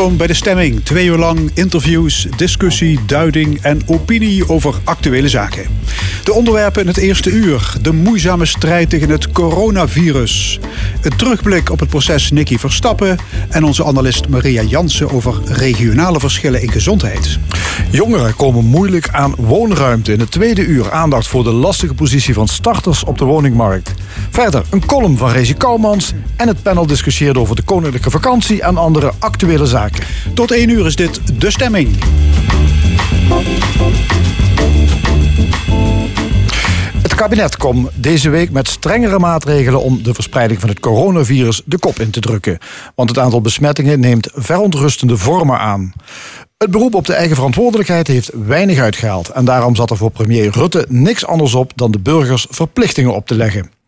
Welkom bij de stemming. Twee uur lang interviews, discussie, duiding en opinie over actuele zaken. De onderwerpen in het eerste uur. De moeizame strijd tegen het coronavirus. Een terugblik op het proces Nicky Verstappen. En onze analist Maria Jansen over regionale verschillen in gezondheid. Jongeren komen moeilijk aan woonruimte. In het tweede uur aandacht voor de lastige positie van starters op de woningmarkt. Verder een column van Rezi Kouwmans. En het panel discussieert over de koninklijke vakantie en andere actuele zaken. Tot één uur is dit De Stemming. Het kabinet komt deze week met strengere maatregelen om de verspreiding van het coronavirus de kop in te drukken. Want het aantal besmettingen neemt verontrustende vormen aan. Het beroep op de eigen verantwoordelijkheid heeft weinig uitgehaald. En daarom zat er voor premier Rutte niks anders op dan de burgers verplichtingen op te leggen.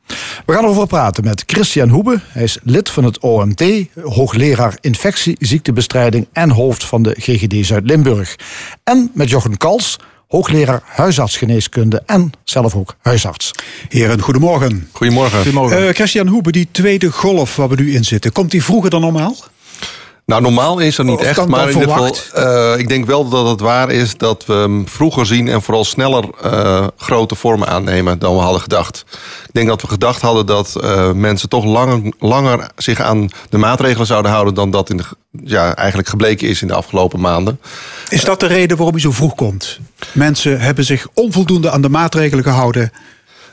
We gaan erover praten met Christian Hoebe. Hij is lid van het OMT, hoogleraar infectieziektebestrijding en hoofd van de GGD Zuid-Limburg. En met Jochen Kals, hoogleraar huisartsgeneeskunde en zelf ook huisarts. Heren, goedemorgen. Goedemorgen. Goedemorgen. Uh, Christian Hoebe, die tweede golf waar we nu in zitten, komt die vroeger dan normaal? Nou, normaal is er niet Of echt, maar in ieder geval, eh, ik denk wel dat het waar is dat we hem vroeger zien en vooral sneller eh, grote vormen aannemen dan we hadden gedacht. Ik denk dat we gedacht hadden dat eh, mensen toch langer, langer zich aan de maatregelen zouden houden dan dat in de, ja, eigenlijk gebleken is in de afgelopen maanden. Is dat de reden waarom hij zo vroeg komt? Mensen hebben zich onvoldoende aan de maatregelen gehouden.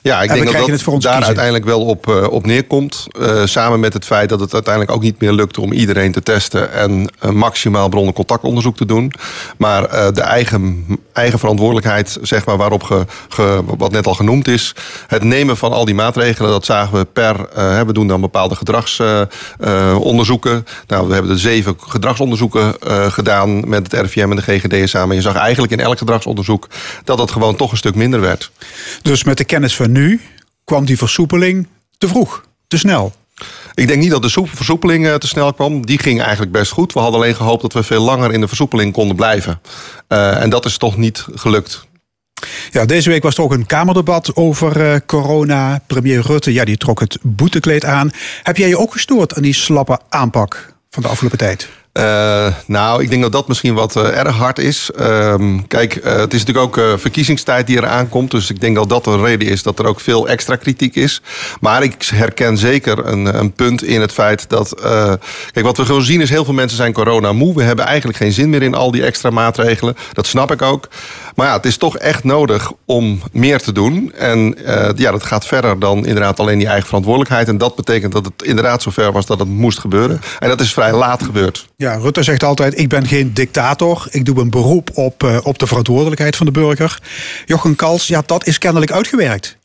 Ja, ik denk dat dat daar kiezen. uiteindelijk wel op, eh, op neerkomt. Eh, samen met het feit dat het uiteindelijk ook niet meer lukt om iedereen te testen en een maximaal bronnen contactonderzoek te doen. Maar de eigen, eigen verantwoordelijkheid, zeg maar, waarop ge, ge- wat net al genoemd is. Het nemen van al die maatregelen, dat zagen we per. we doen dan bepaalde gedragsonderzoeken. nou, we hebben de zeven gedragsonderzoeken gedaan met het RIVM en de GGD samen. Je zag eigenlijk in elk gedragsonderzoek dat het gewoon toch een stuk minder werd. Dus met de kennis van nu kwam die versoepeling te vroeg, te snel. Ik denk niet dat de soep- versoepeling eh, te snel kwam. Die ging eigenlijk best goed. We hadden alleen gehoopt dat we veel langer in de versoepeling konden blijven. Eh, en dat is toch niet gelukt. Ja, deze week was er ook een Kamerdebat over eh, corona. Premier Rutte, ja, die trok het boetekleed aan. Heb jij je ook gestoord aan die slappe aanpak van de afgelopen tijd? Eh, nou, ik denk dat dat misschien wat eh, erg hard is. Ehm, kijk, eh, het is natuurlijk ook verkiezingstijd die eraan komt. Dus ik denk dat dat een reden is dat er ook veel extra kritiek is. Maar ik herken zeker een, een punt in het feit dat... kijk, wat we gewoon zien is heel veel mensen zijn corona moe. We hebben eigenlijk geen zin meer in al die extra maatregelen. Dat snap ik ook. Maar ja, het is toch echt nodig om meer te doen. En ja, dat gaat verder dan inderdaad alleen die eigen verantwoordelijkheid. En dat betekent dat het inderdaad zover was dat het moest gebeuren. En dat is vrij laat gebeurd. Ja, Rutte zegt altijd: ik ben geen dictator. Ik doe een beroep op, eh, op de verantwoordelijkheid van de burger. Jochen Kals, ja, dat is kennelijk uitgewerkt.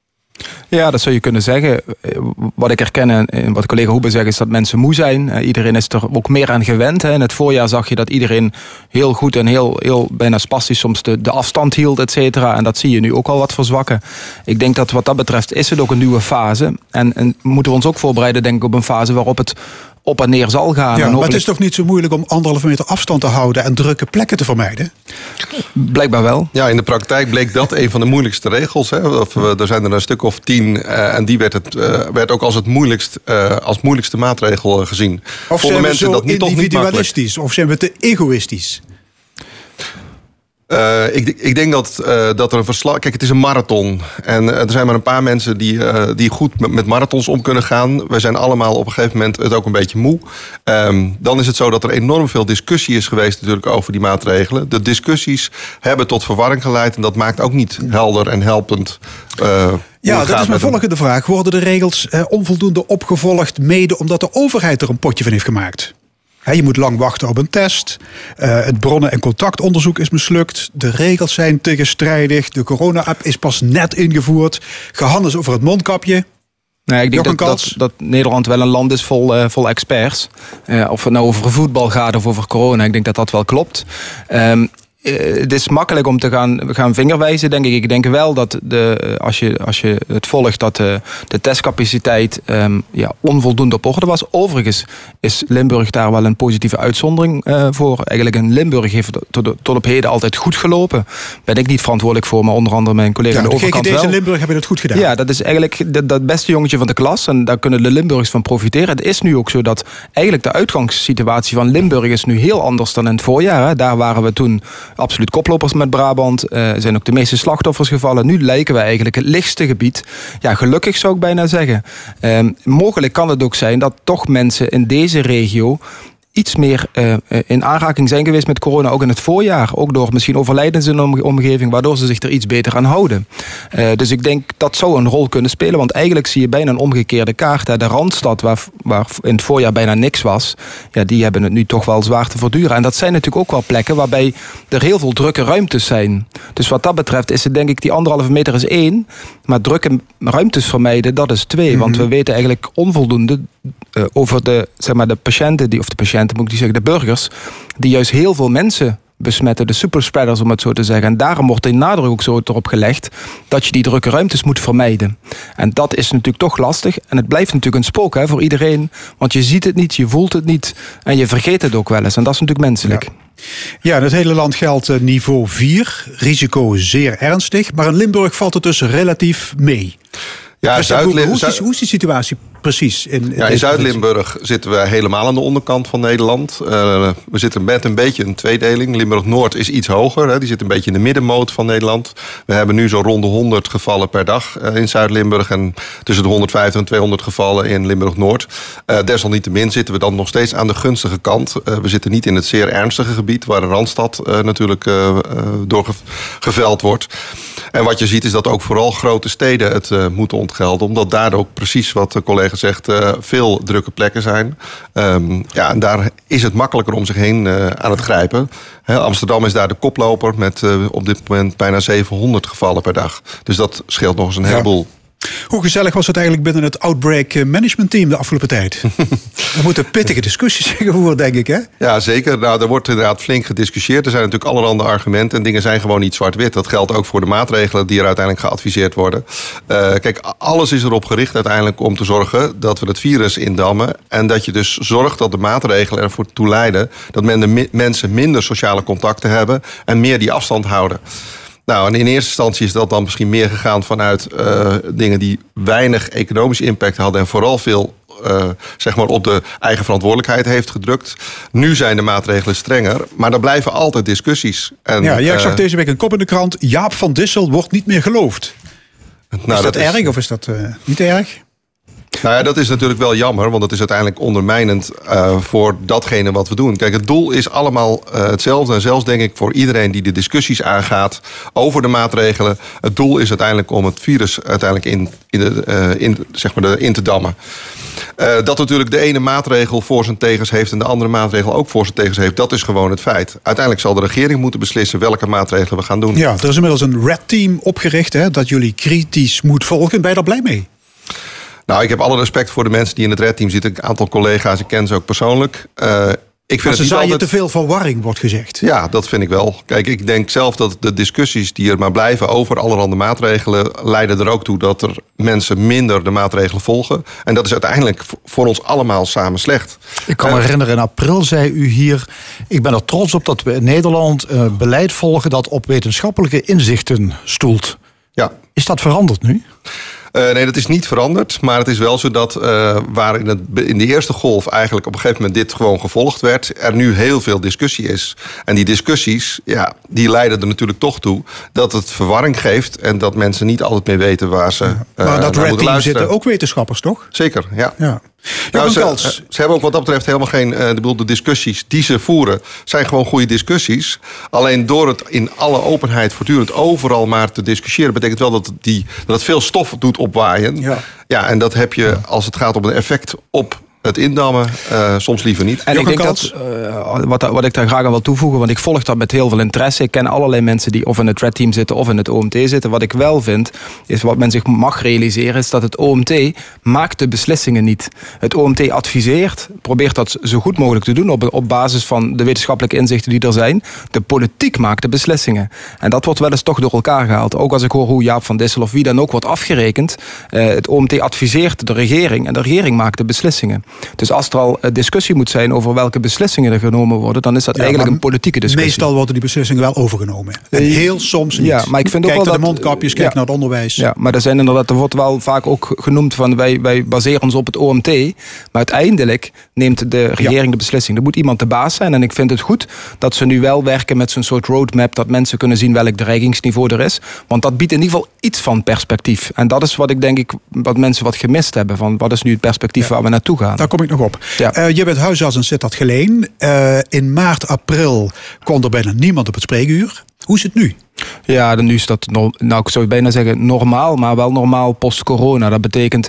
Ja, dat zou je kunnen zeggen. Eh, Wat ik herken en wat collega Hoebe zegt is dat mensen moe zijn. Eh, Iedereen is er ook meer aan gewend. In het voorjaar zag je dat iedereen heel goed en heel, heel bijna spastisch soms de, de afstand hield, et cetera. En dat zie je nu ook al wat verzwakken. Ik denk dat wat dat betreft is het ook een nieuwe fase. En, en moeten we ons ook voorbereiden denk ik op een fase waarop het op en neer zal gaan. Ja, En maar het is toch niet zo moeilijk om anderhalve meter afstand te houden en drukke plekken te vermijden? Blijkbaar wel. Ja, in de praktijk bleek dat een van de moeilijkste regels. Hè. Of, we- er zijn er een stuk of tien. eh, en die werd, het, eh, werd ook als het moeilijkst, eh, als moeilijkste maatregel eh, gezien. Of Vonden zijn we mensen zo dat niet, individualistisch? Of zijn we te egoïstisch? Eh, ik, ik denk dat, eh, dat er een verslag. Kijk, het is een marathon. En eh, er zijn maar een paar mensen die, die goed met, met marathons om kunnen gaan. We zijn allemaal op een gegeven moment het ook een beetje moe. Ehm, dan is het zo dat er enorm veel discussie is geweest, natuurlijk, over die maatregelen. De discussies hebben tot verwarring geleid. En dat maakt ook niet helder en helpend. Ja, dat is mijn volgende vraag. Worden de regels eh, onvoldoende opgevolgd, mede omdat de overheid er een potje van heeft gemaakt? Je moet lang wachten op een test. Eh, het bronnen- en contactonderzoek is mislukt. De regels zijn tegenstrijdig. De corona-app is pas net ingevoerd. Gehandels over het mondkapje. Nee, ik denk dat, dat, dat Nederland wel een land is vol, eh, vol experts. Eh, of het nou over voetbal gaat of over corona, ik denk dat dat wel klopt. Eh, het is makkelijk om te gaan, gaan vingerwijzen, denk ik. Ik denk wel dat de, als, je, als je het volgt, dat de, de testcapaciteit um, ja, onvoldoende op orde was. Overigens is Limburg daar wel een positieve uitzondering uh, voor. Eigenlijk in Limburg heeft tot, tot op heden altijd goed gelopen. Ben ik niet verantwoordelijk voor, maar onder andere mijn collega ja, aan de, overkant wel. in Limburg hebben het goed gedaan. Ja, dat is eigenlijk dat beste jongetje van de klas. En daar kunnen de Limburgers van profiteren. Het is nu ook zo dat eigenlijk de uitgangssituatie van Limburg is nu heel anders dan in het voorjaar. Hè. Daar waren we toen absoluut koplopers met Brabant. Uh, zijn ook de meeste slachtoffers gevallen. Nu lijken we eigenlijk het lichtste gebied. Ja, gelukkig zou ik bijna zeggen. Uh, mogelijk kan het ook zijn dat toch mensen in deze regio iets meer uh, in aanraking zijn geweest met corona, ook in het voorjaar. Ook door misschien overlijdens in de omgeving, waardoor ze zich er iets beter aan houden. Uh, dus ik denk dat zou een rol kunnen spelen, want eigenlijk zie je bijna een omgekeerde kaart. Hè. De Randstad, waar, waar in het voorjaar bijna niks was, ja, die hebben het nu toch wel zwaar te verduren. En dat zijn natuurlijk ook wel plekken waarbij er heel veel drukke ruimtes zijn. Dus wat dat betreft is het denk ik, die anderhalve meter is één, maar drukke ruimtes vermijden, dat is twee. Want we weten eigenlijk onvoldoende uh, over de, zeg maar, de patiënten, die, of de patiënten moet ik niet zeggen, de burgers, die juist heel veel mensen besmetten, de superspreaders om het zo te zeggen. En daarom wordt de nadruk ook zo erop gelegd dat je die drukke ruimtes moet vermijden. En dat is natuurlijk toch lastig. En het blijft natuurlijk een spook hè, voor iedereen. Want je ziet het niet, je voelt het niet en je vergeet het ook wel eens. En dat is natuurlijk menselijk. Ja. Ja, in het hele land geldt eh, niveau 4, risico zeer ernstig. Maar in Limburg valt het dus relatief mee. Ja, dus hoe, hoe, is, hoe, is, die situatie precies? In, ja, in Zuid-Limburg zitten we helemaal aan de onderkant van Nederland. Uh, we zitten met een beetje een tweedeling. Limburg-Noord is iets hoger. Hè. Die zit een beetje in de middenmoot van Nederland. We hebben nu zo rond de 100 gevallen per dag uh, in Zuid-Limburg. En tussen de 150 en 200 gevallen in Limburg-Noord. Uh, desalniettemin zitten we dan nog steeds aan de gunstige kant. we zitten niet in het zeer ernstige gebied... waar de Randstad natuurlijk door geveld wordt. En wat je ziet is dat ook vooral grote steden het moeten Omdat daar ook precies wat de collega gezegd uh, veel drukke plekken zijn. Um, ja, en daar is het makkelijker om zich heen uh, aan het grijpen. He, Amsterdam is daar de koploper met uh, op dit moment bijna 700 gevallen per dag. Dus dat scheelt nog eens een heleboel. Ja. Hoe gezellig was het eigenlijk binnen het Outbreak Management Team de afgelopen tijd? er moeten pittige discussies gevoerd, denk ik, hè? Ja, zeker. Nou, er wordt inderdaad flink gediscussieerd. Er zijn natuurlijk allerhande argumenten en dingen zijn gewoon niet zwart-wit. Dat geldt ook voor de maatregelen die er uiteindelijk geadviseerd worden. Uh, kijk, alles is erop gericht uiteindelijk om te zorgen dat we het virus indammen. En dat je dus zorgt dat de maatregelen ervoor toe leiden dat men de mensen minder sociale contacten hebben en meer die afstand houden. Nou, en in eerste instantie is dat dan misschien meer gegaan vanuit uh, dingen die weinig economische impact hadden en vooral veel uh, zeg maar op de eigen verantwoordelijkheid heeft gedrukt. Nu zijn de maatregelen strenger, maar er blijven altijd discussies. En, ja, jij zag deze week een kop in de krant. Jaap van Dissel wordt niet meer geloofd. Nou, is dat, dat erg of is dat uh, niet erg? Nou ja, dat is natuurlijk wel jammer, want het is uiteindelijk ondermijnend uh, voor datgene wat we doen. Kijk, het doel is allemaal uh, hetzelfde. En zelfs denk ik voor iedereen die de discussies aangaat over de maatregelen. Het doel is uiteindelijk om het virus uiteindelijk in, in, de, uh, in, zeg maar in te dammen. Dat natuurlijk de ene maatregel voor zijn tegens heeft en de andere maatregel ook voor zijn tegens heeft, dat is gewoon het feit. Uiteindelijk zal de regering moeten beslissen welke maatregelen we gaan doen. Ja, er is inmiddels een red team opgericht hè, dat jullie kritisch moet volgen. Ben je daar blij mee? Nou, ik heb alle respect voor de mensen die in het redteam zitten. Een aantal collega's, ik ken ze ook persoonlijk. Uh, ik vind maar ze altijd... te veel verwarring, wordt gezegd. Ja, dat vind ik wel. Kijk, ik denk zelf dat de discussies die er maar blijven over allerhande maatregelen... leiden er ook toe dat er mensen minder de maatregelen volgen. En dat is uiteindelijk voor ons allemaal samen slecht. Ik kan me uh, herinneren, in april zei u hier... ik ben er trots op dat we in Nederland uh, beleid volgen... dat op wetenschappelijke inzichten stoelt. Ja. Is dat veranderd nu? Uh, nee, dat is niet veranderd. Maar het is wel zo dat uh, waar in, het, in de eerste golf eigenlijk op een gegeven moment dit gewoon gevolgd werd, er nu heel veel discussie is. En die discussies, ja, die leiden er natuurlijk toch toe dat het verwarring geeft en dat mensen niet altijd meer weten waar ze. Uh, maar dat Red Team zitten ook wetenschappers, toch? Zeker, ja. ja. Nou, ze, ze, hebben ook wat dat betreft helemaal geen. Uh, de, de discussies die ze voeren zijn gewoon goede discussies. Alleen door het in alle openheid voortdurend overal maar te discussiëren, betekent wel dat, die, dat het veel stof doet opwaaien. Ja. ja, en dat heb je als het gaat om een effect op het indammen, uh, soms liever niet. En ik denk dat, uh, wat, wat ik daar graag aan wil toevoegen, want ik volg dat met heel veel interesse. Ik ken allerlei mensen die of in het Red Team zitten of in het OMT zitten. Wat ik wel vind, is wat men zich mag realiseren, is dat het OMT maakt de beslissingen niet. Het OMT adviseert, probeert dat zo goed mogelijk te doen op, op basis van de wetenschappelijke inzichten die er zijn. De politiek maakt de beslissingen. En dat wordt wel eens toch door elkaar gehaald. Ook als ik hoor hoe Jaap van Dissel of wie dan ook wordt afgerekend. Uh, het OMT adviseert de regering en de regering maakt de beslissingen. Dus als er al discussie moet zijn over welke beslissingen er genomen worden, dan is dat eigenlijk een politieke discussie. Meestal worden die beslissingen wel overgenomen. En eh, heel soms niet. Ja, maar ik vind kijk ook wel naar de mondkapjes, kijk naar het onderwijs. Ja, maar er, zijn inderdaad, er wordt wel vaak ook genoemd van wij, wij baseren ons op het OMT. Maar uiteindelijk neemt de regering de beslissing. Er moet iemand de baas zijn. En ik vind het goed dat ze nu wel werken met zo'n soort roadmap. Dat mensen kunnen zien welk dreigingsniveau er is. Want dat biedt in ieder geval iets van perspectief. En dat is wat ik denk ik, wat mensen wat gemist hebben. Van wat is nu het perspectief waar we naartoe gaan. Daar kom ik nog op. Ja. Uh, je bent huisarts en zit dat Geleen. Uh, in maart, april kon er bijna niemand op het spreekuur. Hoe is het nu? Ja, nu is dat, nou ik zou bijna zeggen normaal, maar wel normaal post-corona. Dat betekent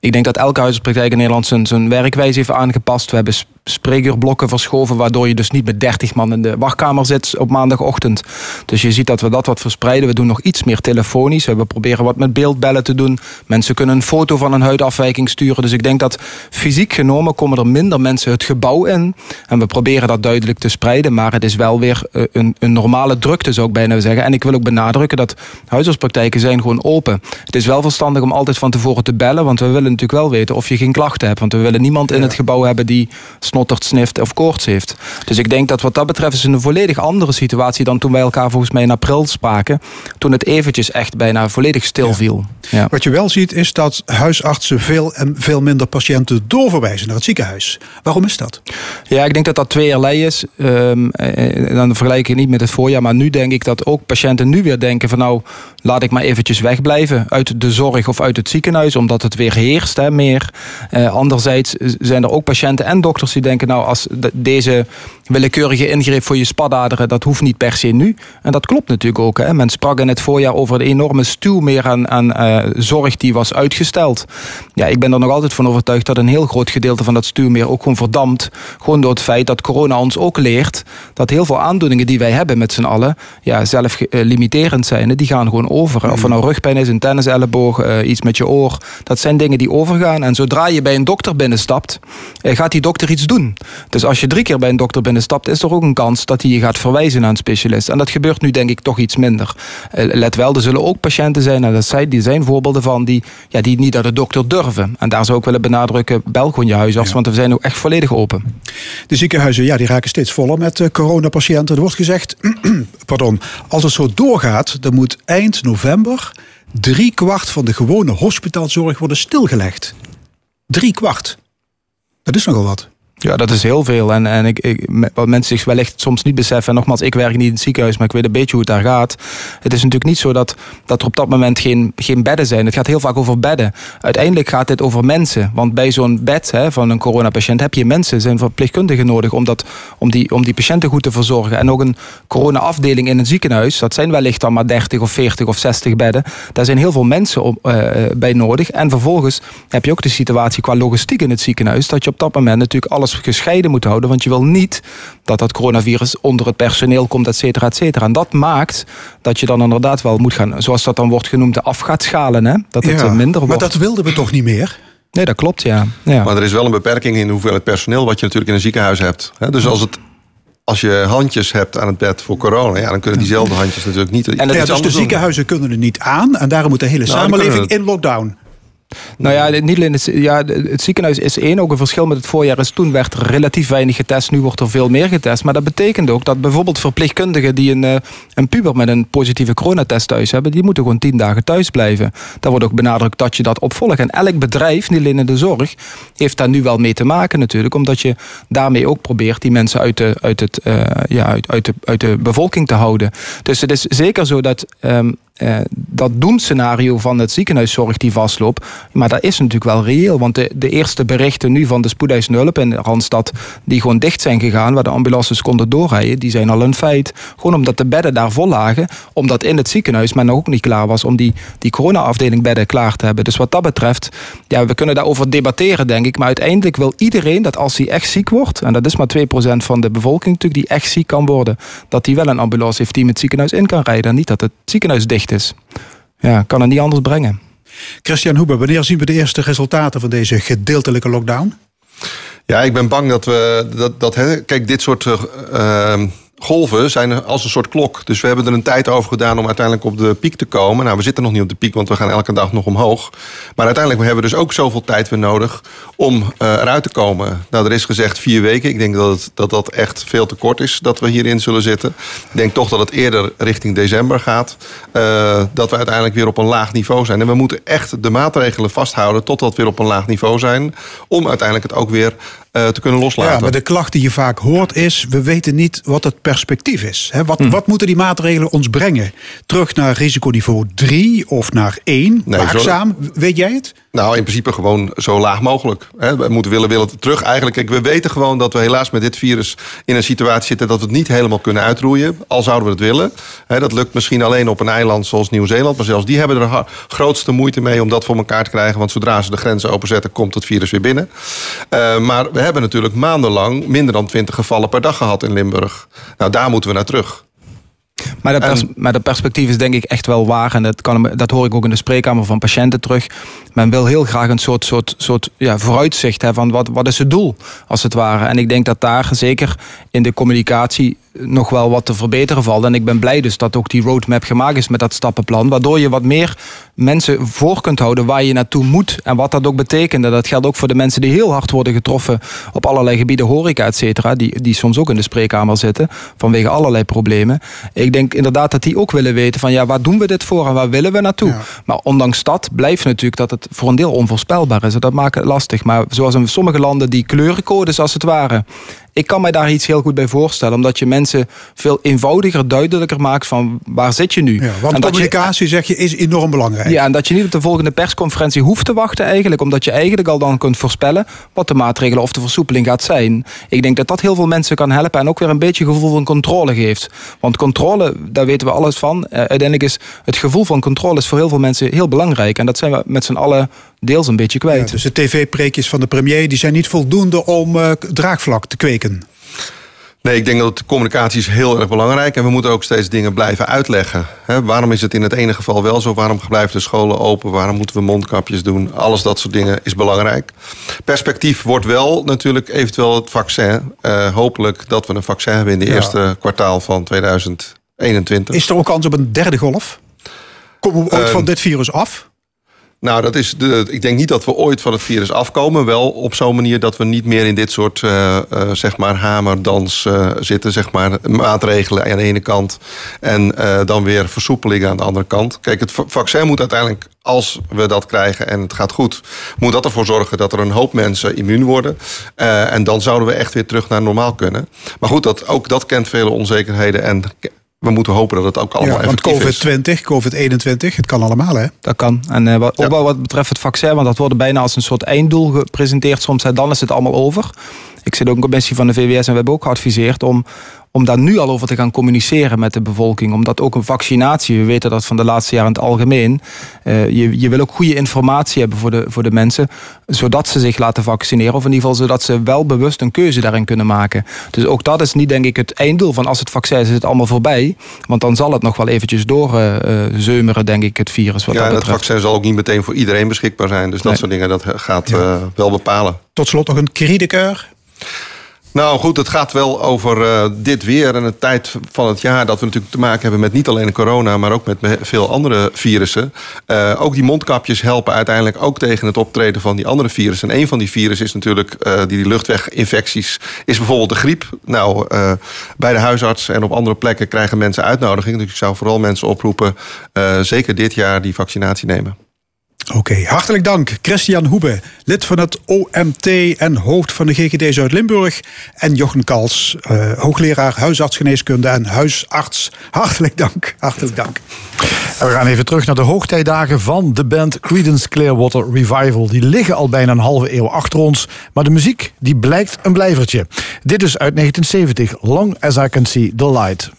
ik denk dat elke huisartspraktijk in Nederland zijn, zijn werkwijze heeft aangepast. We hebben spreekuurblokken verschoven, waardoor je dus niet met 30 man in de wachtkamer zit op maandagochtend. Dus je ziet dat we dat wat verspreiden. We doen nog iets meer telefonisch. We proberen wat met beeldbellen te doen. Mensen kunnen een foto van een huidafwijking sturen. Dus ik denk dat fysiek genomen komen er minder mensen het gebouw in. En we proberen dat duidelijk te spreiden. Maar het is wel weer eh, een, een normale drukte, zou ik bijna zeggen. En ik wil ook benadrukken dat huisartspraktijken zijn gewoon open. Het is wel verstandig om altijd van tevoren te bellen, want we willen natuurlijk wel weten of je geen klachten hebt. Want we willen niemand in het gebouw hebben die snottert, snift of koorts heeft. Dus ik denk dat wat dat betreft is een volledig andere situatie dan toen wij elkaar volgens mij in april spraken. Toen het eventjes echt bijna volledig stil viel. Ja. Wat je wel ziet is dat huisartsen veel en veel minder patiënten doorverwijzen naar het ziekenhuis. Waarom is dat? Ja, ik denk dat dat tweeërlei is. Um, dan vergelijk ik niet met het voorjaar. Maar nu denk ik dat ook patiënten nu weer denken van nou, laat ik maar eventjes wegblijven uit de zorg of uit het ziekenhuis. Omdat het weer heerst hè, meer. Uh, anderzijds zijn er ook patiënten en dokters die denken nou als deze willekeurige ingreep voor je spadaderen, dat hoeft niet per se nu. En dat klopt natuurlijk ook. Hè. Men sprak in het voorjaar over de enorme stuw meer aan, aan uh, zorg die was uitgesteld. Ja, ik ben er nog altijd van overtuigd dat een heel groot gedeelte van dat stuwmeer ook gewoon verdampt. Gewoon door het feit dat corona ons ook leert dat heel veel aandoeningen die wij hebben met z'n allen, ja, zelf uh, limiterend zijn. Die gaan gewoon over. Of er nou rugpijn is, een tenniselleboog, uh, iets met je oor. Dat zijn dingen die overgaan. En zodra je bij een dokter binnenstapt, gaat die dokter iets doen. Dus als je drie keer bij een dokter binnenstapt, is er ook een kans dat hij je gaat verwijzen naar een specialist. En dat gebeurt nu denk ik toch iets minder. let wel, er zullen ook patiënten zijn, en dat zijn, die zijn voorbeelden van, die, ja, die niet naar de dokter durven. En daar zou ik willen benadrukken, bel gewoon je huisarts, want we zijn ook echt volledig open. De ziekenhuizen, ja, die raken steeds voller met uh, coronapatiënten. Er wordt gezegd, pardon, als het zo doorgaat, dan moet eind november drie kwart van de gewone hospitaalzorg worden stilgelegd. Drie kwart. Dat is nogal wat. Ja, dat is heel veel. En, en ik, ik, wat mensen zich wellicht soms niet beseffen. En nogmaals, ik werk niet in het ziekenhuis, maar ik weet een beetje hoe het daar gaat. Het is natuurlijk niet zo dat, dat er op dat moment geen, geen bedden zijn. Het gaat heel vaak over bedden. Uiteindelijk gaat dit over mensen. Want bij zo'n bed hè, van een coronapatiënt heb je mensen, zijn verpleegkundigen nodig om, dat, om, die, om die patiënten goed te verzorgen. En ook een corona-afdeling in een ziekenhuis, dat zijn wellicht dan maar 30 of 40 of 60 bedden. Daar zijn heel veel mensen op, uh, bij nodig. En vervolgens heb je ook de situatie qua logistiek in het ziekenhuis, dat je op dat moment natuurlijk alles gescheiden moet houden. Want je wil niet dat dat coronavirus onder het personeel komt, et cetera, et cetera. En dat maakt dat je dan inderdaad wel moet gaan, zoals dat dan wordt genoemd, de afgaatschalen. Hè? Dat het minder wordt. Maar dat wilden we toch niet meer? Nee, dat klopt, ja. ja. Maar er is wel een beperking in de hoeveelheid personeel wat je natuurlijk in een ziekenhuis hebt. Dus als het als je handjes hebt aan het bed voor corona, ja, dan kunnen diezelfde handjes natuurlijk niet. En ja, dus de ziekenhuizen kunnen er niet aan en daarom moet de hele nou, samenleving in lockdown. Nou ja, niet het, ja, het ziekenhuis is één. Ook een verschil met het voorjaar is toen werd er relatief weinig getest. Nu wordt er veel meer getest. Maar dat betekent ook dat bijvoorbeeld verpleegkundigen die een, eh, een puber met een positieve coronatest thuis hebben, die moeten gewoon tien dagen thuis blijven. Daar wordt ook benadrukt dat je dat opvolgt. En elk bedrijf, niet alleen in de zorg, heeft daar nu wel mee te maken natuurlijk. Omdat je daarmee ook probeert die mensen uit de, uit het, uh, ja, uit, uit, de, uit de bevolking te houden. Dus het is zeker zo dat um, uh, dat doemscenario van het ziekenhuiszorg die vastloopt. Maar dat is natuurlijk wel reëel. Want de, de eerste berichten nu van de spoedeisende hulp in Randstad, die gewoon dicht zijn gegaan, waar de ambulances konden doorrijden, die zijn al een feit. Gewoon omdat de bedden daar vol lagen. Omdat in het ziekenhuis men nog ook niet klaar was om die, die corona-afdeling bedden klaar te hebben. Dus wat dat betreft, ja, we kunnen daarover debatteren, denk ik. Maar uiteindelijk wil iedereen dat als hij echt ziek wordt, en dat is maar 2% van de bevolking natuurlijk, die echt ziek kan worden, dat hij wel een ambulance heeft die met het ziekenhuis in kan rijden. En niet dat het ziekenhuis dicht is. Ja, kan het niet anders brengen. Christian Hoeber, wanneer zien we de eerste resultaten van deze gedeeltelijke lockdown? Ja, ik ben bang dat we. Dat, dat, kijk, dit soort. Uh, golven zijn als een soort klok. Dus we hebben er een tijd over gedaan om uiteindelijk op de piek te komen. Nou, we zitten nog niet op de piek, want we gaan elke dag nog omhoog. Maar uiteindelijk hebben we dus ook zoveel tijd weer nodig om uh, eruit te komen. Nou, er is gezegd vier weken. Ik denk dat, het, dat dat echt veel te kort is dat we hierin zullen zitten. Ik denk toch dat het eerder richting december gaat. Uh, dat we uiteindelijk weer op een laag niveau zijn. En we moeten echt de maatregelen vasthouden totdat we weer op een laag niveau zijn. Om uiteindelijk het ook weer uh, te kunnen loslaten. Ja, maar de klacht die je vaak hoort is... we weten niet wat het perspectief is. He, wat, hm. wat moeten die maatregelen ons brengen? Terug naar risiconiveau 3 of naar 1? Nee, Waakzaam, weet jij het? Nou, in principe gewoon zo laag mogelijk. We moeten willen, willen terug. Eigenlijk, kijk, we weten gewoon dat we helaas met dit virus in een situatie zitten dat we het niet helemaal kunnen uitroeien. Al zouden we het willen. Dat lukt misschien alleen op een eiland zoals Nieuw-Zeeland. Maar zelfs die hebben er grootste moeite mee om dat voor elkaar te krijgen. Want zodra ze de grenzen openzetten, komt het virus weer binnen. Uh, maar we hebben natuurlijk maandenlang minder dan 20 gevallen per dag gehad in Limburg. Nou, daar moeten we naar terug. Maar dat, pers maar dat perspectief is denk ik echt wel waar. En dat, kan, dat hoor ik ook in de spreekkamer van patiënten terug. Men wil heel graag een soort, soort, soort ja, vooruitzicht hebben van wat, wat is het doel, als het ware. En ik denk dat daar zeker in de communicatie nog wel wat te verbeteren valt. En ik ben blij dus dat ook die roadmap gemaakt is met dat stappenplan. Waardoor je wat meer mensen voor kunt houden waar je naartoe moet. En wat dat ook betekent. En dat geldt ook voor de mensen die heel hard worden getroffen op allerlei gebieden, horeca, et cetera. Die, die soms ook in de spreekkamer zitten vanwege allerlei problemen. Ik denk inderdaad dat die ook willen weten van ja, waar doen we dit voor en waar willen we naartoe? Maar ondanks dat blijft natuurlijk dat het voor een deel onvoorspelbaar is. En dat maakt het lastig. Maar zoals in sommige landen die kleurencodes als het ware ik kan mij daar iets heel goed bij voorstellen. Omdat je mensen veel eenvoudiger, duidelijker maakt van waar zit je nu. Ja, want en communicatie, zeg je, is enorm belangrijk. Ja, en dat je niet op de volgende persconferentie hoeft te wachten eigenlijk. Omdat je eigenlijk al dan kunt voorspellen wat de maatregelen of de versoepeling gaat zijn. Ik denk dat dat heel veel mensen kan helpen. En ook weer een beetje gevoel van controle geeft. Want controle, daar weten we alles van. Uh, uiteindelijk is het gevoel van controle is voor heel veel mensen heel belangrijk. En dat zijn we met z'n allen deels een beetje kwijt. dus de tv-preekjes van de premier die zijn niet voldoende om uh, draagvlak te kweken. Nee, ik denk dat de communicatie is heel erg belangrijk. En we moeten ook steeds dingen blijven uitleggen. waarom is het in het ene geval wel zo? Waarom blijven de scholen open? Waarom moeten we mondkapjes doen? Alles dat soort dingen is belangrijk. Perspectief wordt wel natuurlijk eventueel het vaccin. Uh, hopelijk dat we een vaccin hebben in de eerste kwartaal van 2021. Is er ook kans op een derde golf? Komen we ooit uh, van dit virus af? Nou, dat is de, ik denk niet dat we ooit van het virus afkomen. Wel op zo'n manier dat we niet meer in dit soort uh, uh, zeg maar hamerdans uh, zitten. Zeg maar maatregelen aan de ene kant en dan weer versoepelingen aan de andere kant. Kijk, het vaccin moet uiteindelijk, als we dat krijgen en het gaat goed, moet dat ervoor zorgen dat er een hoop mensen immuun worden. en dan zouden we echt weer terug naar normaal kunnen. Maar goed, dat, ook dat kent vele onzekerheden en we moeten hopen dat het ook allemaal ja, want COVID-20, COVID-21, het kan allemaal hè? Dat kan. En uh, wat, wat betreft het vaccin, want dat wordt bijna als een soort einddoel gepresenteerd soms. Dan is het allemaal over. Ik zit ook een commissie van de VWS en we hebben ook geadviseerd om, om daar nu al over te gaan communiceren met de bevolking. Omdat ook een vaccinatie, we weten dat van de laatste jaren in het algemeen. Uh, je, je wil ook goede informatie hebben voor de, voor de mensen. Zodat ze zich laten vaccineren. Of in ieder geval zodat ze wel bewust een keuze daarin kunnen maken. Dus ook dat is niet denk ik het einddoel van als het vaccin is, is het allemaal voorbij. Want dan zal het nog wel eventjes doorzeumeren, uh, denk ik, het virus. Wat ja, dat het vaccin zal ook niet meteen voor iedereen beschikbaar zijn. Dus dat soort dingen, dat gaat ja. uh, wel bepalen. Tot slot nog een kritiekeur. Nou goed, het gaat wel over uh, dit weer en de tijd van het jaar dat we natuurlijk te maken hebben met niet alleen corona, maar ook met veel andere virussen. Uh, ook die mondkapjes helpen uiteindelijk ook tegen het optreden van die andere virussen. En een van die virussen is natuurlijk die, die luchtweginfecties, is bijvoorbeeld de griep. Nou, bij de huisarts en op andere plekken krijgen mensen uitnodiging. Dus ik zou vooral mensen oproepen, zeker dit jaar die vaccinatie nemen. Oké, hartelijk dank. Christian Hoebe, lid van het OMT en hoofd van de GGD Zuid-Limburg. En Jochen Kals, uh, hoogleraar huisartsgeneeskunde en huisarts. Hartelijk dank. Hartelijk dank. We gaan even terug naar de hoogtijdagen van de band Creedence Clearwater Revival. Die liggen al bijna een halve eeuw achter ons, maar de muziek die blijkt een blijvertje. Dit is uit 1970, Long As I Can See The Light.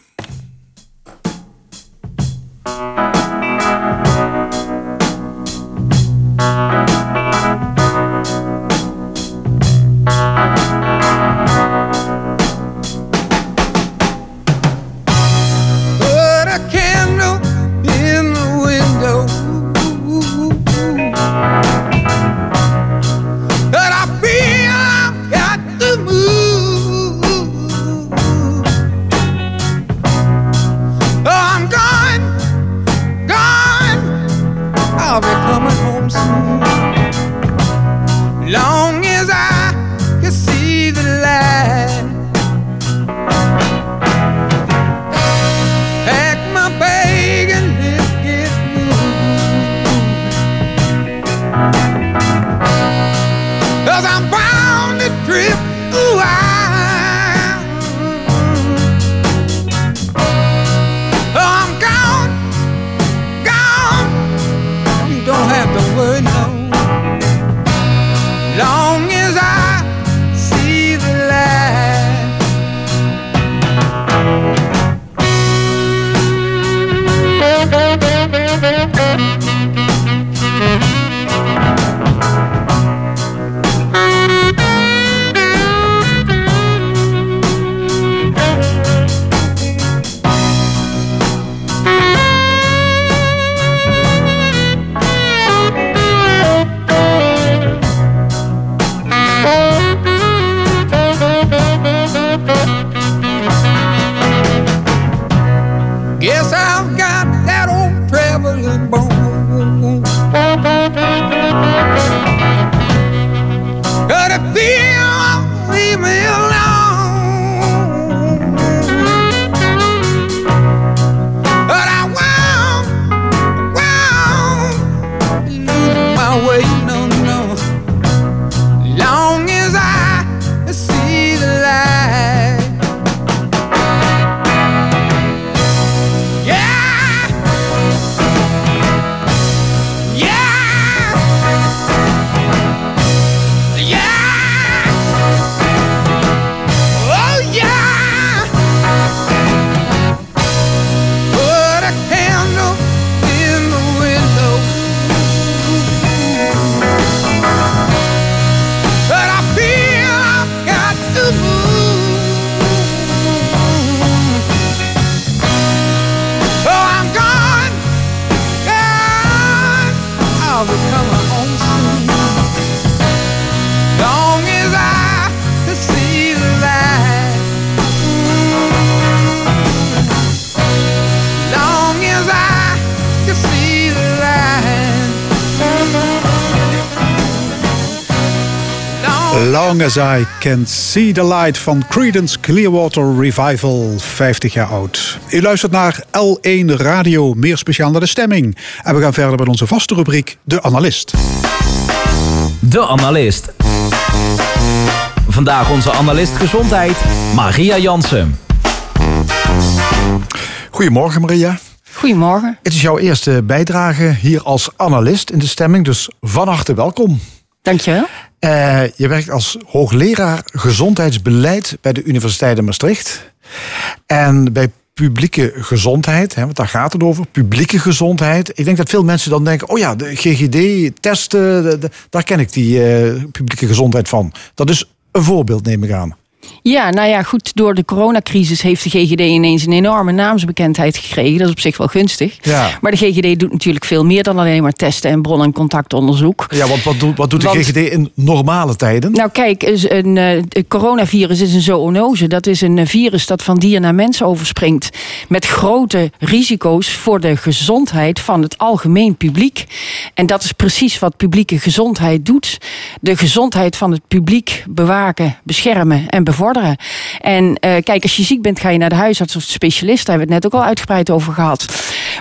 As I can see the light van Creedence Clearwater Revival, 50 jaar oud. U luistert naar L1 Radio, meer speciaal naar de stemming. En we gaan verder met onze vaste rubriek, De Analist. De Analist. Vandaag onze analist gezondheid, Maria Jansen. Goedemorgen Maria. Goedemorgen. Het is jouw eerste bijdrage hier als analist in de stemming, dus van harte welkom. Dankjewel. Eh, je werkt als hoogleraar gezondheidsbeleid bij de Universiteit in Maastricht. En bij publieke gezondheid, hè, want daar gaat het over, publieke gezondheid. Ik denk dat veel mensen dan denken, oh ja, de GGD, testen, daar ken ik die eh, publieke gezondheid van. Dat is een voorbeeld, neem ik aan. Ja, nou ja, goed. Door de coronacrisis heeft de GGD ineens een enorme naamsbekendheid gekregen. Dat is op zich wel gunstig. Ja. Maar de GGD doet natuurlijk veel meer dan alleen maar testen en bron- en contactonderzoek. Ja, want wat doet, wat doet de Want- GGD in normale tijden? Nou kijk, is een, eh, het coronavirus is een zoonose. Dat is een eh, virus dat van dier naar mens overspringt. Met grote risico's voor de gezondheid van het algemeen publiek. En dat is precies wat publieke gezondheid doet. De gezondheid van het publiek bewaken, beschermen en bevorderen. Bevorderen. En eh, kijk, als je ziek bent, ga je naar de huisarts of de specialist. Daar hebben we het net ook al uitgebreid over gehad.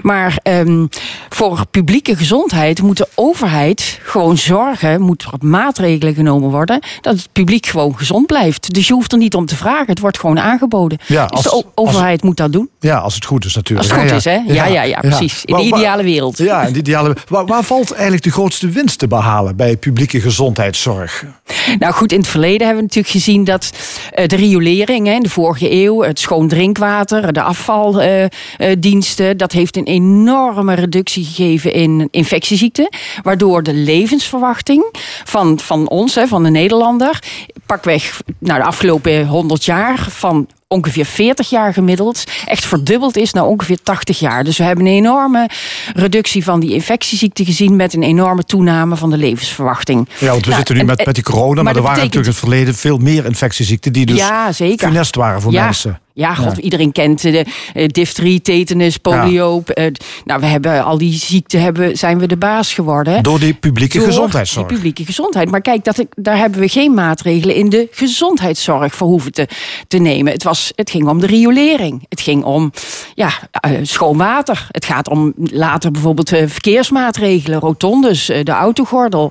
Maar ehm, voor publieke gezondheid moet de overheid gewoon zorgen, moet er maatregelen genomen worden, dat het publiek gewoon gezond blijft. Dus je hoeft er niet om te vragen, het wordt gewoon aangeboden. Ja, dus de als- overheid moet dat doen. Ja, als het goed is natuurlijk. Als het goed Ja, is, hè? Ja, ja, ja, precies. In de ideale wereld. Ja, in de ideale waar, waar valt eigenlijk de grootste winst te behalen bij publieke gezondheidszorg? Nou goed, in het verleden hebben we natuurlijk gezien dat de riolering in de vorige eeuw, het schoon drinkwater, de afvaldiensten, dat heeft een enorme reductie gegeven in infectieziekten. Waardoor de levensverwachting van, van ons, van de Nederlander, pakweg nou, de afgelopen 100 jaar van ongeveer 40 jaar gemiddeld echt verdubbeld is naar ongeveer 80 jaar. Dus we hebben een enorme reductie van die infectieziekten gezien met een enorme toename van de levensverwachting. Ja, want we Nou, zitten nu en- met, met die corona, maar, maar er waren betekent- natuurlijk in het verleden veel meer infectieziekten die dus ja, zeker. funest waren voor ja. mensen. Ja, god, iedereen kent de eh, difterie, tetanus, polio. eh, nou, we hebben al die ziekten hebben, zijn we de baas geworden. Door die publieke Door gezondheidszorg. Die publieke gezondheid. Maar kijk, dat ik, daar hebben we geen maatregelen in de gezondheidszorg voor hoeven te, te nemen. Het, was, het ging om de riolering. Het ging om ja, eh, schoon water. Het gaat om later bijvoorbeeld verkeersmaatregelen, rotondes, de autogordel.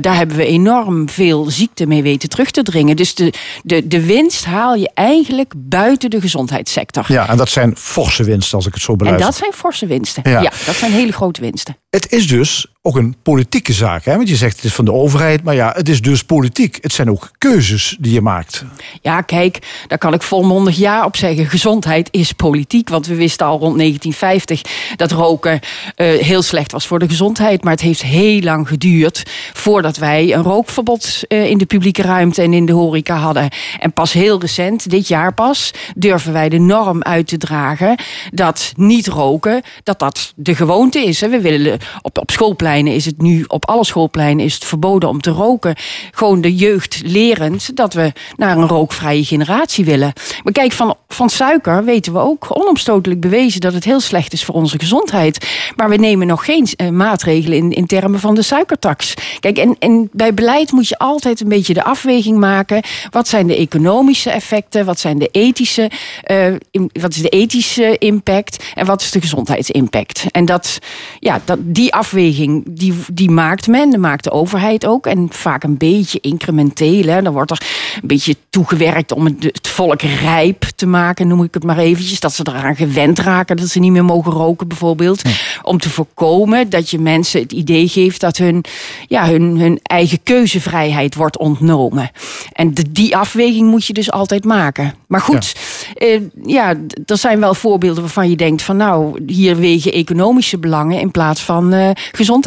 Daar hebben we enorm veel ziekte mee weten terug te dringen. Dus de, de, de winst haal je eigenlijk buiten de gezondheidssector. Ja, en dat zijn forse winsten als ik het zo En beluister. dat zijn forse winsten. Ja. Ja. dat zijn hele grote winsten. Het is dus ook een politieke zaak. Hè? Want je zegt het is van de overheid, maar ja, het is dus politiek. Het zijn ook keuzes die je maakt. Ja, kijk, daar kan ik volmondig ja op zeggen. Gezondheid is politiek. Want we wisten al rond 1950 dat roken eh, heel slecht was voor de gezondheid. Maar het heeft heel lang geduurd voordat wij een rookverbod eh, in de publieke ruimte en in de horeca hadden. En pas heel recent, dit jaar pas, durven wij de norm uit te dragen dat niet roken, dat dat de gewoonte is. hè. We willen op, op is het nu, op alle schoolpleinen is het verboden om te roken. Gewoon de jeugd lerend dat we naar een rookvrije generatie willen. Maar kijk, van, van suiker weten we ook onomstotelijk bewezen dat het heel slecht is voor onze gezondheid. Maar we nemen nog geen eh, maatregelen in, in termen van de suikertax. Kijk, en, en bij beleid moet je altijd een beetje de afweging maken. Wat zijn de economische effecten? Wat zijn de ethische, eh, wat is de ethische impact? En wat is de gezondheidsimpact? En dat, ja, dat, die afweging, die, die maakt men, dat maakt de overheid ook. En vaak een beetje incrementeel. Hè. Dan wordt er een beetje toegewerkt om het, het volk rijp te maken, noem ik het maar eventjes. Dat ze eraan gewend raken, dat ze niet meer mogen roken bijvoorbeeld. Om te voorkomen dat je mensen het idee geeft dat hun, ja, hun, hun eigen keuzevrijheid wordt ontnomen. En de, die afweging moet je dus altijd maken. Maar goed, ja. ja, d- er zijn wel voorbeelden waarvan je denkt van nou, hier wegen economische belangen in plaats van eh,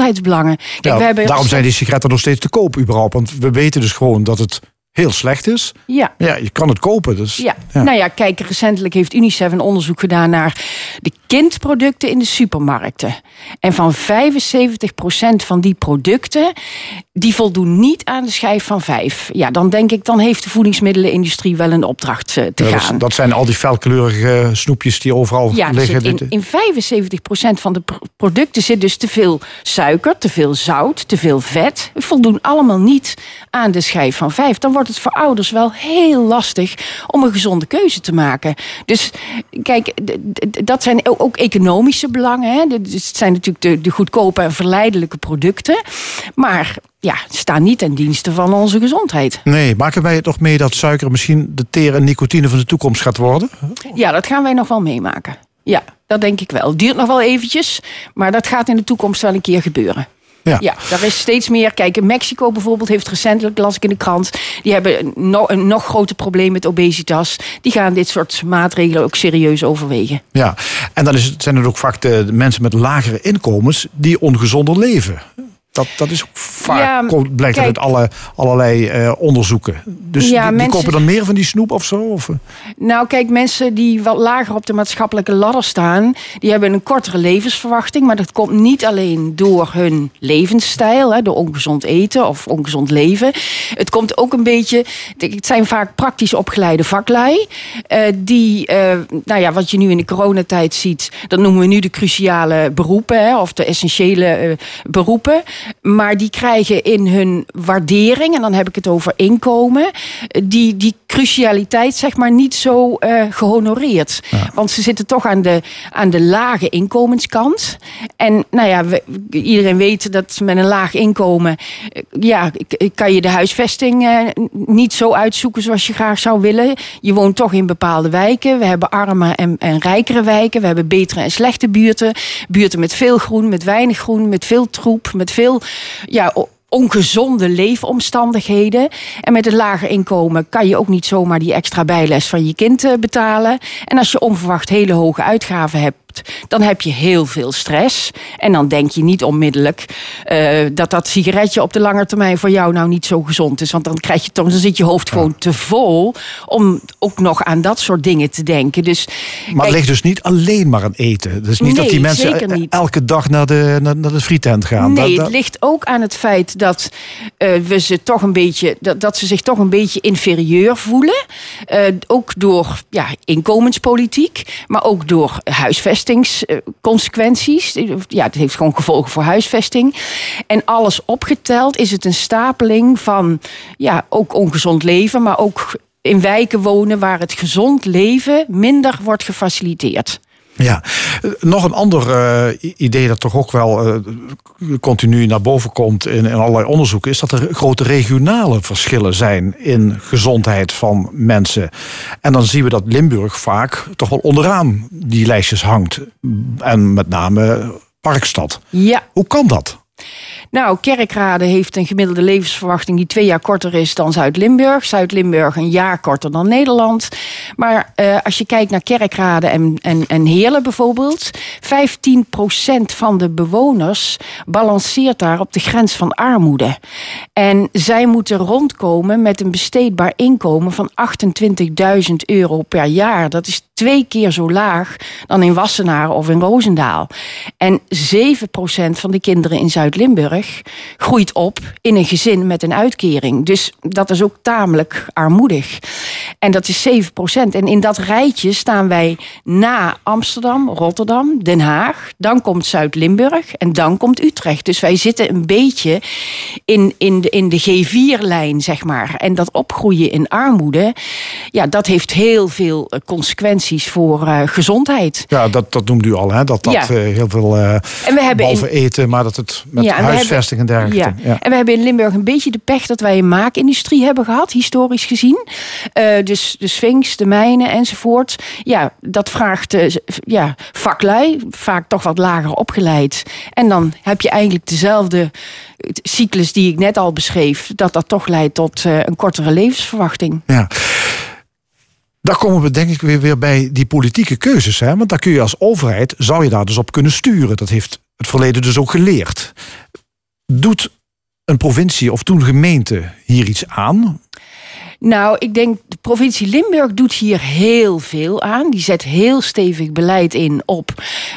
gezondheidsbelangen. Kijk, Ja, we hebben daarom zijn die sigaretten nog steeds te koop überhaupt. Want we weten dus gewoon dat het heel slecht is. Ja. Ja, je kan het kopen. Dus, Ja. nou ja, kijk, recentelijk heeft UNICEF een onderzoek gedaan naar de kindproducten in de supermarkten. En van 75% van die producten, die voldoen niet aan de schijf van 5. Ja, dan denk ik, dan heeft de voedingsmiddelenindustrie wel een opdracht eh, te Ja, dat, gaan. dat zijn al die felkleurige snoepjes die overal Ja, liggen. in, in 75% van de pr- producten zit dus te veel suiker, te veel zout, te veel vet. Voldoen allemaal niet aan de schijf van 5. Dan wordt het voor ouders wel heel lastig om een gezonde keuze te maken. Dus kijk, dat zijn ook economische belangen. Hè. Het zijn natuurlijk de, de goedkope en verleidelijke producten. Maar ja, staan niet ten dienste van onze gezondheid. Nee, maken wij het nog mee dat suiker misschien de teer en nicotine van de toekomst gaat worden? Ja, dat gaan wij nog wel meemaken. Ja, dat denk ik wel. Duurt nog wel eventjes, maar dat gaat in de toekomst wel een keer gebeuren. Ja. Ja, daar is steeds meer. Kijk, Mexico bijvoorbeeld heeft recentelijk, las ik in de krant, die hebben een, no- een nog groter probleem met obesitas. Die gaan dit soort maatregelen ook serieus overwegen. Ja, en dan is het, zijn het ook vaak de, de mensen met lagere inkomens die ongezonder leven. Dat, dat is vaak, Ja, blijkt kijk. uit alle, allerlei eh, onderzoeken. Dus Ja, die, die mensen- kopen dan meer van die snoep of zo? Of, eh? Nou, kijk, mensen die wat lager op de maatschappelijke ladder staan, die hebben een kortere levensverwachting. Maar dat komt niet alleen door hun levensstijl, hè, door ongezond eten of ongezond leven. Het komt ook een beetje, het zijn vaak praktisch opgeleide vaklui. eh, die, nou ja, wat je nu in de coronatijd ziet, dat noemen we nu de cruciale beroepen, hè, of de essentiële beroepen. Maar die krijgen in hun waardering, en dan heb ik het over inkomen, die, die crucialiteit zeg maar niet zo eh, gehonoreerd. Want ze zitten toch aan de, aan de lage inkomenskant. En nou ja, we- iedereen weet dat met een laag inkomen, eh, ja, kan je de huisvesting eh, niet zo uitzoeken zoals je graag zou willen. Je woont toch in bepaalde wijken. We hebben arme en, en rijkere wijken. We hebben betere en slechte buurten. Buurten met veel groen, met weinig groen, met veel troep, met veel ja, ongezonde leefomstandigheden. En met een lager inkomen kan je ook niet zomaar die extra bijles van je kind eh, betalen. En als je onverwacht hele hoge uitgaven hebt, dan heb je heel veel stress. En dan denk je niet onmiddellijk eh, dat dat sigaretje op de lange termijn voor jou nou niet zo gezond is. Want dan krijg je toch, dan zit je hoofd gewoon te vol om ook nog aan dat soort dingen te denken. Dus Maar het ligt dus niet alleen maar aan eten. Is niet dat die mensen niet. elke dag naar de, naar, naar de frietent gaan. Nee, Dat- het ligt ook aan het feit dat eh, we ze toch een beetje dat, dat ze zich toch een beetje inferieur voelen. Eh, ook door ja, inkomenspolitiek, maar ook door huisvestingsconsequenties. ja, het heeft gewoon gevolgen voor huisvesting. En alles opgeteld is het een stapeling van ja, ook ongezond leven, maar ook in wijken wonen waar het gezond leven minder wordt gefaciliteerd. Ja, nog een ander eh, idee dat toch ook wel eh, continu naar boven komt in, in allerlei onderzoeken, is dat er grote regionale verschillen zijn in gezondheid van mensen. En dan zien we dat Limburg vaak toch wel onderaan die lijstjes hangt. En met name Parkstad. Ja. Hoe kan dat? Nou, Kerkrade heeft een gemiddelde levensverwachting die twee jaar korter is dan Zuid-Limburg. Zuid-Limburg een jaar korter dan Nederland. Maar eh, als je kijkt naar Kerkrade en, en, en Heerlen bijvoorbeeld, 15% van de bewoners balanceert daar op de grens van armoede. En zij moeten rondkomen met een besteedbaar inkomen van 28.000 euro per jaar. Dat is twee keer zo laag dan in Wassenaar of in Roosendaal. En 7% van de kinderen in Zuid-Limburg groeit op in een gezin met een uitkering. Dus dat is ook tamelijk armoedig. En dat is 7%. En in dat rijtje staan wij na Amsterdam, Rotterdam, Den Haag. Dan komt Zuid-Limburg en dan komt Utrecht. Dus wij zitten een beetje in, in de, in de G4-lijn, zeg maar. En dat opgroeien in armoede, ja, dat heeft heel veel eh, consequenties voor eh, gezondheid. Ja, dat, dat noemt u al, hè? dat dat Ja. eh, heel veel, eh En we hebben in- eten, maar dat het met Ja, en we huisvesting en dergelijke. Ja. Ja. En we hebben in Limburg een beetje de pech dat wij een maakindustrie hebben gehad, historisch gezien. Dus de Sphinx, de mijnen enzovoort. Ja, dat vraagt ja, vaklui, vaak toch wat lager opgeleid. En dan heb je eigenlijk dezelfde cyclus die ik net al beschreef, dat dat toch leidt tot een kortere levensverwachting. Ja. Daar komen we denk ik weer, weer bij die politieke keuzes. Hè? Want daar kun je als overheid, zou je daar dus op kunnen sturen. Dat heeft het verleden dus ook geleerd. Doet een provincie of toen gemeente hier iets aan? Nou, ik denk de provincie Limburg doet hier heel veel aan. Die zet heel stevig beleid in op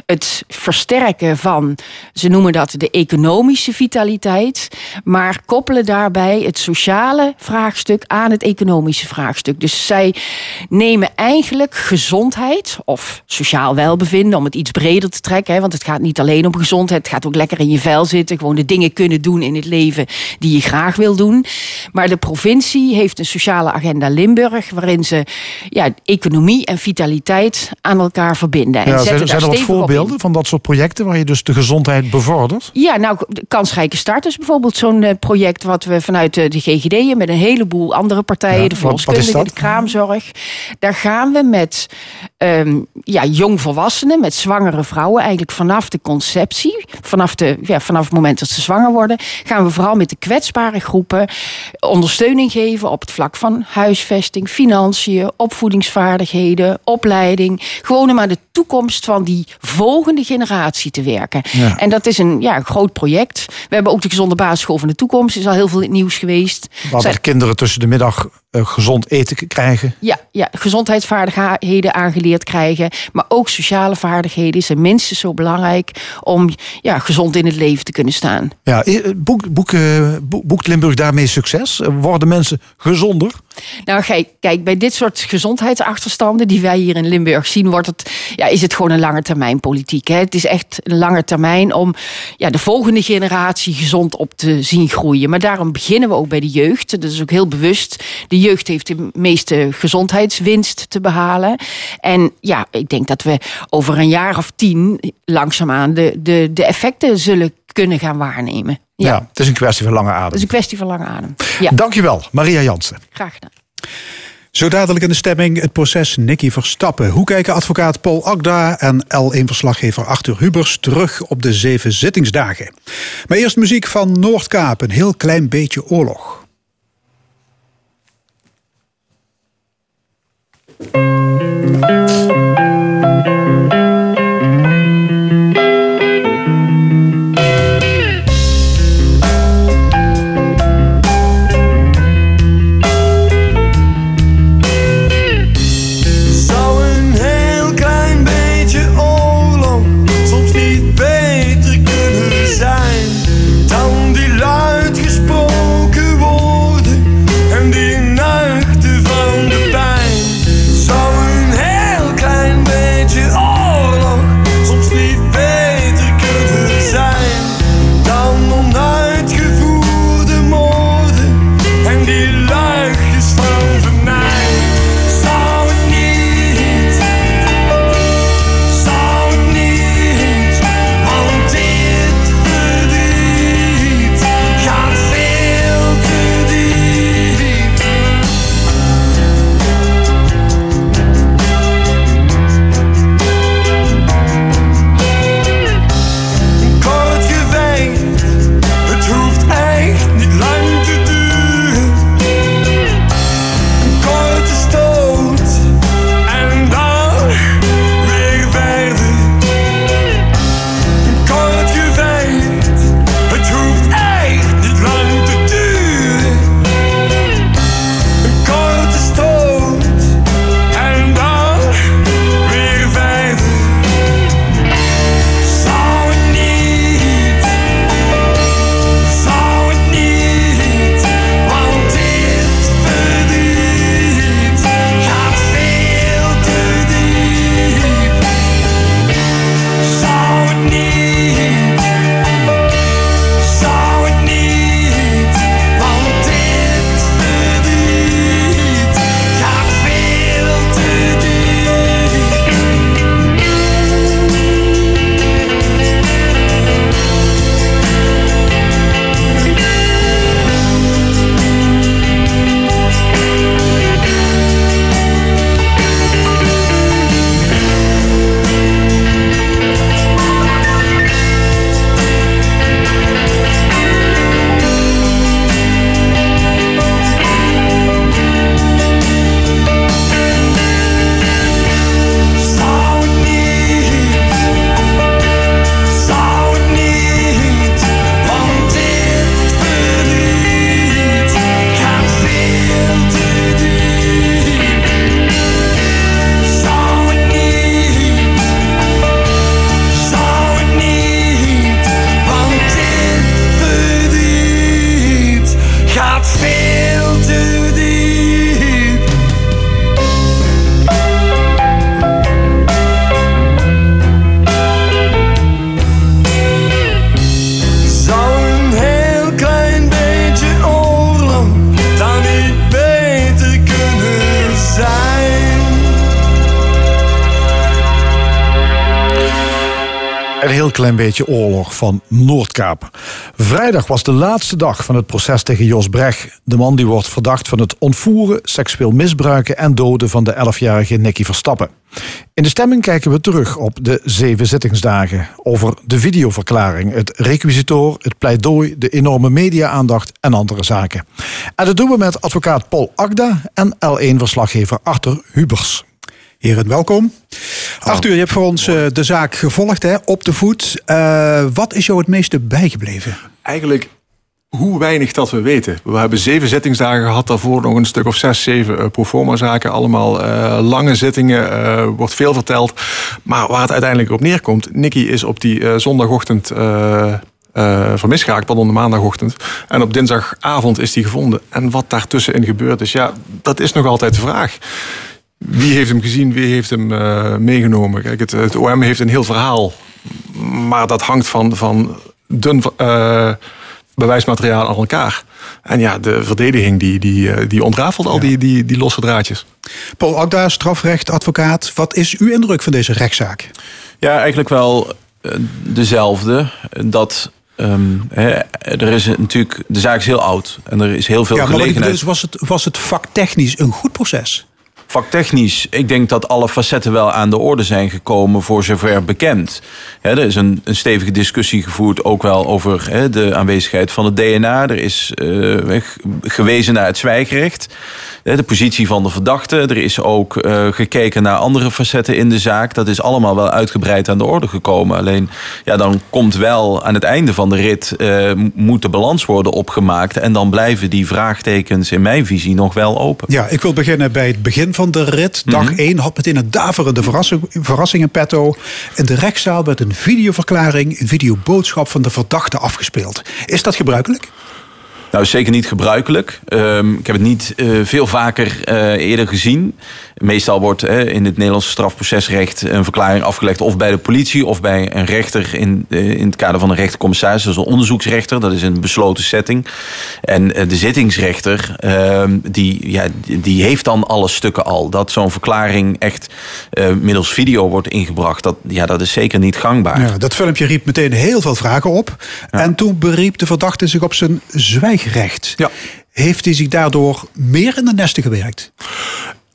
het versterken van, ze noemen dat de economische vitaliteit, maar koppelen daarbij het sociale vraagstuk aan het economische vraagstuk. Dus zij nemen eigenlijk gezondheid of sociaal welbevinden, om het iets breder te trekken, hè, want het gaat niet alleen om gezondheid, het gaat ook lekker in je vel zitten, gewoon de dingen kunnen doen in het leven die je graag wil doen. Maar de provincie heeft een sociale agenda Limburg, waarin ze ja, economie en vitaliteit aan elkaar verbinden. En Ja, zijn, zijn er wat voorbeelden van dat soort projecten waar je dus de gezondheid bevordert? Ja, nou, kansrijke start is bijvoorbeeld zo'n eh, project wat we vanuit eh, de GGD met een heleboel andere partijen, Ja, de verloskundigen, dat? de kraamzorg. Daar gaan we met ehm, ja, jongvolwassenen, met zwangere vrouwen, eigenlijk vanaf de conceptie, vanaf, de, ja, vanaf het moment dat ze zwanger worden, gaan we vooral met de kwetsbare groepen ondersteuning geven op het vlak van huisvesting, financiën, opvoedingsvaardigheden, opleiding. Gewoon om aan de toekomst van die volgende generatie te werken. Ja. En dat is een ja, groot project. We hebben ook de gezonde basisschool van de toekomst. Is al heel veel in het nieuws geweest. Waar Zijn- de kinderen tussen de middag gezond eten krijgen. Ja, ja, gezondheidsvaardigheden aangeleerd krijgen. Maar ook sociale vaardigheden zijn minstens zo belangrijk om ja, gezond in het leven te kunnen staan. Ja, eh, boek, boek, eh, boek, boekt Limburg daarmee succes? Eh, Worden mensen gezonder? Nou, kijk, kijk, bij dit soort gezondheidsachterstanden die wij hier in Limburg zien, wordt het, ja, is het gewoon een lange termijn politiek. Hè? Het is echt een lange termijn om ja, de volgende generatie gezond op te zien groeien. Maar daarom beginnen we ook bij de jeugd. Dat is ook heel bewust. De jeugd heeft de meeste gezondheidswinst te behalen. En ja, ik denk dat we over een jaar of tien langzaamaan de, de, de effecten zullen kunnen gaan waarnemen. Ja, Ja. het is een kwestie van lange adem. dat is een kwestie van lange adem. Ja, Dankjewel, Maria Jansen. graag gedaan. Zo dadelijk in de stemming het proces Nicky Verstappen. Hoe kijken advocaat Paul Agda en L1-verslaggever Arthur Hubers terug op de zeven zittingsdagen? Maar eerst muziek van Noordkaap, een heel klein beetje oorlog. Zou van Noordkaap. Vrijdag was de laatste dag van het proces tegen Jos Brecht. De man die wordt verdacht van het ontvoeren, seksueel misbruiken en doden van de 11-jarige Nicky Verstappen. In de stemming kijken we terug op de zeven zittingsdagen. Over de videoverklaring, het requisitoor, het pleidooi, de enorme media-aandacht en andere zaken. En dat doen we met advocaat Paul Agda en L1-verslaggever Arthur Hubers. Heren, welkom. Arthur, je hebt voor ons eh, de zaak gevolgd, hè, op de voet. Eh, wat is jou het meeste bijgebleven? Eigenlijk hoe weinig dat we weten. We hebben zeven zittingsdagen gehad, daarvoor nog een stuk of zes, zeven uh, proforma zaken. Allemaal uh, lange zittingen, uh, wordt veel verteld. Maar waar het uiteindelijk op neerkomt, Nicky is op die zondagochtend vermist geraakt, pardon, de maandagochtend. En op dinsdagavond is die gevonden. En wat daartussenin gebeurd is, ja, dat is nog altijd de vraag. Wie heeft hem gezien, wie heeft hem meegenomen? Kijk, het, het, OM heeft een heel verhaal. Maar dat hangt van, van dun bewijsmateriaal aan elkaar. En ja, de verdediging die, die, die ontrafelt al die, die, die losse draadjes. Paul Akda, strafrechtadvocaat. Wat is uw indruk van deze rechtszaak? Ja, eigenlijk wel dezelfde. Dat Um, er is natuurlijk, de zaak is heel oud en er is heel veel ja, maar gelegenheid. Dus was het, was het vaktechnisch een goed proces? Vaktechnisch, ik denk dat alle facetten wel aan de orde zijn gekomen voor zover bekend. er is een, een, stevige discussie gevoerd ook wel over de aanwezigheid van het DNA. Er is uh, gewezen naar het zwijgrecht de positie van de verdachte. Er is ook uh, gekeken naar andere facetten in de zaak. Dat is allemaal wel uitgebreid aan de orde gekomen. Alleen ja, dan komt wel aan het einde van de rit uh, moet de balans worden opgemaakt. En dan blijven die vraagtekens in mijn visie nog wel open. Ja, ik wil beginnen bij het begin van de rit. Dag 1 mm -hmm. had meteen een daverende verrassing, verrassing in petto. In de rechtszaal werd een videoverklaring, een videoboodschap van de verdachte afgespeeld. Is dat gebruikelijk? Nou, zeker niet gebruikelijk. Um, ik heb het niet uh, veel vaker uh, eerder gezien. Meestal wordt in het Nederlandse strafprocesrecht een verklaring afgelegd of bij de politie of bij een rechter in, in het kader van een rechtercommissaris. Dat is een onderzoeksrechter, dat is een besloten setting. En de zittingsrechter, ehm, die, ja, die heeft dan alle stukken al. Dat zo'n verklaring echt middels video wordt ingebracht, dat, ja, dat is zeker niet gangbaar. Ja, dat filmpje riep meteen heel veel vragen op. Ja. En toen beriep de verdachte zich op zijn zwijg recht. Ja. Heeft hij zich daardoor meer in de nesten gewerkt?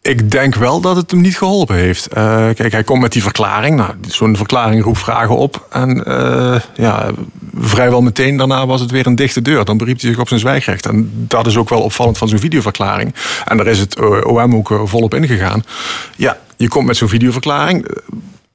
Ik denk wel dat het hem niet geholpen heeft. Uh, kijk, hij komt met die verklaring. Nou, Zo'n verklaring roept vragen op. En uh, ja, vrijwel meteen daarna was het weer een dichte deur. Dan beriep hij zich op zijn zwijgrecht. En dat is ook wel opvallend van zo'n videoverklaring. En daar is het OM ook volop ingegaan. Ja, je komt met zo'n videoverklaring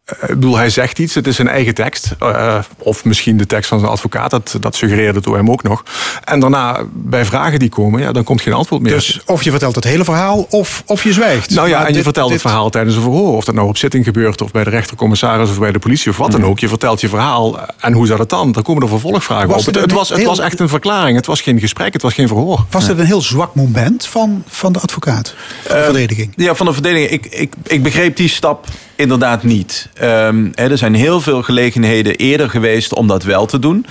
ik bedoel, hij zegt iets, het is zijn eigen tekst. Uh, of misschien de tekst van zijn advocaat, dat, dat suggereerde het OM ook nog. En daarna, bij vragen die komen, ja, dan komt geen antwoord meer. Dus of je vertelt het hele verhaal, of, of je zwijgt. Nou ja, maar en dit, je vertelt dit... het verhaal tijdens een verhoor. Of dat nou op zitting gebeurt, of bij de rechtercommissaris, of bij de politie, of wat dan ook. Je vertelt je verhaal, en hoe zat het dan? Dan komen er vervolgvragen Was op. het Het, was, het heel- was echt een verklaring, het was geen gesprek, het was geen verhoor. Was het een heel zwak moment van, van de advocaat? Van de verdediging? Ja, van de verdediging. Ik, ik, ik begreep die stap inderdaad niet. Hè, er zijn heel veel gelegenheden eerder geweest om dat wel te doen.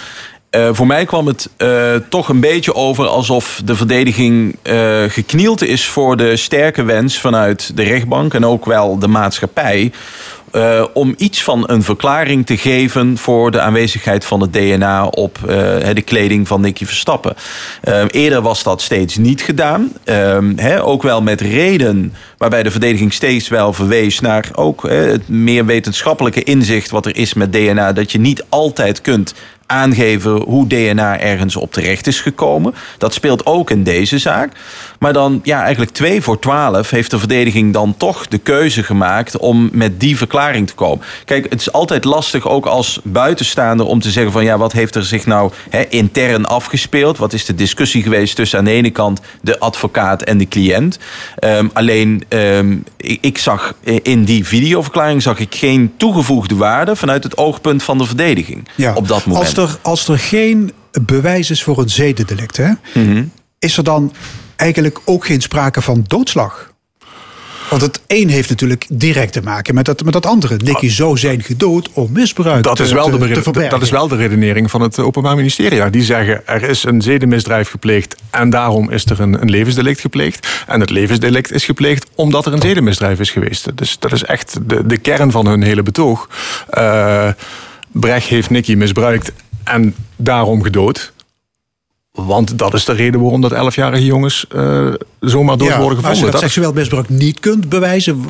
Uh, voor mij kwam het uh, toch een beetje over alsof de verdediging uh, geknield is voor de sterke wens vanuit de rechtbank en ook wel de maatschappij. Uh, om iets van een verklaring te geven voor de aanwezigheid van het DNA op uh, de kleding van Nicky Verstappen. Uh, eerder was dat steeds niet gedaan. He, ook wel met reden waarbij de verdediging steeds wel verwees naar ook het meer wetenschappelijke inzicht wat er is met DNA. Dat je niet altijd kunt aangeven hoe DNA ergens op terecht is gekomen. Dat speelt ook in deze zaak. Maar dan, ja, eigenlijk twee voor twaalf heeft de verdediging dan toch de keuze gemaakt om met die verklaring te komen. Kijk, het is altijd lastig ook als buitenstaander om te zeggen van ja, wat heeft er zich nou intern afgespeeld? Wat is de discussie geweest tussen aan de ene kant de advocaat en de cliënt? Um, alleen, um, ik, ik zag in die videoverklaring zag ik geen toegevoegde waarde vanuit het oogpunt van de verdediging Ja. op dat moment. Als er, als er geen bewijs is voor een zedendelict, hè, Mhm. is er dan eigenlijk ook geen sprake van doodslag? Want het een heeft natuurlijk direct te maken met dat, met dat andere. Nicky zou zijn gedood om misbruik Dat is, wel de, te, verbergen. dat is wel de redenering van het Openbaar Ministerie. Ja, die zeggen er is een zedenmisdrijf gepleegd en daarom is er een, een levensdelict gepleegd. En het levensdelict is gepleegd omdat er een zedenmisdrijf is geweest. Dus dat is echt de, de kern van hun hele betoog. Eh Brecht heeft Nicky misbruikt en daarom gedood. Want dat is de reden waarom dat 11-jarige jongens eh, zomaar dood Ja, worden maar als je gevonden. dat seksueel misbruik niet kunt bewijzen...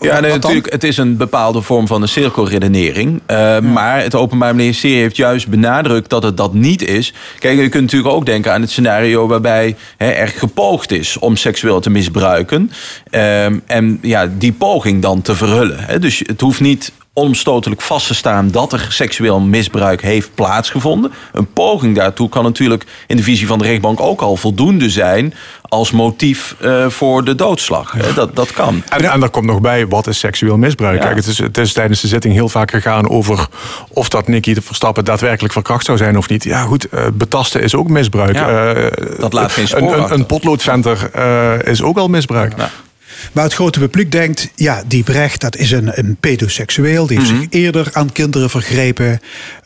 Ja, nee, natuurlijk. Het is een bepaalde vorm van een cirkelredenering. Uh, Maar het Openbaar Ministerie heeft juist benadrukt dat het dat niet is. Kijk, je kunt natuurlijk ook denken aan het scenario waarbij hè, er gepoogd is om seksueel te misbruiken. Um, en ja, die poging dan te verhullen. Hè. Dus het hoeft niet onomstotelijk vast te staan dat er seksueel misbruik heeft plaatsgevonden. Een poging daartoe kan natuurlijk in de visie van de rechtbank ook al voldoende zijn als motief eh, voor de doodslag. Hè, Dat, dat kan. En, en daar komt nog bij, wat is seksueel misbruik? Ja. Kijk, het is, het is tijdens de zitting heel vaak gegaan over of dat Nicky de Verstappen daadwerkelijk verkracht zou zijn of niet. Ja, goed, eh, betasten is ook misbruik. Ja, Eh, dat laat geen spoor Een, een, een potloodventer is ook al misbruik. Maar het grote publiek denkt, ja, die Brecht, dat is een, een pedoseksueel. Die heeft zich eerder aan kinderen vergrepen.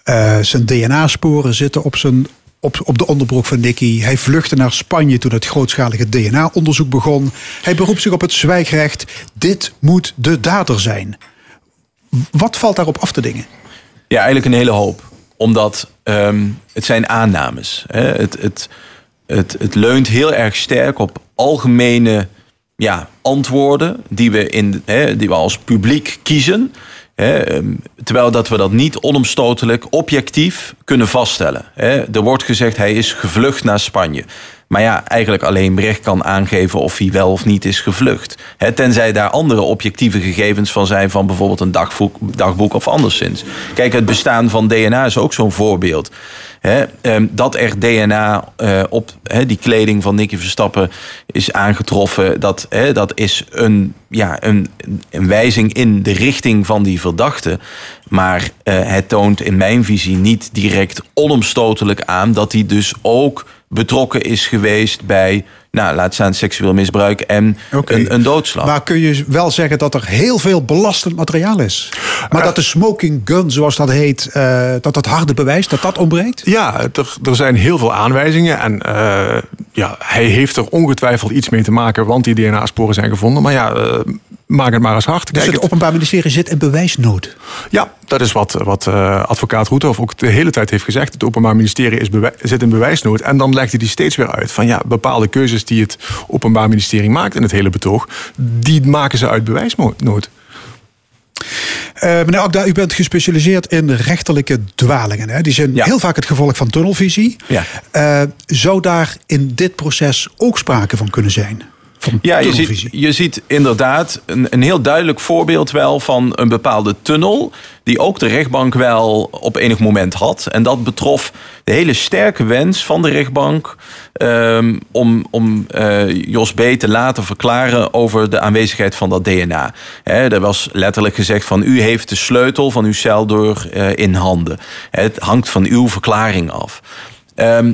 Eh, zijn DNA-sporen zitten op, zijn, op, op de onderbroek van Nicky. Hij vluchtte naar Spanje toen het grootschalige DNA-onderzoek begon. Hij beroept zich op het zwijgrecht. Dit moet de dader zijn. Wat valt daarop af te dingen? Ja, eigenlijk een hele hoop. Omdat ehm, het zijn aannames. Hè. Het, het, het, het leunt heel erg sterk op algemene ja, antwoorden die we, in, hè, die we als publiek kiezen. Hè, ehm, terwijl dat we dat niet onomstotelijk objectief kunnen vaststellen. Hè. Er wordt gezegd hij is gevlucht naar Spanje. Maar ja, eigenlijk alleen Brecht kan aangeven of hij wel of niet is gevlucht. Tenzij daar andere objectieve gegevens van zijn... van bijvoorbeeld een dagboek, of anderszins. Kijk, het bestaan van DNA is ook zo'n voorbeeld. Ehm, dat er DNA eh, op die kleding van Nicky Verstappen is aangetroffen... dat, dat is een, ja, een, een wijzing in de richting van die verdachte. Maar eh, het toont in mijn visie niet direct onomstotelijk aan... dat hij dus ook betrokken is geweest bij, nou, laat staan seksueel misbruik en een, een doodslag. Maar kun je wel zeggen dat er heel veel belastend materiaal is? Maar dat de smoking gun, zoals dat heet, eh, dat dat harde bewijs, dat dat ontbreekt? Ja, er, er zijn heel veel aanwijzingen. En eh, ja, hij heeft er ongetwijfeld iets mee te maken, want die DNA-sporen zijn gevonden. Maar ja, eh, maak het maar eens hard. Dus het Openbaar Ministerie zit in bewijsnood. Ja, dat is wat, wat eh, advocaat Roethoff ook de hele tijd heeft gezegd. Het Openbaar Ministerie is zit in bewijsnood. En dan legt hij die steeds weer uit van ja, bepaalde keuzes die het Openbaar Ministerie maakt in het hele betoog, die maken ze uit bewijsnood. Eh, meneer Akda, u bent gespecialiseerd in rechterlijke dwalingen. Hè? Die zijn Ja. heel vaak het gevolg van tunnelvisie. Ja. Eh, zou daar in dit proces ook sprake van kunnen zijn? Van Ja, je ziet, je ziet inderdaad een, een heel duidelijk voorbeeld wel van een bepaalde tunnel. Die ook de rechtbank wel op enig moment had. En dat betrof de hele sterke wens van de rechtbank. ehm, om om eh, Jos B. te laten verklaren over de aanwezigheid van dat DNA. Hè, er was letterlijk gezegd van u heeft de sleutel van uw celdeur eh, in handen. Het hangt van uw verklaring af. Ehm,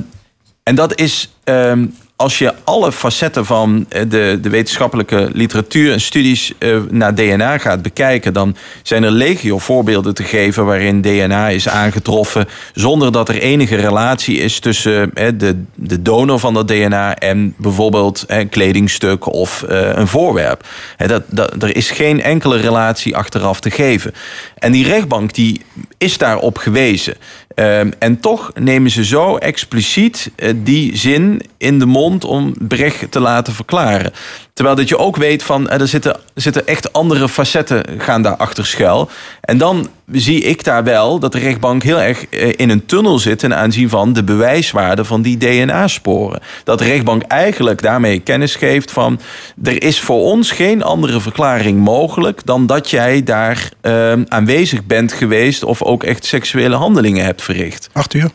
en dat is, ehm, als je alle facetten van eh, de, de wetenschappelijke literatuur en studies eh, naar DNA gaat bekijken, dan zijn er legio voorbeelden te geven waarin DNA is aangetroffen zonder dat er enige relatie is tussen eh, de, de donor van dat DNA en bijvoorbeeld een kledingstuk of een voorwerp. Dat, dat, er is geen enkele relatie achteraf te geven. En die rechtbank die is daarop gewezen. Ehm, en toch nemen ze zo expliciet eh, die zin in de mond om Brecht te laten verklaren. Terwijl dat je ook weet van eh, er zitten, zitten echt andere facetten gaan daar achter schuil. En dan zie ik daar wel dat de rechtbank heel erg eh, in een tunnel zit ten aanzien van de bewijswaarde van die DNA-sporen. Dat de rechtbank eigenlijk daarmee kennis geeft van er is voor ons geen andere verklaring mogelijk dan dat jij daar eh, aanwezig bent geweest of ook echt seksuele handelingen hebt verricht. Arthur?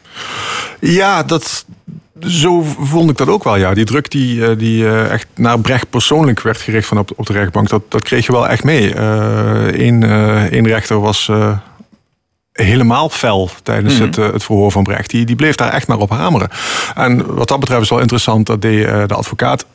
Ja, dat, zo vond ik dat ook wel. Ja. Die druk die, eh, die eh, echt naar Brecht persoonlijk werd gericht van op, op de rechtbank, dat, dat kreeg je wel echt mee. Eén één rechter was eh, helemaal fel tijdens het, eh, het verhoor van Brecht. Die, die bleef daar echt maar op hameren. En wat dat betreft is wel interessant, dat eh, de advocaat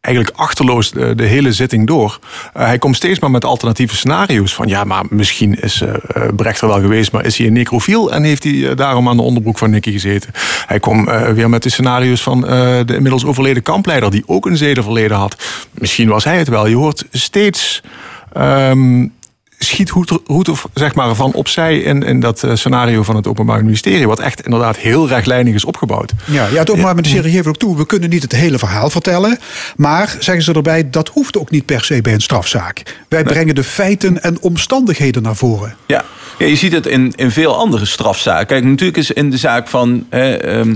eigenlijk achterloos de, de hele zitting door. Eh, hij komt steeds maar met alternatieve scenario's. Van ja, maar misschien is eh, eh, Brecht er wel geweest, maar is hij een necrofiel en heeft hij eh, daarom aan de onderbroek van Nicky gezeten. Hij komt eh, weer met de scenario's van eh, de inmiddels overleden kampleider, die ook een zedenverleden had. Misschien was hij het wel. Je hoort steeds. ehm, schiet Hoethoff zeg maar, van opzij in, in dat eh, scenario van het Openbaar Ministerie. Wat echt inderdaad heel rechtlijnig is opgebouwd. Ja, ja, het Openbaar Ministerie geeft ook toe, we kunnen niet het hele verhaal vertellen. Maar, zeggen ze erbij, dat hoeft ook niet per se bij een strafzaak. Wij brengen de feiten en omstandigheden naar voren. Ja. ja, je ziet het in, in veel andere strafzaken. Kijk, natuurlijk is in de zaak van. hè, ehm,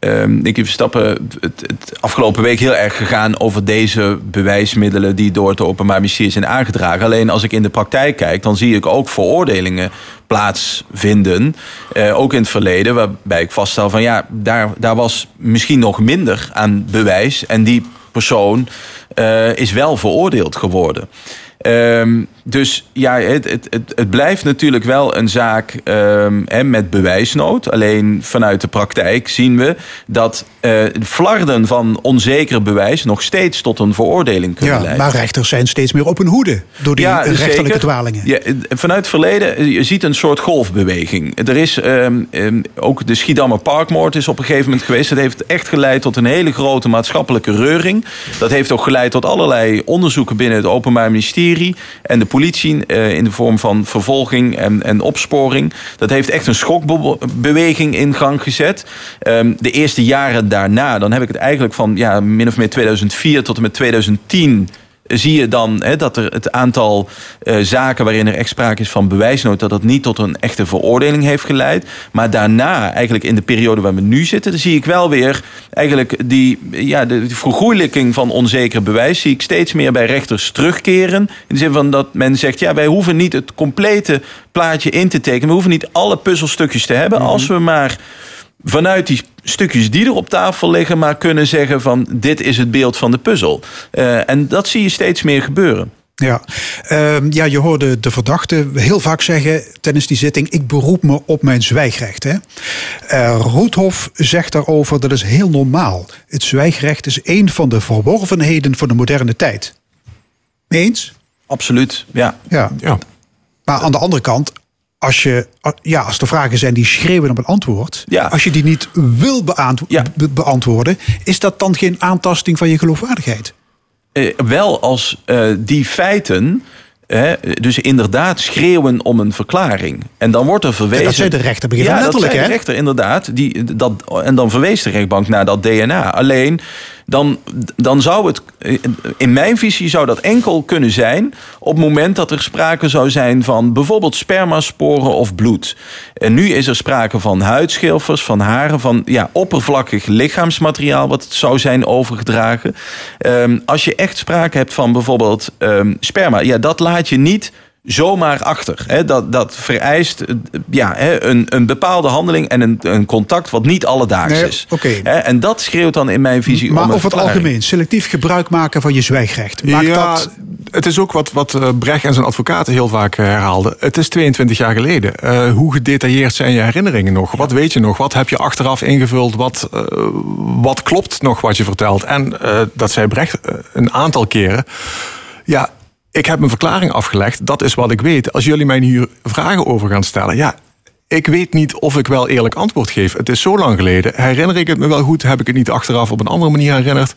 ehm Nicky Verstappen het, het afgelopen week heel erg gegaan over deze bewijsmiddelen die door het Openbaar Ministerie zijn aangedragen. Alleen als ik in de praktijk kijk, dan zie ik ook veroordelingen plaatsvinden. eh, ook in het verleden, waarbij ik vaststel van ja, daar, daar was misschien nog minder aan bewijs. En die persoon eh, is wel veroordeeld geworden. Ehm, dus ja, het, het, het, het blijft natuurlijk wel een zaak ehm, hè, met bewijsnood. Alleen vanuit de praktijk zien we dat eh flarden van onzeker bewijs nog steeds tot een veroordeling kunnen Ja, leiden. maar rechters zijn steeds meer op hun hoede door die rechterlijke zeker. dwalingen. Ja, eh, vanuit het verleden, eh, je ziet een soort golfbeweging. Er is ehm, ehm, ook de Schiedammer Parkmoord is op een gegeven moment geweest. Dat heeft echt geleid tot een hele grote maatschappelijke reuring. Dat heeft ook geleid tot allerlei onderzoeken binnen het Openbaar Ministerie en de politie eh, in de vorm van vervolging en, en opsporing. Dat heeft echt een schokbeweging in gang gezet. Ehm, de eerste jaren daarna, dan heb ik het eigenlijk van ja, min of meer 2004 tot en met 2010 zie je dan hè, dat er het aantal eh, zaken waarin er echt sprake is van bewijsnood, dat dat niet tot een echte veroordeling heeft geleid. Maar daarna, eigenlijk in de periode waar we nu zitten, dan zie ik wel weer eigenlijk die, ja, de, vergoeilijking van onzeker bewijs, zie ik steeds meer bij rechters terugkeren. In de zin van dat men zegt, ja, wij hoeven niet het complete plaatje in te tekenen. We hoeven niet alle puzzelstukjes te hebben. Als we maar vanuit die stukjes die er op tafel liggen, maar kunnen zeggen van dit is het beeld van de puzzel. Eh, en dat zie je steeds meer gebeuren. Ja. Ehm, ja, je hoorde de verdachte heel vaak zeggen tijdens die zitting: ik beroep me op mijn zwijgrecht. Hè? Eh, Roethoff zegt daarover: dat is heel normaal. Het zwijgrecht is een van de verworvenheden van de moderne tijd. Eens? Absoluut, ja. Ja. Ja. Maar aan de andere kant, als, je, ja, als er vragen zijn die schreeuwen op een antwoord, Ja. als je die niet wil beantwo- Ja. be- beantwoorden, is dat dan geen aantasting van je geloofwaardigheid? Eh, wel als eh, die feiten. dus inderdaad schreeuwen om een verklaring. En dan wordt er verwezen. dat zei de rechter begin Ja, letterlijk, dat zei hè? de rechter inderdaad. Die, dat, en dan verwees de rechtbank naar dat DNA. Alleen dan, dan zou het. In mijn visie zou dat enkel kunnen zijn. op het moment dat er sprake zou zijn van bijvoorbeeld spermasporen of bloed. En nu is er sprake van huidschilfers, van haren, van ja, oppervlakkig lichaamsmateriaal. wat zou zijn overgedragen. Ehm, als je echt sprake hebt van bijvoorbeeld ehm, sperma, ja, dat laat je niet zomaar achter. Hè. Dat, dat vereist eh, ja, hè, een, een bepaalde handeling en een, een contact wat niet alledaags Nee, is. Hè, En dat schreeuwt dan in mijn visie Maar over het algemeen, selectief gebruik maken van je zwijgrecht. Maakt ja, dat. het is ook wat, wat eh, Brecht en zijn advocaten heel vaak eh, herhaalden. Het is 22 jaar geleden. Eh, hoe gedetailleerd zijn je herinneringen nog? Wat weet je nog? Wat heb je achteraf ingevuld? Wat, wat klopt nog wat je vertelt? En eh, dat zei Brecht een aantal keren. Ja, ik heb een verklaring afgelegd. Dat is wat ik weet. Als jullie mij hier vragen over gaan stellen... ja, ik weet niet of ik wel eerlijk antwoord geef. Het is zo lang geleden. Herinner ik het me wel goed? Heb ik het niet achteraf op een andere manier herinnerd?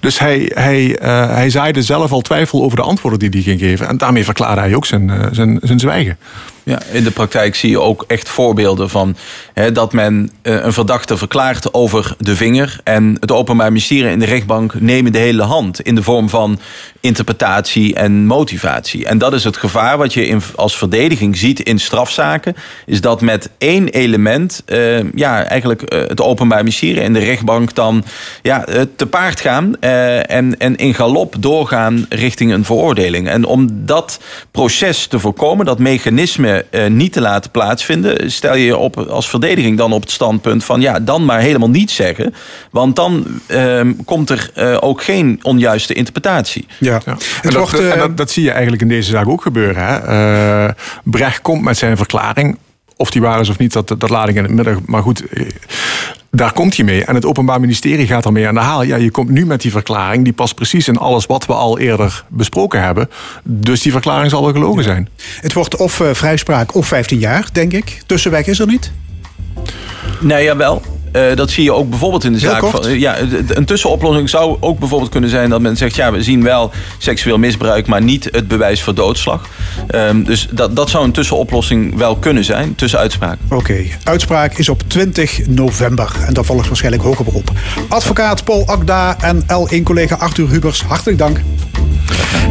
Dus hij, hij, eh, hij zaaide zelf al twijfel over de antwoorden die hij ging geven. En daarmee verklaarde hij ook zijn, eh, zijn, zijn zwijgen. Ja, in de praktijk zie je ook echt voorbeelden van hè, dat men eh, een verdachte verklaart over de vinger. En het Openbaar Ministerie en de rechtbank nemen de hele hand in de vorm van interpretatie en motivatie. En dat is het gevaar wat je in, als verdediging ziet in strafzaken. Is dat met één element eh, ja, eigenlijk eh, het Openbaar Ministerie en de rechtbank dan ja, te paard gaan en, en in galop doorgaan richting een veroordeling. En om dat proces te voorkomen, dat mechanisme eh, niet te laten plaatsvinden, stel je je op als verdediging dan op het standpunt van ja, dan maar helemaal niets zeggen. Want dan ehm, komt er eh, ook geen onjuiste interpretatie. Ja. En, dat, wordt, en eh, dat, dat zie je eigenlijk in deze zaak ook gebeuren. Hè? Eh, Brecht komt met zijn verklaring. Of die waar is of niet, dat, dat laat ik in het midden. Maar goed, eh, daar komt hij mee. En het Openbaar Ministerie gaat ermee aan de haal. Ja, je komt nu met die verklaring. Die past precies in alles wat we al eerder besproken hebben. Dus die verklaring zal wel gelogen zijn. Het wordt of eh, vrijspraak of 15 jaar, denk ik. Tussenweg is er niet. Nee, jawel. Eh, dat zie je ook bijvoorbeeld in de zaak van. eh, ja, d- een tussenoplossing zou ook bijvoorbeeld kunnen zijn dat men zegt: ja, we zien wel seksueel misbruik, maar niet het bewijs voor doodslag. Ehm, dus dat, dat zou een tussenoplossing wel kunnen zijn, tussen uitspraken. Oké, uitspraak is op 20 november. En dan volgt waarschijnlijk hoger beroep. Advocaat Paul Akda en L1-collega Arthur Hubers, hartelijk dank.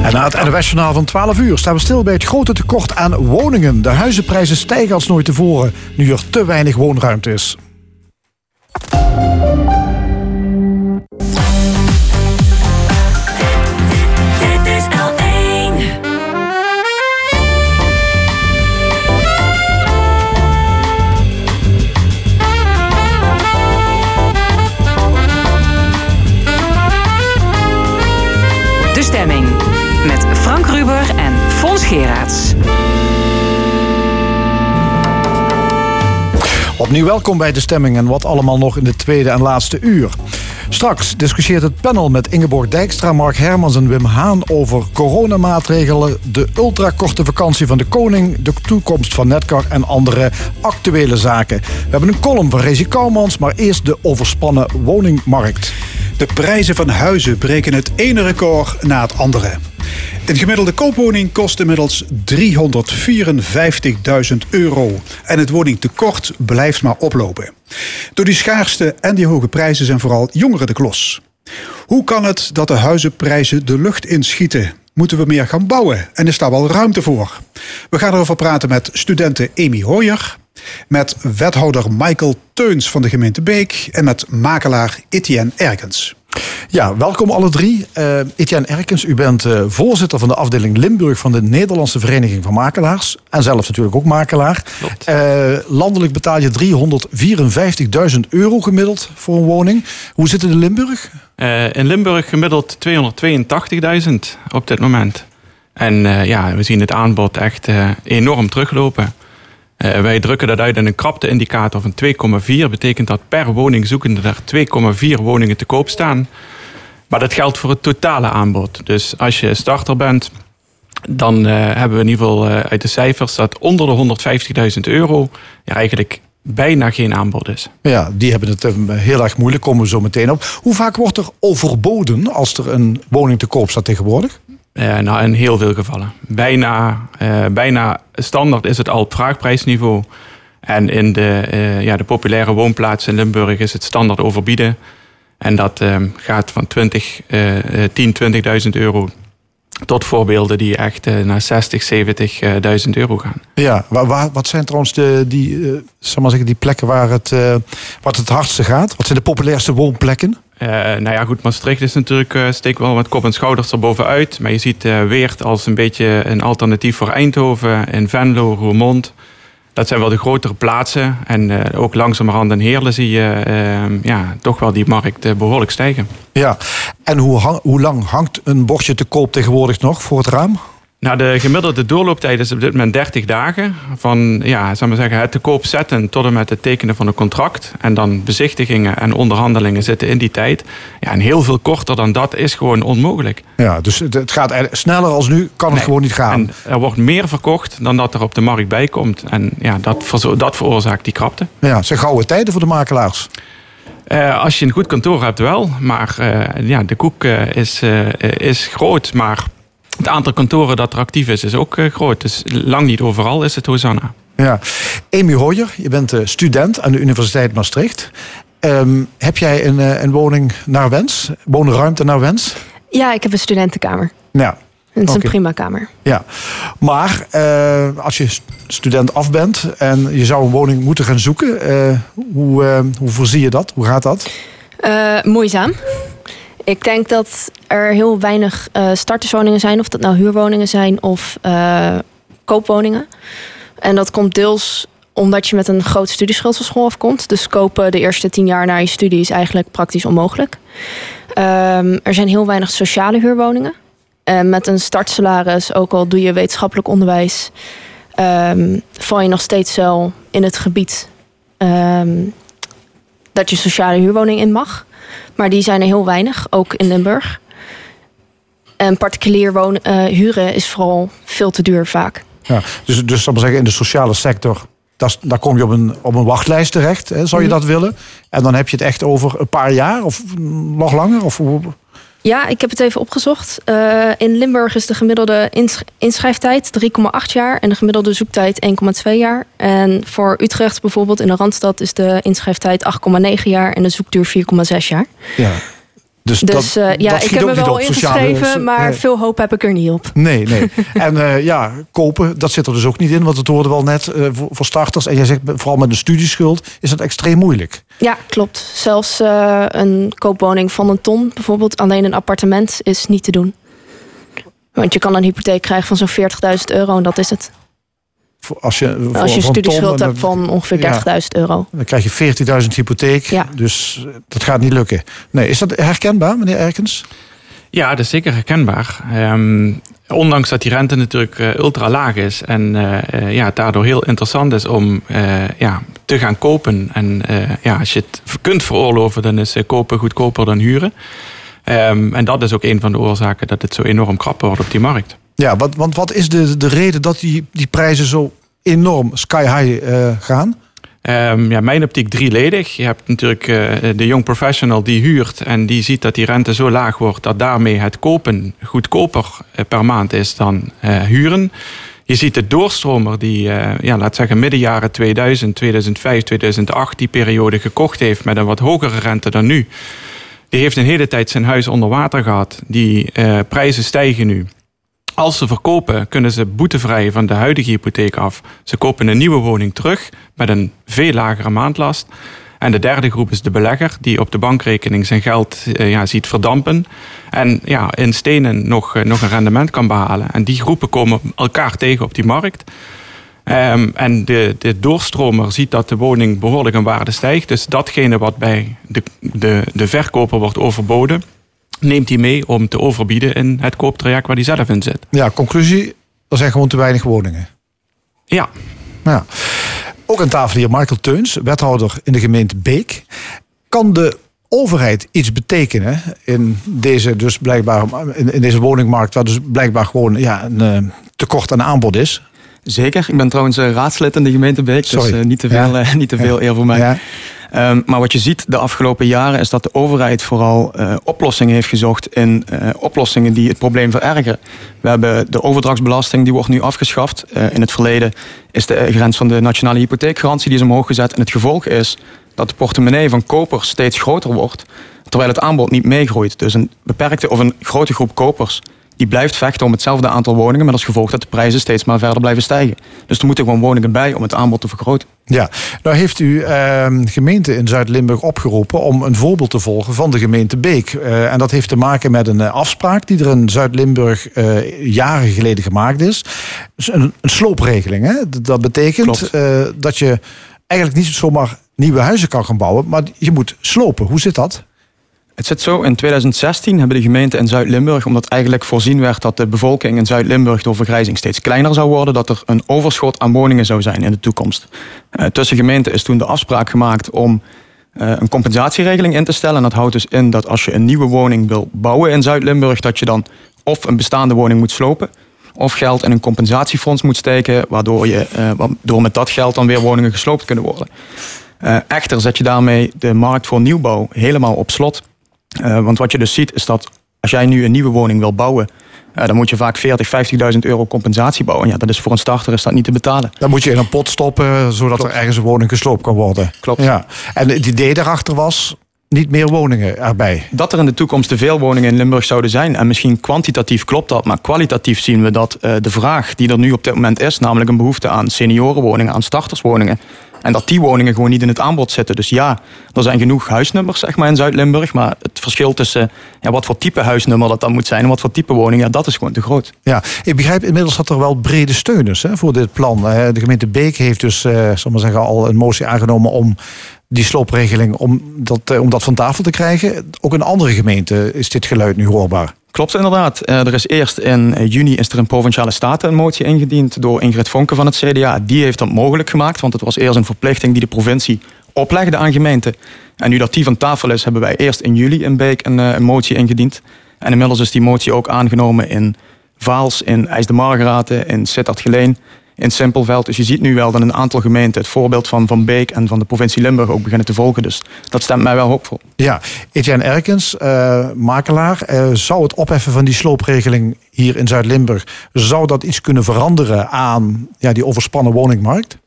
En na het NOS-journaal van 12 uur staan we stil bij het grote tekort aan woningen. De huizenprijzen stijgen als nooit tevoren, nu er te weinig woonruimte is. Is De stemming met Frank Huber en Fons Geraerts. Opnieuw welkom bij de stemming en wat allemaal nog in de tweede en laatste uur. Straks discussieert het panel met Ingeborg Dijkstra, Mark Hermans en Wim Haan over coronamaatregelen, de ultrakorte vakantie van de koning, de toekomst van Netcar en andere actuele zaken. We hebben een column van Rezi Kouwmans, maar eerst de overspannen woningmarkt. De prijzen van huizen breken het ene record na het andere. Een gemiddelde koopwoning kost inmiddels 354.000 euro. En het woningtekort blijft maar oplopen. Door die schaarste en die hoge prijzen zijn vooral jongeren de klos. Hoe kan het dat de huizenprijzen de lucht inschieten? Moeten we meer gaan bouwen? En is daar wel ruimte voor? We gaan erover praten met studenten Amy Hoyer, met wethouder Michael Teuns van de gemeente Beek en met makelaar Etienne Erkens. Ja, welkom alle drie. Eh Etienne Erkens, u bent eh, voorzitter van de afdeling Limburg van de Nederlandse Vereniging van Makelaars. En zelf natuurlijk ook makelaar. Eh, landelijk betaal je 354.000 euro gemiddeld voor een woning. Hoe zit het in Limburg? In Limburg gemiddeld 282.000 op dit moment. En ja, we zien het aanbod echt enorm teruglopen. Eh, wij drukken dat uit in een krapte-indicator van 2,4. Betekent dat per woningzoekende er 2,4 woningen te koop staan. Maar dat geldt voor het totale aanbod. Dus als je starter bent, dan eh, hebben we in ieder geval eh, uit de cijfers dat onder de 150.000 euro eigenlijk bijna geen aanbod is. Ja, die hebben het eh, heel erg moeilijk, komen we zo meteen op. Hoe vaak wordt er overboden als er een woning te koop staat tegenwoordig? Eh, nou, in heel veel gevallen. Bijna, eh, bijna standaard is het al vraagprijsniveau. En in de, eh, ja, de populaire woonplaatsen in Limburg is het standaard overbieden. En dat gaat van 20, eh, eh, 10, 20.000 euro tot voorbeelden die echt eh, naar 60, 70.000 euro gaan. Ja, waar, wat zijn trouwens de, die, eh, zal maar zeggen, die plekken waar het, eh, wat het hardste gaat? Wat zijn de populairste woonplekken? Eh, nou ja, goed, Maastricht is natuurlijk, eh steekt wel met kop en schouders erbovenuit. Maar je ziet eh, Weert als een beetje een alternatief voor Eindhoven. In Venlo, Roermond. Dat zijn wel de grotere plaatsen. En eh, ook langzamerhand in Heerlen zie je eh, ja, toch wel die markt eh, behoorlijk stijgen. Ja, en hoe, hang- hoe lang hangt een bordje te koop tegenwoordig nog voor het raam? Nou, de gemiddelde doorlooptijd is op dit moment 30 dagen. Van ja, maar zeggen, het te koop zetten tot en met het tekenen van een contract. En dan bezichtigingen en onderhandelingen zitten in die tijd. Ja, en heel veel korter dan dat is gewoon onmogelijk. Ja, dus het, gaat sneller als nu, kan het Nee. gewoon niet gaan. En er wordt meer verkocht dan dat er op de markt bij komt. En ja, dat, dat veroorzaakt die krapte. Ja, zijn gouden tijden voor de makelaars. Eh, als je een goed kantoor hebt wel. Maar eh, ja, de koek eh, is, is groot. Maar het aantal kantoren dat er actief is, is ook eh, groot. Dus lang niet overal is het Hosanna. Ja. Amy Hoyer, je bent eh, student aan de Universiteit Maastricht. Ehm, heb jij een, eh, een woning naar wens? Woonruimte naar wens? Ja, ik heb een studentenkamer. Ja. Het is een prima kamer. Ja, maar eh, als je st- student af bent en je zou een woning moeten gaan zoeken, eh, hoe, hoe voorzie je dat? Hoe gaat dat? Eh, moeizaam. Ik denk dat er heel weinig eh, starterswoningen zijn, of dat nou huurwoningen zijn of eh, koopwoningen. En dat komt deels omdat je met een groot studieschuld van school afkomt. Dus kopen de eerste tien jaar na je studie is eigenlijk praktisch onmogelijk. Ehm, er zijn heel weinig sociale huurwoningen. En met een startsalaris, ook al doe je wetenschappelijk onderwijs, ehm, val je nog steeds wel in het gebied ehm, dat je sociale huurwoning in mag. Maar die zijn er heel weinig, ook in Limburg. En particulier wonen, eh, huren is vooral veel te duur vaak. Ja, dus, dus zal ik maar zeggen, in de sociale sector, daar, daar kom je op een, op een wachtlijst terecht. Hè, zou je Mhm. dat willen? En dan heb je het echt over een paar jaar of nog langer? Of, hoe- Ja, ik heb het even opgezocht. Eh, in Limburg is de gemiddelde insch- inschrijftijd 3,8 jaar en de gemiddelde zoektijd 1,2 jaar. En voor Utrecht bijvoorbeeld in de Randstad is de inschrijftijd 8,9 jaar en de zoekduur 4,6 jaar. ja. Dus, Dus dat, eh, ja, dat ik heb me niet wel op, sociale- ingeschreven, maar Nee. veel hoop heb ik er niet op. Nee, nee. En eh, ja, kopen, dat zit er dus ook niet in. Want het hoorde wel net eh, voor, voor starters. En jij zegt vooral met een studieschuld is dat extreem moeilijk. Ja, klopt. Zelfs een koopwoning van een ton, bijvoorbeeld alleen een appartement, is niet te doen. Want je kan een hypotheek krijgen van zo'n 40.000 euro en dat is het. Als je, voor- Als je voor een een studieschuld ton, hebt van ongeveer ja. 30.000 euro. Dan krijg je 40.000 hypotheek. Ja. Dus eh, dat gaat niet lukken. Nee, is dat herkenbaar, meneer Erkens? Ja, dat is zeker herkenbaar. Ehm, Ondanks dat die rente natuurlijk eh, ultra laag is en eh, eh, ja, het daardoor heel interessant is om eh, ja, te gaan kopen. En eh, ja, als je het kunt veroorloven, dan is kopen goedkoper dan huren. Ehm, en dat is ook een van de oorzaken dat het zo enorm krap wordt op die markt. Ja, want, wat is de, de reden dat die, die prijzen zo enorm sky high eh, gaan? Ehm, ja, mijn optiek drieledig. Je hebt natuurlijk eh, de young professional die huurt en die ziet dat die rente zo laag wordt dat daarmee het kopen goedkoper eh, per maand is dan huren. Je ziet de doorstromer die, eh, ja, laat zeggen midden jaren 2000, 2005, 2008 die periode gekocht heeft met een wat hogere rente dan nu. Die heeft een hele tijd zijn huis onder water gehad. Die prijzen stijgen nu. Als ze verkopen, kunnen ze boetevrij van de huidige hypotheek af. Ze kopen een nieuwe woning terug met een veel lagere maandlast. En de derde groep is de belegger, die op de bankrekening zijn geld eh, ja, ziet verdampen. En ja, in stenen nog, eh, nog een rendement kan behalen. En die groepen komen elkaar tegen op die markt. Ehm, en de, de doorstromer ziet dat de woning behoorlijk in waarde stijgt. Dus datgene wat bij de, de, de verkoper wordt overboden, neemt hij mee om te overbieden in het kooptraject waar hij zelf in zit. Ja, conclusie, er zijn gewoon te weinig woningen. Ja. Ja. Ook aan tafel hier Michael Teuns, wethouder in de gemeente Beek. Kan de overheid iets betekenen in deze, dus blijkbaar, in, in deze woningmarkt, waar dus blijkbaar gewoon ja, een eh, tekort aan aanbod is? Zeker. Ik ben trouwens eh, raadslid in de gemeente Beek. Sorry. Dus eh, niet te veel, Ja. niet te veel Ja. eer voor mij. Ja. Ehm, maar wat je ziet de afgelopen jaren is dat de overheid vooral eh, oplossingen heeft gezocht in eh, oplossingen die het probleem verergeren. We hebben de overdrachtsbelasting, die wordt nu afgeschaft. Eh, in het verleden is de grens van de nationale hypotheekgarantie die is omhoog gezet. En het gevolg is dat de portemonnee van kopers steeds groter wordt, terwijl het aanbod niet meegroeit. Dus een beperkte of een grote groep kopers die blijft vechten om hetzelfde aantal woningen, met als gevolg dat de prijzen steeds maar verder blijven stijgen. Dus er moeten gewoon woningen bij om het aanbod te vergroten. Ja, nou heeft u ehm, gemeente in Zuid-Limburg opgeroepen om een voorbeeld te volgen van de gemeente Beek. Eh, en dat heeft te maken met een eh, afspraak die er in Zuid-Limburg eh, jaren geleden gemaakt is. Dus een, een sloopregeling. Hè? Dat betekent dat je eigenlijk niet zomaar nieuwe huizen kan gaan bouwen, maar je moet slopen. Hoe zit dat? Het zit zo, in 2016 hebben de gemeenten in Zuid-Limburg, omdat eigenlijk voorzien werd dat de bevolking in Zuid-Limburg door vergrijzing steeds kleiner zou worden, dat er een overschot aan woningen zou zijn in de toekomst. Eh, tussen gemeenten is toen de afspraak gemaakt om eh, een compensatieregeling in te stellen. En dat houdt dus in dat als je een nieuwe woning wil bouwen in Zuid-Limburg, dat je dan of een bestaande woning moet slopen, of geld in een compensatiefonds moet steken, waardoor, je, eh, waardoor met dat geld dan weer woningen gesloopt kunnen worden. Echter zet je daarmee de markt voor nieuwbouw helemaal op slot. Eh, want wat je dus ziet is dat als jij nu een nieuwe woning wil bouwen, eh, dan moet je vaak 40, 50.000 euro compensatie bouwen. Ja, dat is voor een starter is dat niet te betalen. Dan moet je in een pot stoppen, zodat er ergens een woning gesloopt kan worden. Klopt. Ja. En het idee daarachter was niet meer woningen erbij. Dat er in de toekomst te veel woningen in Limburg zouden zijn. En misschien kwantitatief klopt dat, maar kwalitatief zien we dat eh, de vraag die er nu op dit moment is, namelijk een behoefte aan seniorenwoningen, aan starterswoningen. En dat die woningen gewoon niet in het aanbod zitten. Dus ja, er zijn genoeg huisnummers zeg maar, in Zuid-Limburg. Maar het verschil tussen ja, wat voor type huisnummer dat dan moet zijn en wat voor type woning, ja, dat is gewoon te groot. Ja, ik begrijp inmiddels dat er wel brede steun is hè, voor dit plan. Eh, De gemeente Beek heeft dus, eh zeggen, al een motie aangenomen om die sloopregeling om dat, eh, om dat van tafel te krijgen. Ook in andere gemeenten is dit geluid nu hoorbaar. Klopt inderdaad. Eh, er is eerst in juni is er een provinciale staten een motie ingediend door Ingrid Vonken van het CDA. Die heeft dat mogelijk gemaakt, want het was eerst een verplichting die de provincie oplegde aan gemeenten. En nu dat die van tafel is, hebben wij eerst in juli in Beek een, eh, een motie ingediend. En inmiddels is die motie ook aangenomen in Vaals, in IJs de Margraten, in Sittard-Geleen, in Simpelveld. Dus je ziet nu wel dat een aantal gemeenten het voorbeeld van Van Beek en van de provincie Limburg ook beginnen te volgen. Dus dat stemt mij wel hoopvol. Ja, Etienne Erkens, eh, makelaar. eh, zou het opheffen van die sloopregeling hier in Zuid-Limburg... zou dat iets kunnen veranderen aan ja, die overspannen woningmarkt?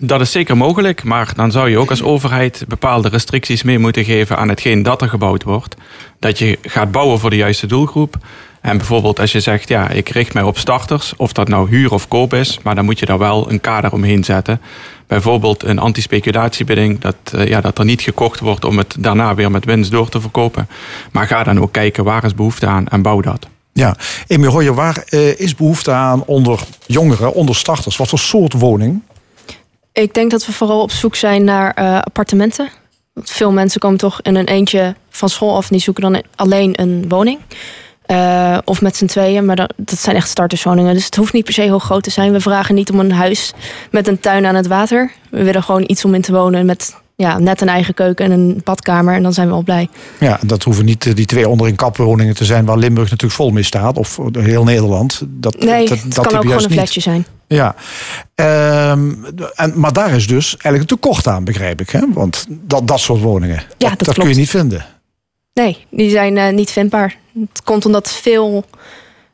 Dat is zeker mogelijk, maar dan zou je ook als overheid bepaalde restricties mee moeten geven aan hetgeen dat er gebouwd wordt. Dat je gaat bouwen voor de juiste doelgroep. En bijvoorbeeld als je zegt, ja, ik richt mij op starters, of dat nou huur of koop is, maar dan moet je daar wel een kader omheen zetten. Bijvoorbeeld een antispeculatiebidding, dat, eh, ja, dat er niet gekocht wordt om het daarna weer met winst door te verkopen. Maar ga dan ook kijken waar is behoefte aan en bouw dat. Ja, Emil Hoyer, waar eh, is behoefte aan onder jongeren, onder starters? Wat voor soort woning? Ik denk dat we vooral op zoek zijn naar eh, appartementen. Want veel mensen komen toch in een eentje van school af en die zoeken dan alleen een woning. Eh, of met z'n tweeën, maar dat, dat zijn echt starterswoningen. Dus het hoeft niet per se heel groot te zijn. We vragen niet om een huis met een tuin aan het water. We willen gewoon iets om in te wonen met ja, net een eigen keuken en een badkamer. En dan zijn we al blij. Ja, dat hoeven niet eh, die twee onderin kapwoningen te zijn waar Limburg natuurlijk vol mee staat. Of heel Nederland. Dat, Nee, dat, het dat kan ook gewoon een flatje zijn. Ja, Ehm, en, maar daar is dus eigenlijk een tekort aan, begrijp ik. Hè? Want dat, dat soort woningen, Ja, dat, dat kun je niet vinden. Nee, die zijn eh, niet vindbaar. Het komt omdat veel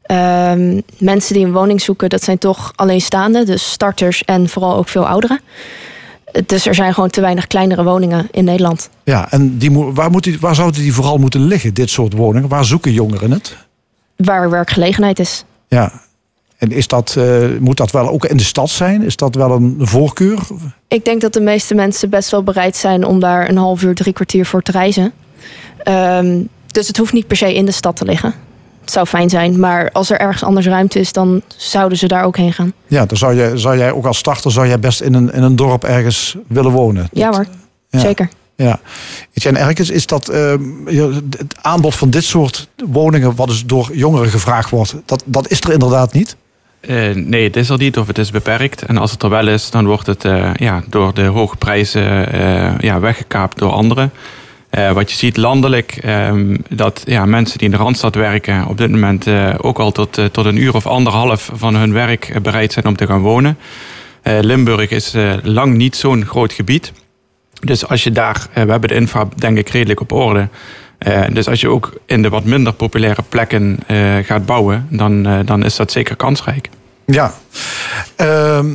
ehm, mensen die een woning zoeken, dat zijn toch alleenstaande, dus starters en vooral ook veel ouderen. Dus er zijn gewoon te weinig kleinere woningen in Nederland. Ja, en die, waar, moet die, waar zouden die vooral moeten liggen, dit soort woningen? Waar zoeken jongeren het? Waar werkgelegenheid is. Ja, en is dat, eh, moet dat wel ook in de stad zijn? Is dat wel een voorkeur? Ik denk dat de meeste mensen best wel bereid zijn om daar een half uur, drie kwartier voor te reizen. Ehm, dus het hoeft niet per se in de stad te liggen. Het zou fijn zijn, maar als er ergens anders ruimte is, dan zouden ze daar ook heen gaan. Ja, dan zou, je, zou jij ook als starter zou jij best in een, in een dorp ergens willen wonen. Ja hoor, Ja. zeker. Ja. Etienne Erkens, is dat ehm, het aanbod van dit soort woningen, wat dus door jongeren gevraagd wordt, dat, dat is er inderdaad niet? Eh, nee, het is er niet of het is beperkt. En als het er wel is, dan wordt het eh, ja, door de hoge prijzen eh, ja, weggekaapt door anderen. Eh, wat je ziet landelijk, ehm, dat ja, mensen die in de Randstad werken... op dit moment eh, ook al tot, eh, tot een uur of anderhalf van hun werk bereid zijn om te gaan wonen. Limburg is lang niet zo'n groot gebied. Dus als je daar, we hebben de infra denk ik redelijk op orde... Dus als je ook in de wat minder populaire plekken gaat bouwen... Dan, dan is dat zeker kansrijk. Ja. Ehm,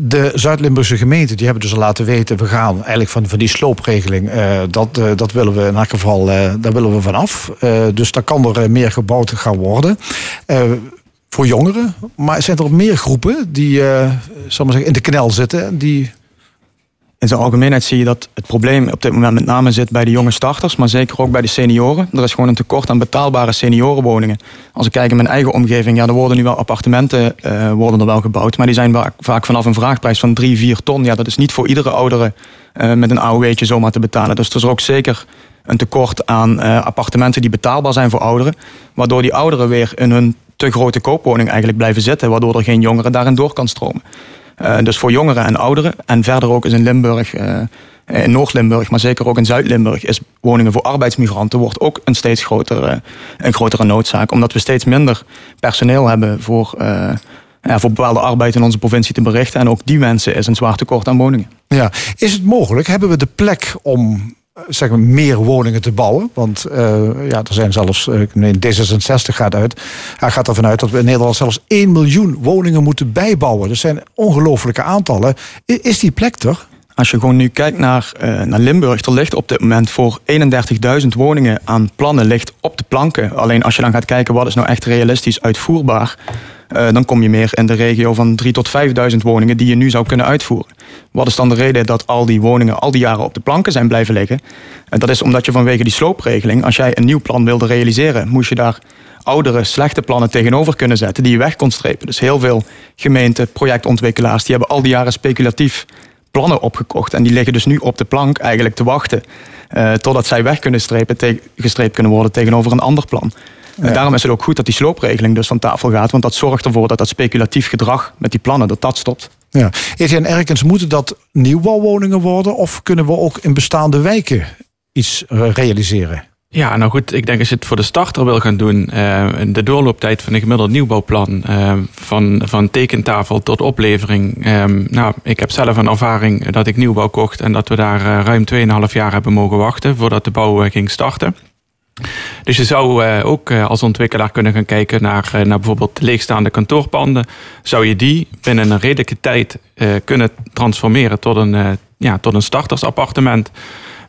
de Zuid-Limburgse gemeenten die hebben dus al laten weten... we gaan eigenlijk van, van die sloopregeling... eh, dat, eh, dat willen we in elk geval eh, daar willen we vanaf. Dus daar kan er meer gebouwd gaan worden. Voor jongeren. Maar zijn er meer groepen die zal maar zeggen, in de knel zitten... die In zijn algemeenheid zie je dat het probleem op dit moment met name zit bij de jonge starters, maar zeker ook bij de senioren. Er is gewoon een tekort aan betaalbare seniorenwoningen. Als ik kijk in mijn eigen omgeving, ja, er worden nu wel appartementen eh, worden er wel gebouwd, maar die zijn vaak, vanaf een vraagprijs van 3, 4 ton. Ja, dat is niet voor iedere oudere eh, met een AOW'tje zomaar te betalen. Dus er is ook zeker een tekort aan eh, appartementen die betaalbaar zijn voor ouderen, waardoor die ouderen weer in hun te grote koopwoning eigenlijk blijven zitten, waardoor er geen jongeren daarin door kan stromen. Eh, dus voor jongeren en ouderen. En verder ook is in Limburg, eh, in Noord-Limburg, maar zeker ook in Zuid-Limburg, is woningen voor arbeidsmigranten wordt ook een steeds grotere, een grotere noodzaak. Omdat we steeds minder personeel hebben voor, eh, ja, voor bepaalde arbeid in onze provincie te berichten. En ook die mensen is een zwaar tekort aan woningen. Ja, is het mogelijk? Hebben we de plek om zeg maar, meer woningen te bouwen? Want eh, ja, er zijn zelfs, eh, nee, D66 gaat uit. Hij gaat ervan uit dat we in Nederland zelfs 1 miljoen woningen moeten bijbouwen. Dat zijn ongelooflijke aantallen. Is die plek er? Als je gewoon nu kijkt naar, eh, naar Limburg, er ligt op dit moment voor 31.000 woningen aan plannen ligt op de planken. Alleen als je dan gaat kijken wat is nou echt realistisch uitvoerbaar, eh, dan kom je meer in de regio van 3.000 tot 5.000 woningen die je nu zou kunnen uitvoeren. Wat is dan de reden dat al die woningen al die jaren op de planken zijn blijven liggen? En dat is omdat je vanwege die sloopregeling, als jij een nieuw plan wilde realiseren, moest je daar oudere, slechte plannen tegenover kunnen zetten die je weg kon strepen. Dus heel veel gemeenten, projectontwikkelaars, die hebben al die jaren speculatief plannen opgekocht. En die liggen dus nu op de plank eigenlijk te wachten. eh, totdat zij weg kunnen strepen, gestreept kunnen worden tegenover een ander plan. En daarom is het ook goed dat die sloopregeling dus van tafel gaat. Want dat zorgt ervoor dat dat speculatief gedrag met die plannen, dat dat stopt. Ja. Etienne Erkens, moeten dat nieuwbouwwoningen worden? Of kunnen we ook in bestaande wijken iets realiseren? Ja, nou goed, ik denk als je het voor de starter wil gaan doen, eh, de doorlooptijd van een gemiddeld nieuwbouwplan, eh, van, van tekentafel tot oplevering. eh, nou, ik heb zelf een ervaring dat ik nieuwbouw kocht en dat we daar eh, ruim 2,5 jaar hebben mogen wachten voordat de bouw ging starten. Dus je zou eh, ook eh, als ontwikkelaar kunnen gaan kijken naar, eh, naar bijvoorbeeld leegstaande kantoorpanden. Zou je die binnen een redelijke tijd kunnen transformeren tot een, ja, tot een startersappartement?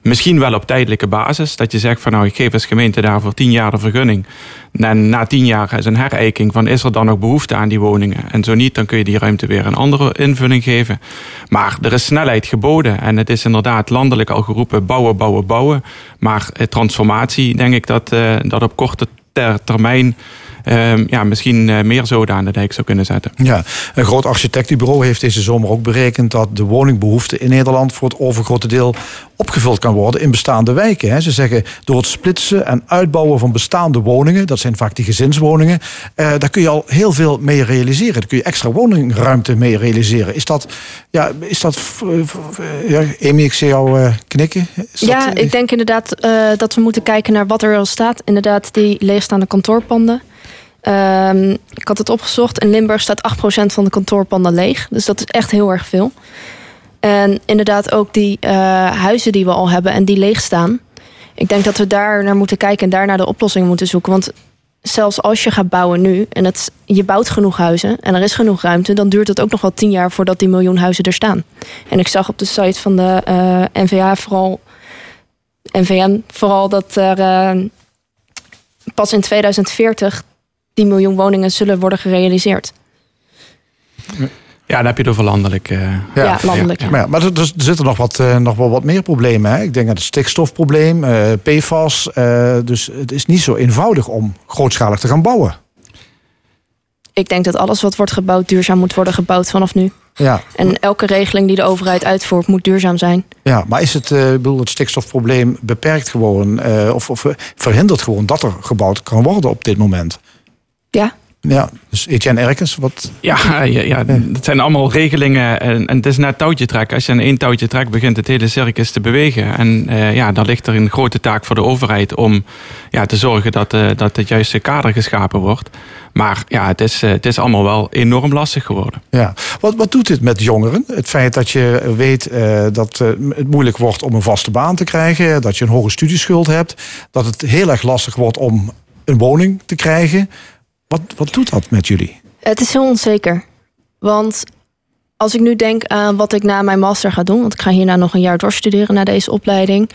Misschien wel op tijdelijke basis. Dat je zegt van nou, ik geef als gemeente daarvoor tien jaar de vergunning. En na tien jaar is een herijking van is er dan nog behoefte aan die woningen. En zo niet, dan kun je die ruimte weer een andere invulling geven. Maar er is snelheid geboden. En het is inderdaad landelijk al geroepen bouwen, bouwen, bouwen. Maar eh, transformatie, denk ik dat, eh, dat op korte ter- termijn ja, misschien eh, meer zoden aan de dijk zou kunnen zetten. Ja, een groot architectenbureau heeft deze zomer ook berekend dat de woningbehoefte in Nederland voor het overgrote deel opgevuld kan worden in bestaande wijken. hè. Ze zeggen door het splitsen en uitbouwen van bestaande woningen, dat zijn vaak die gezinswoningen, eh, daar kun je al heel veel mee realiseren. Daar kun je extra woningruimte mee realiseren. Is dat, ja, is dat, eh, ja, Amy, ik zie jou knikken. Is Ja, ik denk inderdaad eh, dat we moeten kijken naar wat er al staat. Inderdaad, die leegstaande kantoorpanden. Ehm, ik had het opgezocht. In Limburg staat 8% van de kantoorpanden leeg. Dus dat is echt heel erg veel. En inderdaad ook die eh, huizen die we al hebben en die leeg staan. Ik denk dat we daar naar moeten kijken en daar naar de oplossing moeten zoeken. Want zelfs als je gaat bouwen nu en het, je bouwt genoeg huizen en er is genoeg ruimte, dan duurt het ook nog wel tien jaar voordat die miljoen huizen er staan. En ik zag op de site van de eh, NVA vooral, NVM vooral dat er eh, pas in 2040 die miljoen woningen zullen worden gerealiseerd. Ja, dan heb je het over landelijk. eh, Ja, landelijk, ja. Maar, ja, maar er, er zitten nog, wat, eh, nog wel wat meer problemen. Hè? Ik denk aan het stikstofprobleem, eh, PFAS. eh, dus het is niet zo eenvoudig om grootschalig te gaan bouwen. Ik denk dat alles wat wordt gebouwd duurzaam moet worden gebouwd vanaf nu. Ja, En elke regeling die de overheid uitvoert moet duurzaam zijn. ja maar is het, eh, ik bedoel, het stikstofprobleem beperkt gewoon... eh, of, of verhindert gewoon dat er gebouwd kan worden op dit moment? Ja. Ja, dus Etienne Erkens, wat... Ja, ja, ja, dat zijn allemaal regelingen en, en het is net touwtje trekken. Als je aan één touwtje trekt, begint het hele circus te bewegen. En eh, ja, dan ligt er een grote taak voor de overheid om ja, te zorgen dat, eh, dat het juiste kader geschapen wordt. Maar ja, het is, eh, het is allemaal wel enorm lastig geworden. Ja. Wat, wat doet dit met jongeren? Het feit dat je weet eh, dat het moeilijk wordt om een vaste baan te krijgen... dat je een hoge studieschuld hebt... dat het heel erg lastig wordt om een woning te krijgen... Wat, wat doet dat met jullie? Het is heel onzeker. Want als ik nu denk aan wat ik na mijn master ga doen, want ik ga hierna nog een jaar doorstuderen na deze opleiding,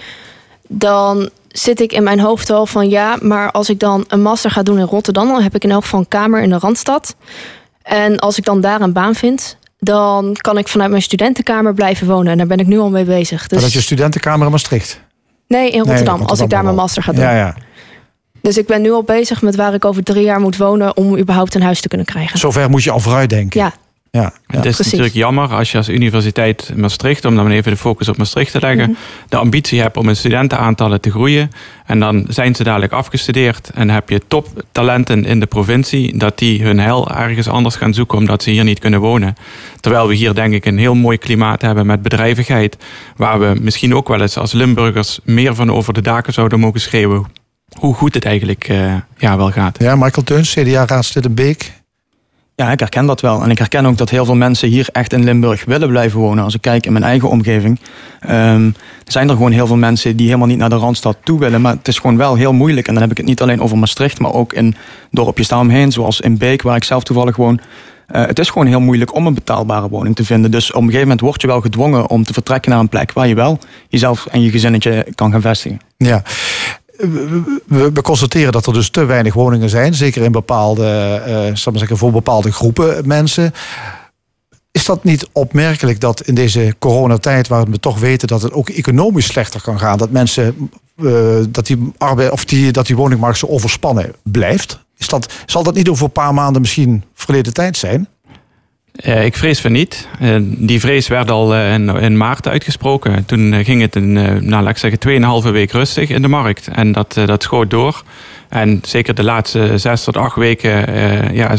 dan zit ik in mijn hoofd al van ja, maar als ik dan een master ga doen in Rotterdam, dan heb ik in elk geval een kamer in de Randstad. En als ik dan daar een baan vind, dan kan ik vanuit mijn studentenkamer blijven wonen. En daar ben ik nu al mee bezig. Maar Dus, dat je studentenkamer in Maastricht? nee, in Rotterdam, Nee, als ik daar mijn master ga doen. Ja, ja. Dus ik ben nu al bezig met waar ik over drie jaar moet wonen om überhaupt een huis te kunnen krijgen. Zover moet je al vooruit denken. Ja, Ja, ja. Het is Precies. natuurlijk jammer als je als Universiteit Maastricht, om dan even de focus op Maastricht te leggen, Mhm. de ambitie hebt om een studentenaantallen te groeien. En dan zijn ze dadelijk afgestudeerd en heb je toptalenten in de provincie, dat die hun heil ergens anders gaan zoeken omdat ze hier niet kunnen wonen. Terwijl we hier denk ik een heel mooi klimaat hebben met bedrijvigheid, waar we misschien ook wel eens als Limburgers meer van over de daken zouden mogen schreeuwen. Hoe goed het eigenlijk eh, ja, wel gaat. Ja, Michael Teuns, CDA-raadslid in Beek. Ja, ik herken dat wel. En ik herken ook dat heel veel mensen hier echt in Limburg willen blijven wonen. Als ik kijk in mijn eigen omgeving, ehm, zijn er gewoon heel veel mensen die helemaal niet naar de Randstad toe willen. Maar het is gewoon wel heel moeilijk. En dan heb ik het niet alleen over Maastricht, maar ook in dorpjes daaromheen, zoals in Beek, waar ik zelf toevallig woon. Eh, het is gewoon heel moeilijk om een betaalbare woning te vinden. Dus op een gegeven moment word je wel gedwongen om te vertrekken naar een plek waar je wel jezelf en je gezinnetje kan gaan vestigen. Ja. We, constateren dat er dus te weinig woningen zijn. Zeker in bepaalde, maar zeggen, voor bepaalde groepen mensen. Is dat niet opmerkelijk dat in deze coronatijd, waar we toch weten dat het ook economisch slechter kan gaan, dat mensen eh, dat die arbeid of die, dat die woningmarkt zo overspannen blijft? Is dat, zal dat niet over een paar maanden misschien verleden tijd zijn? Eh, ik vrees van niet. Eh, die vrees werd al eh, in, maart uitgesproken. Toen ging het een, nou, laat ik zeggen, 2,5 week rustig in de markt. En dat, dat schoot door. En zeker de laatste zes tot acht weken eh, ja,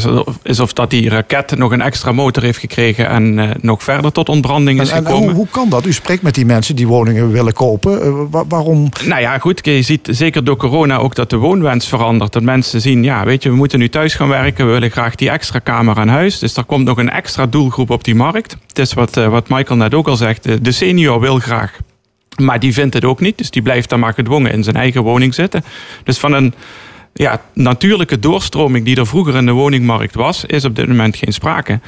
is of dat die raket nog een extra motor heeft gekregen en eh, nog verder tot ontbranding is En, en gekomen. hoe, hoe kan dat? U spreekt met die mensen die woningen willen kopen. Eh, wa- waarom? Nou ja, goed. Je ziet zeker door corona ook dat de woonwens verandert. Dat mensen zien, ja, weet je, we moeten nu thuis gaan werken. We willen graag die extra kamer aan huis. Dus er komt nog een extra doelgroep op die markt. Het is wat, wat Michael net ook al zegt. De senior wil graag. Maar die vindt het ook niet. Dus die blijft dan maar gedwongen in zijn eigen woning zitten. Dus van een ja, natuurlijke doorstroming die er vroeger in de woningmarkt was, is op dit moment geen sprake.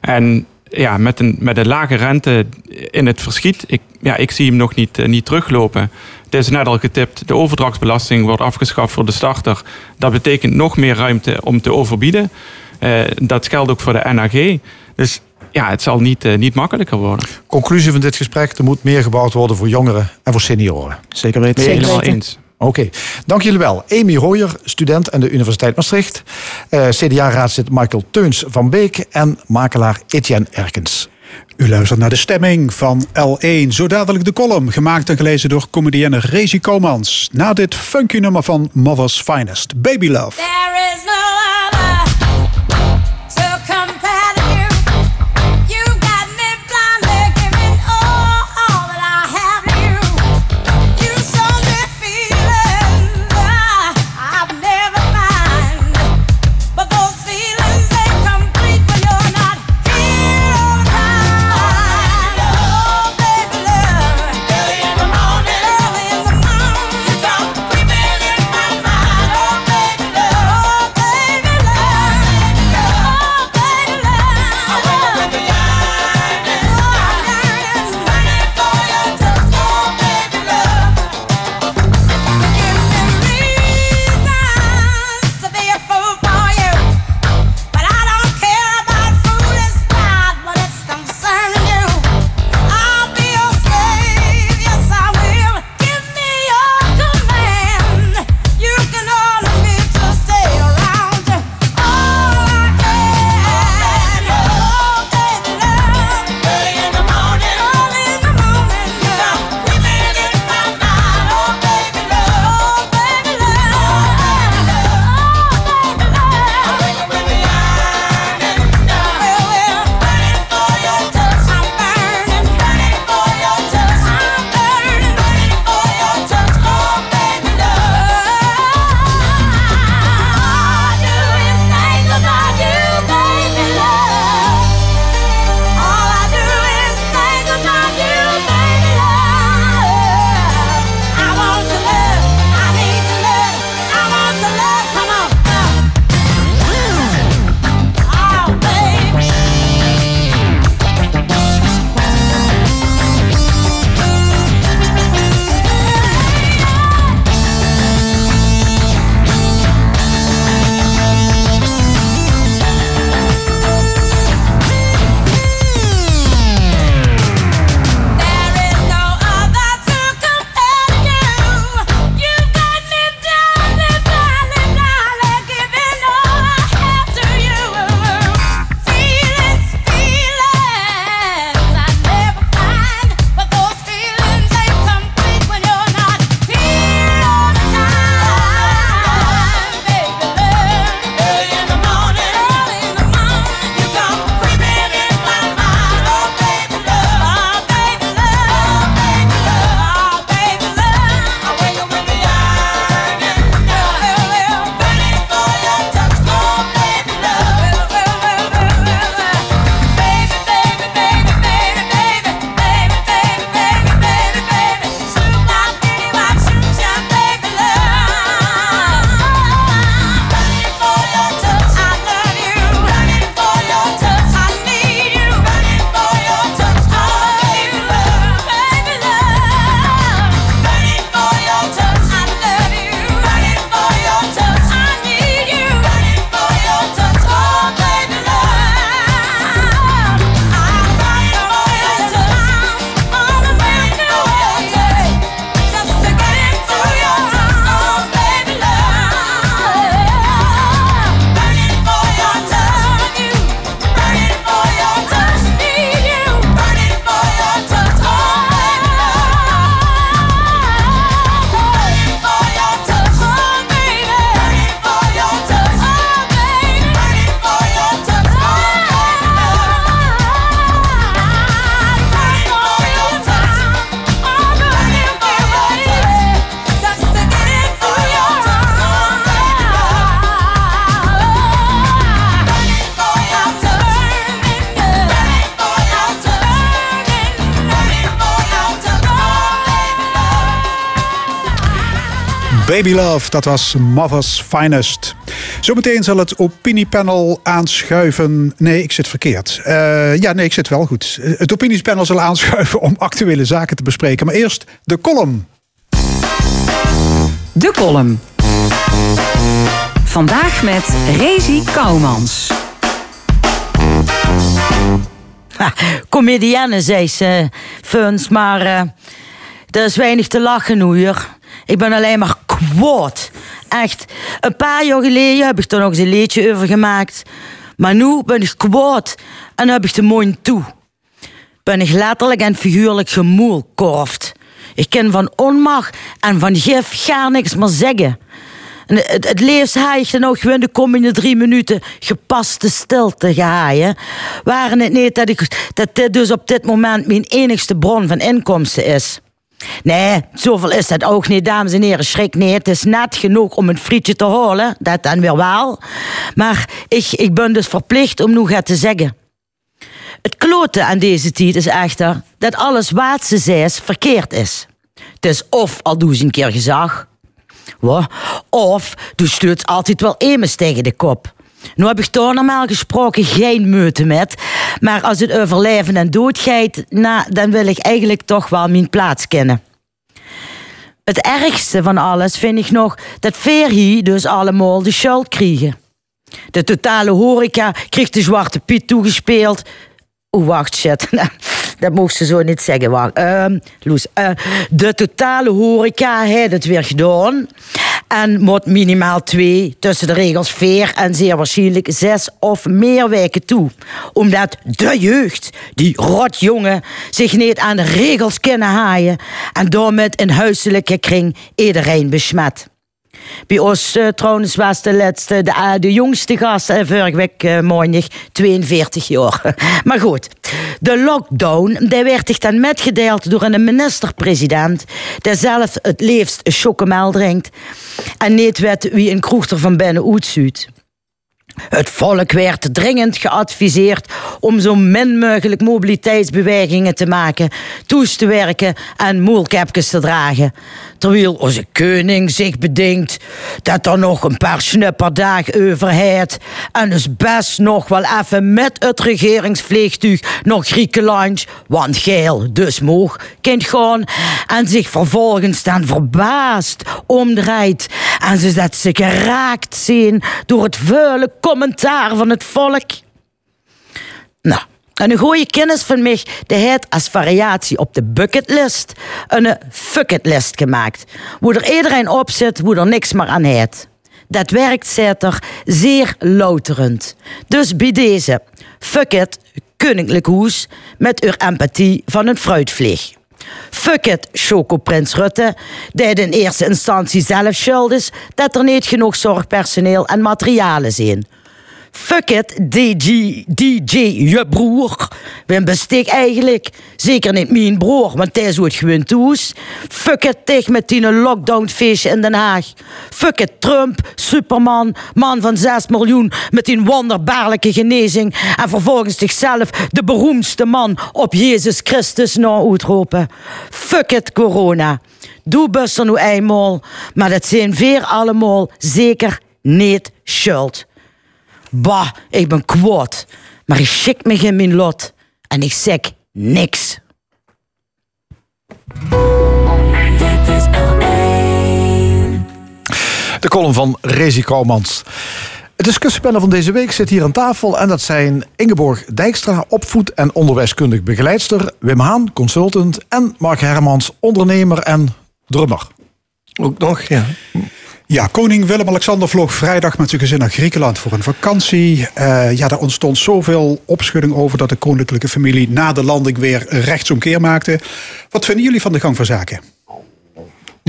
En ja, met een, met een lage rente in het verschiet, ik, ja, ik zie hem nog niet, eh, niet teruglopen. Het is net al getipt, de overdrachtsbelasting wordt afgeschaft voor de starter. Dat betekent nog meer ruimte om te overbieden. Eh, dat geldt ook voor de NAG. Dus ja, het zal niet, eh, niet makkelijker worden. Conclusie van dit gesprek, er moet meer gebouwd worden voor jongeren en voor senioren. Zeker weten, Zeker helemaal eens. Oké, dank jullie wel. Amy Hoyer, student aan de Universiteit Maastricht. Eh, CDA-raadslid Michael Teuns van Beek en makelaar Etienne Erkens. U luistert naar de stemming van L1. Zo dadelijk de column, gemaakt en gelezen door comedienne Rezi Komans. Na dit funky nummer van Mother's Finest, Baby Love. There is no Love. Dat was Mother's Finest. Zometeen zal het opiniepanel aanschuiven. Nee, ik zit verkeerd. Eh, ja, nee, ik zit wel goed. Eh, het opiniepanel zal aanschuiven om actuele zaken te bespreken. Maar eerst de column. De column. Vandaag met Rezi Koumans. Comedienne, zei ze, Funs, maar eh, er is weinig te lachen, hoor. Ik ben alleen maar kwaad. Echt. Een paar jaar geleden heb ik er nog eens een liedje over gemaakt. Maar nu ben ik kwaad en heb ik de mooi toe. Ben ik letterlijk en figuurlijk gemoelkorfd. Ik kan van onmacht en van gif gaar niks meer zeggen. En het, het liefst haai ook gewoon de komende drie minuten gepaste stilte gehaaien. Waren het niet dat, ik, dat dit dus op dit moment mijn enigste bron van inkomsten is. Nee, zoveel is het ook niet, dames en heren. Schrik niet. Het is net genoeg om een frietje te halen. Dat dan weer wel. Maar ik, ik ben dus verplicht om nog het te zeggen. Het klote aan deze tijd is echter dat alles wat ze zei verkeerd is. Het is of al doe ze een keer gezag. Of du stuurt altijd wel emens tegen de kop. Nu heb ik daar normaal gesproken geen meute met. Maar als het over leven en dood gaat, nou, dan wil ik eigenlijk toch wel mijn plaats kennen. Het ergste van alles vind ik nog dat Verhi dus allemaal de schuld kregen. De totale horeca kreeg de Zwarte Piet toegespeeld. Oeh, wacht, shit. Dat mocht ze zo niet zeggen. Wacht. Ehm, Loes. eh, de totale horeca heeft het weer gedaan. En moet minimaal twee, tussen de regels vier en zeer waarschijnlijk zes of meer weken toe. Omdat de jeugd, die rotjongen, zich niet aan de regels kunnen haaien. En daarmee in huiselijke kring iedereen besmet. Bij ons eh, trouwens de, laatste, de, eh, de jongste gast uh, vorige week uh, maandag 42 jaar. maar goed, de lockdown die werd zich dan metgedeeld door een minister-president... die zelf het liefst een chocomel drinkt... en niet weet wie een kroeg er van binnen uitzuit. Het volk werd dringend geadviseerd om zo min mogelijk mobiliteitsbewegingen te maken, toes te werken en moelkepjes te dragen. Terwijl onze koning zich bedenkt dat er nog een paar snupperdagen overheid en dus best nog wel even met het regeringsvliegtuig naar Griekenland, want geel dus moog, kind gaan en zich vervolgens dan verbaasd omdraait en ze dat ze geraakt zien door het vuile commentaar van het volk. Nou, en een goede kennis van mij, die heeft als variatie op de bucketlist een fucketlist gemaakt. Hoe er iedereen op zit, hoe er niks meer aan heeft. Dat werkt, zet er, zeer louterend. Dus bij deze, fuck it, koninklijk hoes, met uw empathie van een fruitvlieg. Fuck it, Chocoprins Rutte, die in eerste instantie zelf schuld is dat er niet genoeg zorgpersoneel en materialen zijn. Fuck it, DJ, DJ, je broer. Wim bestek eigenlijk. Zeker niet mijn broer, want hij is het gewoon toes. Fuck it, tegen met die lockdownfeestje in Den Haag. Fuck it, Trump, Superman, man van 6 miljoen met die wonderbaarlijke genezing. En vervolgens zichzelf de beroemdste man op Jezus Christus na uitroepen. Fuck it, corona. Doe best er nu eenmaal, maar dat zijn weer allemaal zeker niet schuld. Bah, ik ben kwaad. Maar ik schik me in mijn lot. En ik zeg niks. Dit is De column van Rezi Kouwmans. Het discussiepanel van deze week zit hier aan tafel en dat zijn Ingeborg Dijkstra, opvoed- en onderwijskundig begeleidster, Wim Haan, consultant en Mark Hermans, ondernemer en drummer. Ook nog, ja. Ja, koning Willem-Alexander vloog vrijdag met zijn gezin naar Griekenland voor een vakantie. Eh, ja, daar ontstond zoveel opschudding over dat de koninklijke familie na de landing weer rechtsomkeer maakte. Wat vinden jullie van de gang van zaken?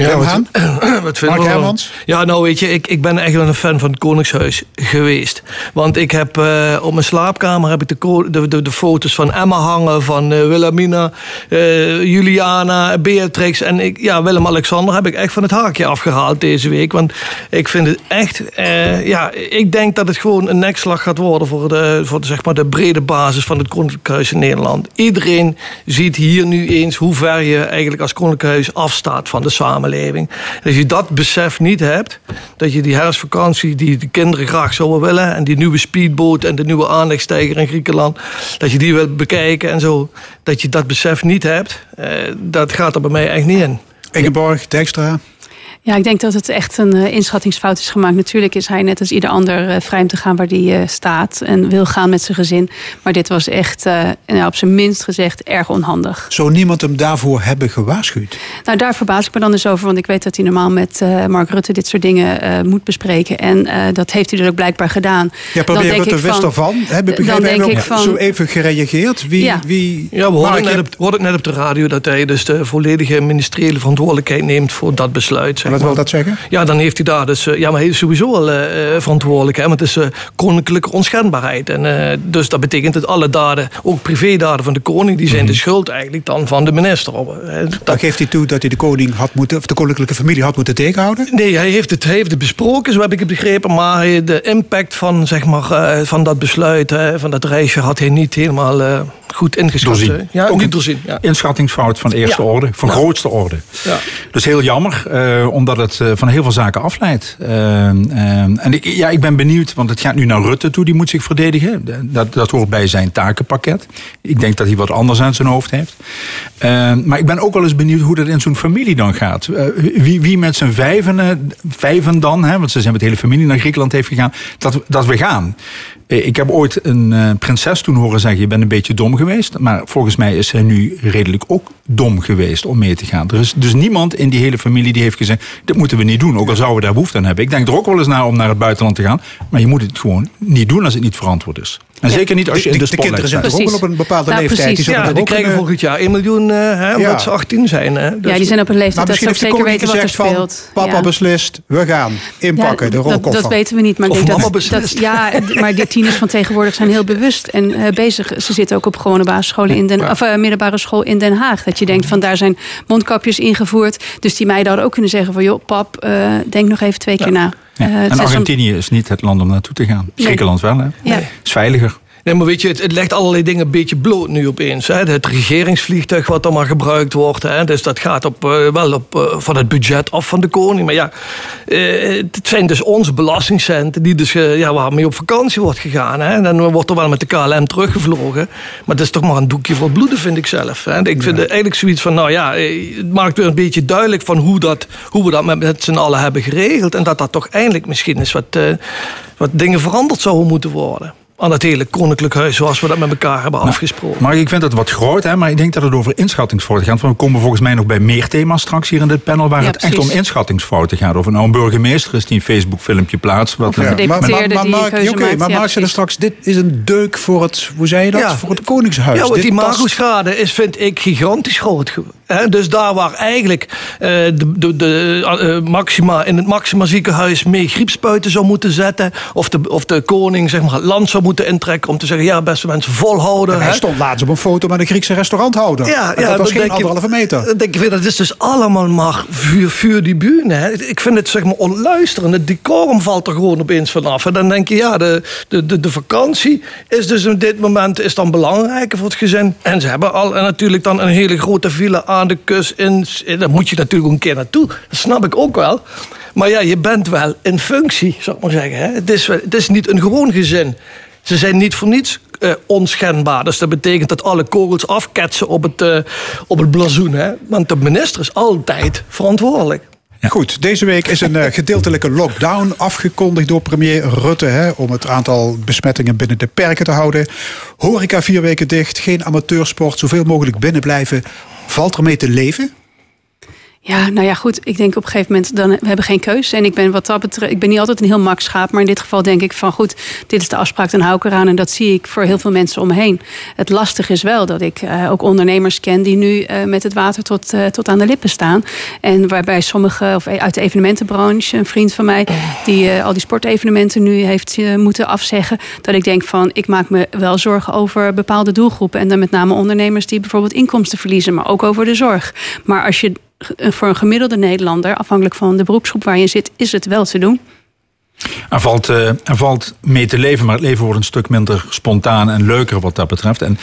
Ja, wat, wat vinden Mark? Hermans? Ja, nou weet je, ik, ik ben echt wel een fan van het Koningshuis geweest. Want ik heb eh, op mijn slaapkamer heb ik de, de, de, de foto's van Emma hangen, van eh, Wilhelmina, eh, Juliana, Beatrix. En ik, ja, Willem-Alexander heb ik echt van het haakje afgehaald deze week. Want ik vind het echt, eh, ja, ik denk dat het gewoon een nekslag gaat worden voor, de, voor de, zeg maar, de brede basis van het Koninklijk in Nederland. Iedereen ziet hier nu eens hoe ver je eigenlijk als Koninklijk Huis afstaat van de samenleving. En als je dat besef niet hebt, dat je die herfstvakantie die de kinderen graag zouden willen, en die nieuwe speedboot en de nieuwe aanlegstijger in Griekenland, dat je die wil bekijken en zo, dat je dat besef niet hebt, eh, dat gaat er bij mij echt niet in. Ingeborg Dijkstra. Ja, ik denk dat het echt een eh, inschattingsfout is gemaakt. Natuurlijk is hij net als ieder ander eh, vrij om te gaan waar hij eh, staat en wil gaan met zijn gezin. Maar dit was echt, eh, nou, op zijn minst gezegd, erg onhandig. Zou niemand hem daarvoor hebben gewaarschuwd? Nou, daar verbaas ik me dan dus over, want ik weet dat hij normaal met eh, Mark Rutte dit soort dingen eh, moet bespreken. En eh, dat heeft hij dus ook blijkbaar gedaan. Ja, Dan probeer denk Rutte ik wist van- ervan. Heb ik dan denk ik van- zo even gereageerd. Wie, Ja. wie Ja, we hoorden net net op de radio dat hij dus de volledige ministeriële verantwoordelijkheid neemt voor dat besluit. Wat maar. wil dat zeggen? Ja, dan heeft hij daar dus. eh, ja, maar hij is sowieso al eh, eh, verantwoordelijk. Hè, want het is eh, koninklijke onschendbaarheid. En, eh, dus dat betekent dat alle daden, ook privédaden van de koning, die zijn de schuld eigenlijk dan van de minister. Eh, Dan geeft hij toe dat hij de koning had moeten, of de koninklijke familie had moeten tegenhouden? Nee, hij heeft, het, hij heeft het besproken, zo heb ik het begrepen. Maar hij- de impact van, zeg maar, eh, van dat besluit, eh, van dat reisje, had hij niet helemaal eh, goed ingeschat. Doorzien. hè. Ja, Ook niet doorzien. Ja. Inschattingsfout van eerste Ja. orde, van Ja. grootste orde. Ja. Dus heel jammer, eh, omdat het eh, van heel veel zaken afleidt. Eh, eh, en ik, ja, ik ben benieuwd, want het gaat nu naar Rutte toe, die moet zich verdedigen. Dat, dat hoort bij zijn takenpakket. Ik denk dat hij wat anders aan zijn hoofd heeft. Eh, maar ik ben ook wel eens benieuwd hoe dat in zo'n familie dan gaat. Eh, wie, wie met zijn vijven, eh, vijven dan, hè, want ze zijn met de hele familie naar Griekenland heeft gegaan, dat, dat we gaan. Ik heb ooit een prinses toen horen zeggen: Je bent een beetje dom geweest. Maar volgens mij is zij nu redelijk ook dom geweest om mee te gaan. Er is dus niemand in die hele familie die heeft gezegd: Dit moeten we niet doen. Ook al zouden we daar behoefte aan hebben. Ik denk er ook wel eens naar om naar het buitenland te gaan. Maar je moet het gewoon niet doen als het niet verantwoord is. En zeker niet als je in de, de kinderen zijn toch ook wel op een bepaalde Nou, leeftijd. precies. zullen Ja, die ook krijgen een, volgend jaar 1 miljoen, eh, hè, omdat Ja. ze 18 zijn. Hè. Dus- Ja, die zijn op een leeftijd dat ze ook zeker weten wat er gezegd van, speelt. papa Ja. beslist, we gaan inpakken, Ja, de dat, rolkoffer. dat weten we niet. Maar ik denk mama dat, beslist. dat, ja, maar die tieners van tegenwoordig zijn heel bewust en eh, bezig. Ze zitten ook op gewone basisscholen in Den, of, eh, middelbare school in Den Haag. Dat je denkt van daar zijn mondkapjes ingevoerd. Dus die meiden hadden ook kunnen zeggen van joh, pap, eh, denk nog even twee keer na. Ja. Eh, en Argentinië is niet het land om naartoe te gaan. Griekenland wel, hè? Ja. Is veiliger. Nee, maar weet je, het, het legt allerlei dingen een beetje bloot nu opeens. Hè. Het regeringsvliegtuig wat allemaal gebruikt wordt. Hè. Dus dat gaat op, eh, wel op, eh, van het budget af van de koning. Maar ja, eh, het zijn dus onze belastingcenten die dus, ja, waarmee op vakantie wordt gegaan. Hè. En dan wordt er wel met de KLM teruggevlogen. Maar het is toch maar een doekje voor het bloeden, vind ik zelf. Hè. Ik vind eigenlijk zoiets van, nou ja, het maakt weer een beetje duidelijk van hoe, dat, hoe we dat met, met z'n allen hebben geregeld. En dat dat toch eindelijk misschien eens wat, wat dingen veranderd zouden moeten worden aan het hele koninklijk huis zoals we dat met elkaar hebben afgesproken. Maar ik vind het wat groot, hè, maar ik denk dat het over inschattingsfouten gaat. Want we komen volgens mij nog bij meer thema's straks hier in dit panel... waar Ja, het echt om inschattingsfouten gaat. Of nou een burgemeester is die een Facebook-filmpje plaatst. Wat, Of een maar, maar, maar, maar Ja, Mark zei er straks, dit is een deuk voor het, hoe zei je dat? Ja. Voor het koningshuis. Ja, want Dit die past- magoschade is, vind ik, gigantisch groot. Dus daar waar eigenlijk eh, de, de, de eh, Maxima in het Maxima ziekenhuis mee griepspuiten zou moeten zetten. Of de, of de koning zeg maar, het land zou moeten intrekken om te zeggen: ja, beste mensen, volhouden. En hij stond laatst op een foto met een Griekse restauranthouder. Ja, En ja, dat was geen anderhalve meter. Dan denk je weer, dat is dus allemaal maar vuur, vuur die bühne. Ik vind het zeg maar onluisterend. Het decorum valt er gewoon opeens vanaf. En dan denk je, ja, de, de, de, de vakantie is dus op dit moment is dan belangrijker voor het gezin. En ze hebben al en natuurlijk dan een hele grote villa aan de kust. In, in- daar moet je natuurlijk een keer naartoe. Dat snap ik ook wel. Maar ja, je bent wel in functie, zou ik maar zeggen. Hè. Het, is, het is niet een gewoon gezin. Ze zijn niet voor niets eh, onschendbaar. Dus dat betekent dat alle kogels afketsen op het, eh, op het blazoen. Hè? Want de minister is altijd verantwoordelijk. Goed, deze week is een eh, gedeeltelijke lockdown afgekondigd door premier Rutte. Hè, om het aantal besmettingen binnen de perken te houden. Horeca vier weken dicht, geen amateursport, zoveel mogelijk binnen blijven. Valt ermee te leven? Ja, nou ja, goed. Ik denk op een gegeven moment, dan, we hebben geen keus. En ik ben wat dat betreft, ik ben niet altijd een heel mak schaap. Maar in dit geval denk ik van goed, dit is de afspraak, dan hou ik eraan. En dat zie ik voor heel veel mensen om me heen. Het lastige is wel dat ik eh, ook ondernemers ken die nu eh, met het water tot, eh, tot aan de lippen staan. En waarbij sommigen, of uit de evenementenbranche, een vriend van mij, die al die sportevenementen nu heeft moeten afzeggen. Dat ik denk van, ik maak me wel zorgen over bepaalde doelgroepen. En dan met name ondernemers die bijvoorbeeld inkomsten verliezen, maar ook over de zorg. Maar als je voor een gemiddelde Nederlander, afhankelijk van de beroepsgroep waar je zit, is het wel te doen. Er valt, eh, er valt mee te leven, maar het leven wordt een stuk minder spontaan en leuker wat dat betreft. En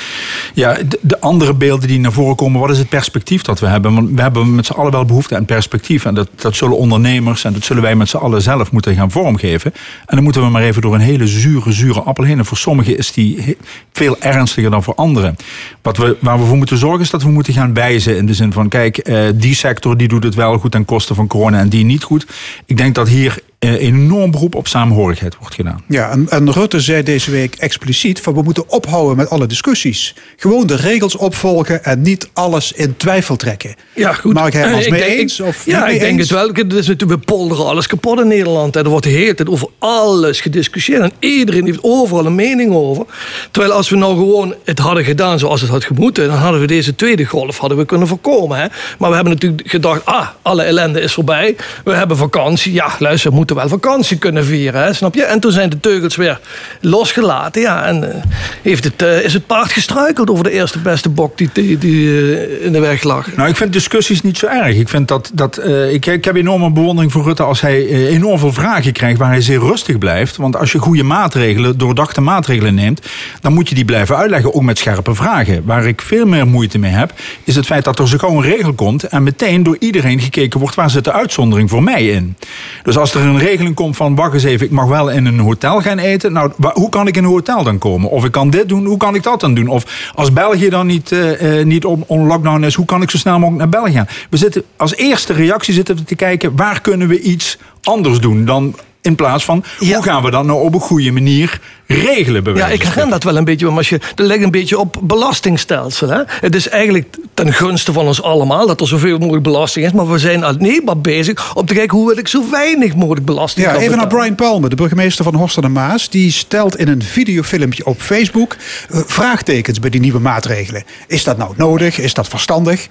ja, de, de andere beelden die naar voren komen, wat is het perspectief dat we hebben? Want we hebben met z'n allen wel behoefte aan perspectief. En dat, dat zullen ondernemers en dat zullen wij met z'n allen zelf moeten gaan vormgeven. En dan moeten we maar even door een hele zure, zure appel heen. En voor sommigen is die veel ernstiger dan voor anderen. Wat we, waar we voor moeten zorgen is dat we moeten gaan wijzen. In de zin van, kijk, eh, die sector die doet het wel goed ten koste van corona en die niet goed. Ik denk dat hier enorm beroep op samenhorigheid wordt gedaan. Ja, en, en Rutte zei deze week expliciet van we moeten ophouden met alle discussies. Gewoon de regels opvolgen en niet alles in twijfel trekken. Ja, goed. Mark Hermans, Ik mee denk- eens? Of ja, ik denk het wel. Het is natuurlijk, we polderen alles kapot in Nederland. En er wordt de hele tijd over alles gediscussieerd. En iedereen heeft overal een mening over. Terwijl als we nou gewoon het hadden gedaan zoals het had gemoeten... dan hadden we deze tweede golf hadden we kunnen voorkomen. Hè? Maar we hebben natuurlijk gedacht, ah, alle ellende is voorbij. We hebben vakantie. Ja, luister, we moeten wel vakantie kunnen vieren. Hè? Snap je? En toen zijn de teugels weer losgelaten. Ja, en eh, heeft het, eh, is het paard gestruikeld over de eerste beste bok die, die, die eh, in de weg lag. Nou, ik vind discussies niet zo erg. Ik, vind dat, dat, ik, ik heb enorme bewondering voor Rutte als hij enorm veel vragen krijgt waar hij zeer rustig blijft. Want als je goede maatregelen, doordachte maatregelen neemt, dan moet je die blijven uitleggen, ook met scherpe vragen. Waar ik veel meer moeite mee heb, is het feit dat er zo gauw een regel komt en meteen door iedereen gekeken wordt waar zit de uitzondering voor mij in. Dus als er een regeling komt van wacht eens even, ik mag wel in een hotel gaan eten. Nou, hoe kan ik in een hotel dan komen? Of ik kan dit doen, hoe kan ik dat dan doen? Of als België dan niet, eh, niet op on lockdown is, hoe kan ik zo snel mogelijk naar België gaan? We zitten als eerste reactie zitten we te kijken waar kunnen we iets anders doen dan in plaats van hoe gaan we dat nou op een goede manier regelen? bij Ja, ik herken dat wel een beetje. Maar als je, dat ligt een beetje op belastingstelsel. Hè? Het is eigenlijk ten gunste van ons allemaal dat er zoveel mogelijk belasting is. Maar we zijn alleen maar bezig om te kijken hoe wil ik zo weinig mogelijk belasting Ja, kan even naar. Brian Palmer, de burgemeester van Horst aan de Maas. Die stelt in een videofilmpje op Facebook eh, vraagtekens bij die nieuwe maatregelen. Is dat nou nodig? Is dat verstandig?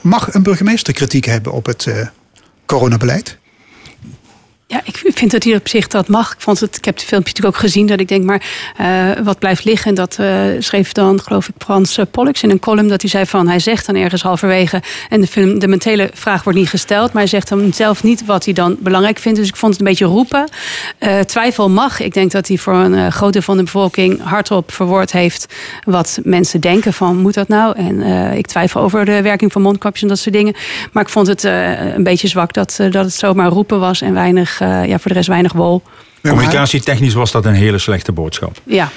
Mag een burgemeester kritiek hebben op het eh, coronabeleid? Ja, ik vind dat hij op zich dat mag. Ik, vond het, ik heb het filmpje natuurlijk ook gezien. Dat ik denk, maar eh, wat blijft liggen? En dat eh, schreef dan, geloof ik, Frans uh, Pollux in een column. Dat hij zei van, hij zegt dan ergens halverwege. En de fundamentele vraag wordt niet gesteld. Maar hij zegt dan zelf niet wat hij dan belangrijk vindt. Dus ik vond het een beetje roepen. Eh, twijfel mag. Ik denk dat hij voor een eh, groot deel van de bevolking hardop verwoord heeft. Wat mensen denken van, moet dat nou? En eh, ik twijfel over de werking van mondkapjes en dat soort dingen. Maar ik vond het eh, een beetje zwak dat, eh, dat het zomaar roepen was. En weinig, eh, ja, voor de rest weinig wol. Communicatietechnisch was dat een hele slechte boodschap. Ja.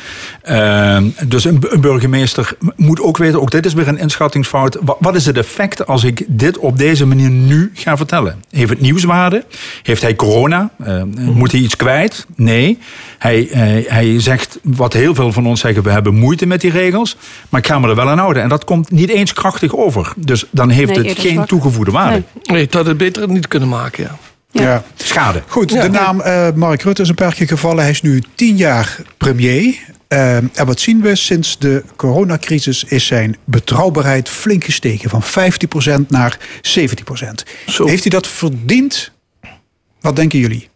Ehm, dus een, bu- een burgemeester moet ook weten, ook dit is weer een inschattingsfout. Wat, wat is het effect als ik dit op deze manier nu ga vertellen? Heeft het nieuwswaarde? Heeft hij corona? Ehm, Moet hij iets kwijt? Nee. Hij, eh, hij zegt wat heel veel van ons zeggen, we hebben moeite met die regels. Maar ik ga me er wel aan houden. En dat komt niet eens krachtig over. Dus dan heeft Nee, het geen zwak. toegevoegde waarde. Nee, het had het beter niet kunnen maken, ja. Ja. Schade. Goed, de naam eh, Mark Rutte is een paar keer gevallen. Hij is nu tien jaar premier. Eh, en wat zien we? Sinds de coronacrisis is zijn betrouwbaarheid flink gestegen. Van 15% naar 17%. Heeft hij dat verdiend? Wat denken jullie?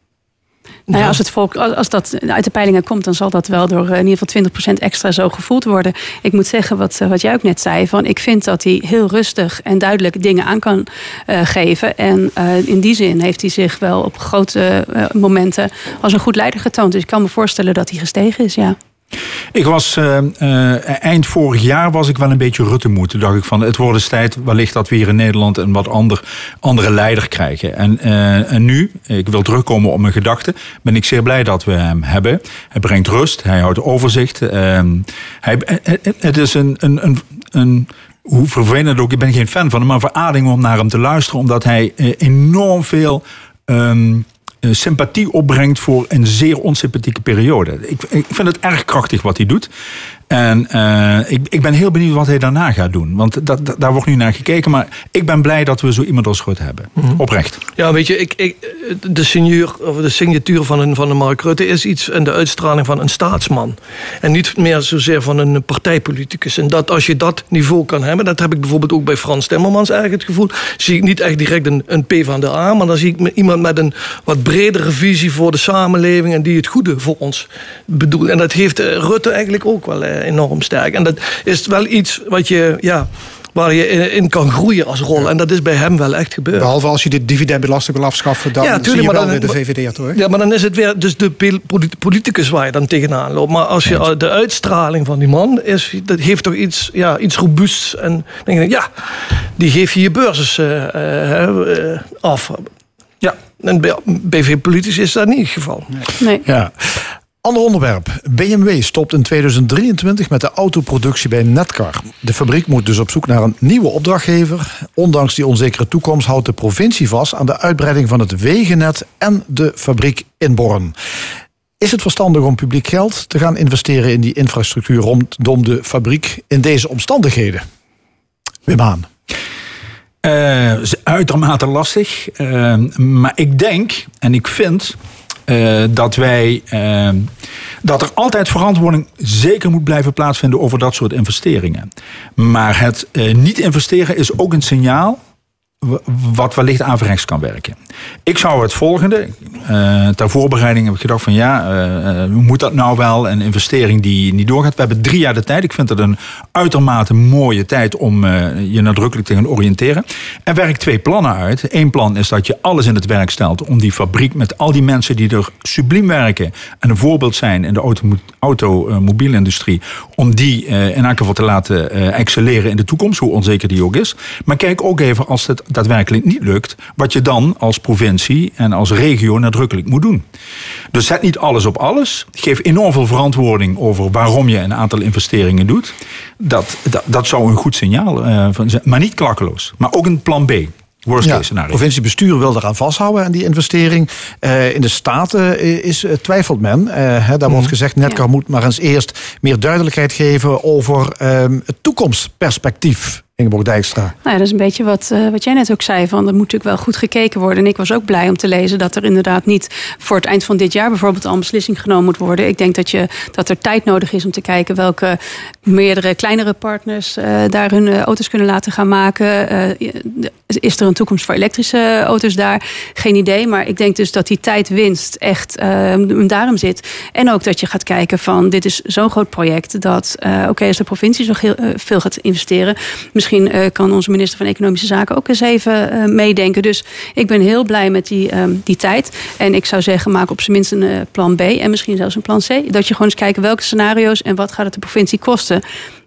Nou ja, als, het volk, als dat uit de peilingen komt, dan zal dat wel door eh, in ieder geval 20% extra zo gevoeld worden. Ik moet zeggen, wat, eh, wat jij ook net zei, van ik vind dat hij heel rustig en duidelijk dingen aan kan eh, geven. En in die zin heeft hij zich wel op grote momenten als een goed leider getoond. Dus ik kan me voorstellen dat hij gestegen is, ja. Ik was eh, eh, eind vorig jaar was ik wel een beetje Rutte-moed. Toen dacht ik van het wordt eens tijd wellicht dat we hier in Nederland een wat ander, andere leider krijgen. En, eh, en nu, ik wil terugkomen op mijn gedachten, ben ik zeer blij dat we hem hebben. Hij brengt rust, hij houdt overzicht. ehm, hij, het is een, een, een, een hoe vervelend ook, ik ben geen fan van hem, maar verademing om naar hem te luisteren, omdat hij enorm veel. ehm, eh, sympathie opbrengt voor een zeer onsympathieke periode. Ik, ik vind het erg krachtig wat hij doet. En eh, ik, ik ben heel benieuwd wat hij daarna gaat doen. Want dat, dat- daar wordt nu naar gekeken. Maar ik ben blij dat we zo iemand als Rutte hebben. Oprecht. Ja, weet je, ik, ik, de, of de signatuur van een, van een Mark Rutte is iets en de uitstraling van een staatsman. En niet meer zozeer van een partijpoliticus. En dat als je dat niveau kan hebben, dat heb ik bijvoorbeeld ook bij Frans Timmermans eigenlijk het gevoel. Zie ik niet echt direct een, een P van de A, maar dan zie ik iemand met een wat bredere visie voor de samenleving en die het goede voor ons bedoelt. En dat heeft eh, Rutte eigenlijk ook wel eh, enorm sterk. En dat is wel iets wat je, ja waar je in, kan groeien als rol. En dat is bij hem wel echt gebeurd. Behalve als je de dividendbelasting wil afschaffen, dan Ja, zie tuurlijk, je maar wel dan- weer de VVD hoor. Ja, maar dan is het weer dus de pol- polit- politicus waar je dan tegenaan loopt. Maar als je eh, de uitstraling van die man is, dat heeft toch iets, ja, iets robuusts. En dan denk je, ja, die geef je je beurses eh, eh, eh, af. Ja. En bij, bij veel politici is dat niet het geval. Nee. Ja. Ander onderwerp. BMW stopt in 2023 met de autoproductie bij Netcar. De fabriek moet dus op zoek naar een nieuwe opdrachtgever. Ondanks die onzekere toekomst houdt de provincie vast aan de uitbreiding van het wegennet en de fabriek in Born. Is het verstandig om publiek geld te gaan investeren in die infrastructuur rondom de fabriek in deze omstandigheden? Wim Haan. Eh, uitermate lastig. Eh, maar ik denk en ik vind eh, dat wij. eh, dat er altijd verantwoording zeker moet blijven plaatsvinden over dat soort investeringen. Maar het eh, niet investeren is ook een signaal wat wellicht averechts kan werken. Ik zou het volgende, eh, ter voorbereiding heb ik gedacht van ja, hoe moet dat nou wel? Een investering die niet doorgaat. We hebben drie jaar de tijd. Ik vind het een uitermate mooie tijd om je nadrukkelijk te gaan oriënteren. En werk twee plannen uit. Eén plan is dat je alles in het werk stelt om die fabriek met al die mensen die er subliem werken en een voorbeeld zijn in de automo- automobielindustrie, om die in elk geval te laten excelleren in de toekomst, hoe onzeker die ook is. Maar kijk ook even als het daadwerkelijk niet lukt, wat je dan als provincie en als regio nadrukkelijk moet doen. Dus zet niet alles op alles. Geef enorm veel verantwoording over waarom je een aantal investeringen doet. Dat, dat, dat zou een goed signaal eh, van zijn. Maar niet klakkeloos. Maar ook een plan B. Worst Ja, case scenario. provinciebestuur wil eraan vasthouden aan die investering. Eh, in de Staten eh, is, twijfelt men. Eh, hè, daar wordt gezegd, Netcar moet maar eens eerst meer duidelijkheid geven over ehm, het toekomstperspectief. Ingeborg. Nou ja, dat is een beetje wat, eh, wat jij net ook zei. Van, er moet natuurlijk wel goed gekeken worden. En ik was ook blij om te lezen dat er inderdaad niet voor het eind van dit jaar bijvoorbeeld al een beslissing genomen moet worden. Ik denk dat, je, dat er tijd nodig is om te kijken welke meerdere kleinere partners eh, daar hun eh, auto's kunnen laten gaan maken. Is er een toekomst voor elektrische auto's daar? Geen idee. Maar ik denk dus dat die tijdwinst echt daarom zit. En ook dat je gaat kijken van dit is zo'n groot project dat oké, als de provincie zo veel gaat investeren, misschien eh, kan onze minister van Economische Zaken ook eens even eh, meedenken. Dus ik ben heel blij met die, ehm, die tijd. En ik zou zeggen, maak op zijn minst een eh, plan B en misschien zelfs een plan C. Dat je gewoon eens kijkt welke scenario's en wat gaat het de provincie kosten.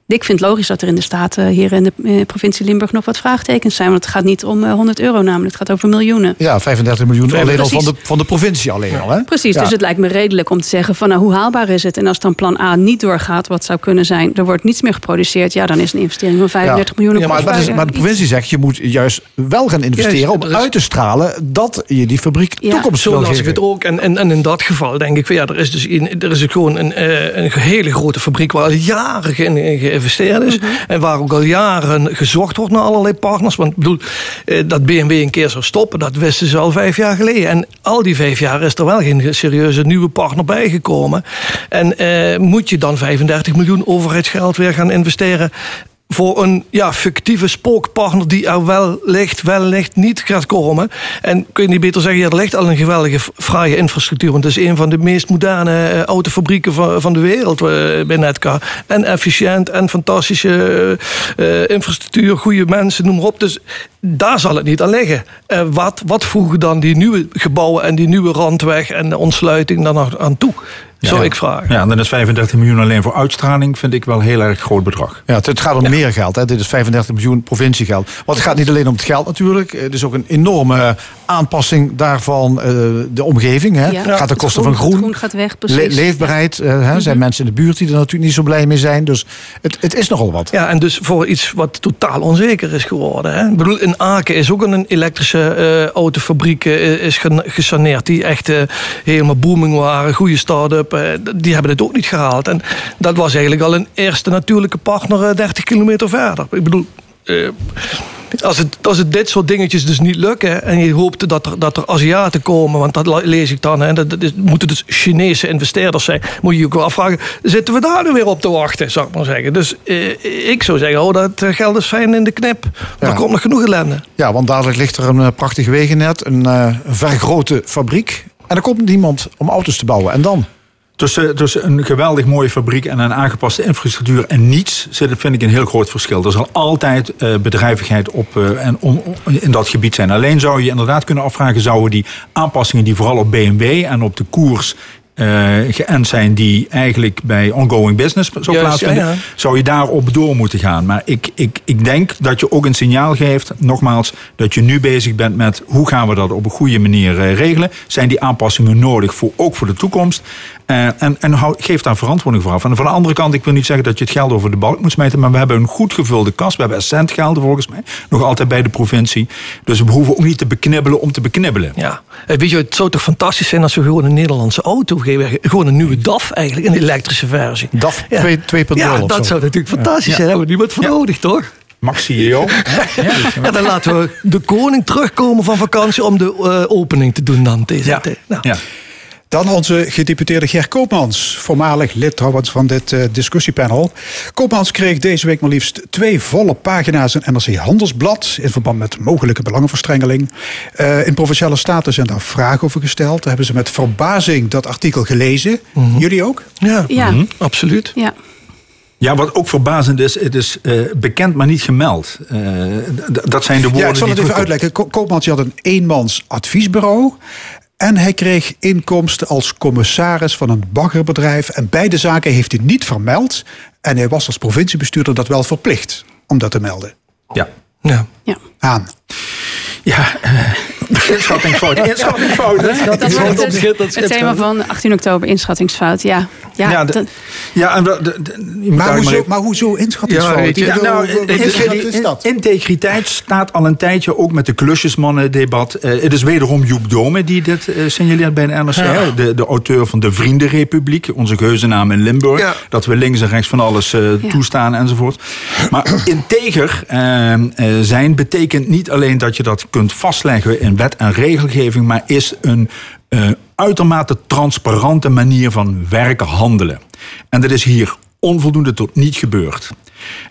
Ik vind het logisch dat er in de Staten, hier in de eh, provincie Limburg, nog wat vraagtekens zijn. Want het gaat niet om eh, 100 euro namelijk, het gaat over miljoenen. Ja, 35 miljoen alleen al van de, van de provincie alleen al. Hè? Precies, Ja. dus het lijkt me redelijk om te zeggen van nou, hoe haalbaar is het? En als dan plan A niet doorgaat, wat zou kunnen zijn, er wordt niets meer geproduceerd, ja, dan is een investering van 35 miljoen. Ja, maar, maar, is- maar de provincie zegt, je moet juist wel gaan investeren Juist, om is- uit te stralen dat je die fabriek toekomst Zo las ik het ook. En, en, en in dat geval denk ik, van, ja, er is dus een, er is gewoon een, eh, een hele grote fabriek waar al jaren in, in geïnvesteerd is. En waar ook al jaren gezocht wordt naar allerlei partners. Want ik bedoel, eh, dat BMW een keer zou stoppen, dat wisten ze al vijf jaar geleden. En al die vijf jaar is er wel geen serieuze nieuwe partner bijgekomen. En eh, moet je dan 35 miljoen overheidsgeld weer gaan investeren voor een ja, fictieve spookpartner die er wellicht, wellicht niet gaat komen. En kun je niet beter zeggen, er ligt al een geweldige fraaie infrastructuur. Want het is een van de meest moderne eh, autofabrieken van, van de wereld eh, bij Netcar. En efficiënt en fantastische eh, infrastructuur, goede mensen, noem maar op. Dus daar zal het niet aan liggen. Wat, wat voegen dan die nieuwe gebouwen en die nieuwe randweg en de ontsluiting dan aan toe? Zou ik vragen. Ja, en dan is 35 miljoen alleen voor uitstraling, vind ik wel een heel erg groot bedrag. Ja, het, het gaat om meer geld. Hè. Dit is 35 miljoen provinciegeld. Want het gaat niet alleen om het geld natuurlijk. Het is ook een enorme aanpassing daarvan. eh, de omgeving. Hè. Ja. Gaat ten Het koste groen- van groen. het groen gaat weg, precies. Le- leefbaarheid. eh, hè. Er zijn mensen in de buurt die er natuurlijk niet zo blij mee zijn. Dus het, het is nogal wat. Ja, en dus voor iets wat totaal onzeker is geworden. Hè? Ik bedoel, in Aken is ook een elektrische eh, autofabriek eh, is gesaneerd. Die echt eh, helemaal booming waren. Goede start-up. eh, die hebben het ook niet gehaald. En dat was eigenlijk al een eerste natuurlijke partner eh, 30 kilometer verder. Ik bedoel... als het, als het dit soort dingetjes dus niet lukken en je hoopt dat er, dat er Aziaten komen, want dat lees ik dan, hè, dat, moeten dus Chinese investeerders zijn, moet je je ook wel afvragen, zitten we daar nu weer op te wachten, zou ik maar zeggen. Dus eh, ik zou zeggen, oh, dat eh, geld is fijn in de knip. Er komt nog genoeg ellende. Ja, want dadelijk ligt er een eh, prachtig wegennet. Een, een vergrote fabriek. En er komt niemand om auto's te bouwen. En dan? Tussen, tussen een geweldig mooie fabriek en een aangepaste infrastructuur en niets zit, vind ik een heel groot verschil. Er zal altijd eh, bedrijvigheid op, eh, en om, in dat gebied zijn. Alleen zou je inderdaad kunnen afvragen, zouden die aanpassingen die vooral op BMW en op de koers geënt zijn die eigenlijk bij ongoing business zo plaatsvinden, ja, ja. zou je daarop door moeten gaan. Maar ik, ik, ik denk dat je ook een signaal geeft, nogmaals, dat je nu bezig bent met hoe gaan we dat op een goede manier eh, regelen. Zijn die aanpassingen nodig, voor, ook voor de toekomst? Eh, en en hou, geef daar verantwoording voor af. En van de andere kant, ik wil niet zeggen dat je het geld over de balk moet smijten, maar we hebben een goed gevulde kas. We hebben centgelden volgens mij, nog altijd bij de provincie. Dus we hoeven ook niet te beknibbelen om te beknibbelen. Ja. Eh, Weet je, het zou toch fantastisch zijn als we gewoon een Nederlandse auto Gewoon een nieuwe DAF eigenlijk, een elektrische versie. DAF Ja. 2.0 Ja, dat zo. zou natuurlijk fantastisch Ja. zijn. Daar hebben we niemand voor nodig, toch? Max CEO. Ja, dan laten we de koning terugkomen van vakantie om de eh, opening te doen dan deze tijd. Nou, Ja. Dan onze gedeputeerde Ger Koopmans, voormalig lid trouwens van dit eh, discussiepanel. Koopmans kreeg deze week maar liefst twee volle pagina's in NRC Handelsblad in verband met mogelijke belangenverstrengeling. Eh, in Provinciale Staten zijn daar vragen over gesteld. Daar hebben ze met verbazing dat artikel gelezen. Jullie ook? Ja, Ja. Mhm. absoluut. Ja. Ja, wat ook verbazend is, het is eh, bekend maar niet gemeld. Eh, dat zijn de woorden Ja, ik zal het even uitleggen. Ko- Koopmans had een eenmans adviesbureau. En hij kreeg inkomsten als commissaris van een baggerbedrijf. En beide zaken heeft hij niet vermeld. En hij was als provinciebestuurder dat wel verplicht om dat te melden. Ja. Ja. Ja. Aan. Ja, eh, inschattingsfout. Inschattingsfout, hè? Dat dus het thema van 18 oktober, inschattingsfout. Ja, ja, Ja, de- dat- Ja, en wel, de, de- je moet Maar hoezo, maar hoezo inschattingsfout? Ja, weet je, Ik bedoel, nou, is dat? Integriteit staat al een tijdje ook met de klusjesmannen-debat. Eh, het is wederom Joep Dome die dit eh, signaleert bij de NRC. De, de auteur van de Vriendenrepubliek, onze geuzennaam in Limburg. Dat we links en rechts van alles eh, toestaan enzovoort. Maar integer eh, eh, zijn betekent niet alleen dat je dat kunt vastleggen in wet en regelgeving, maar is een eh, uitermate transparante manier van werken, handelen. En dat is hier onvoldoende tot niet gebeurd.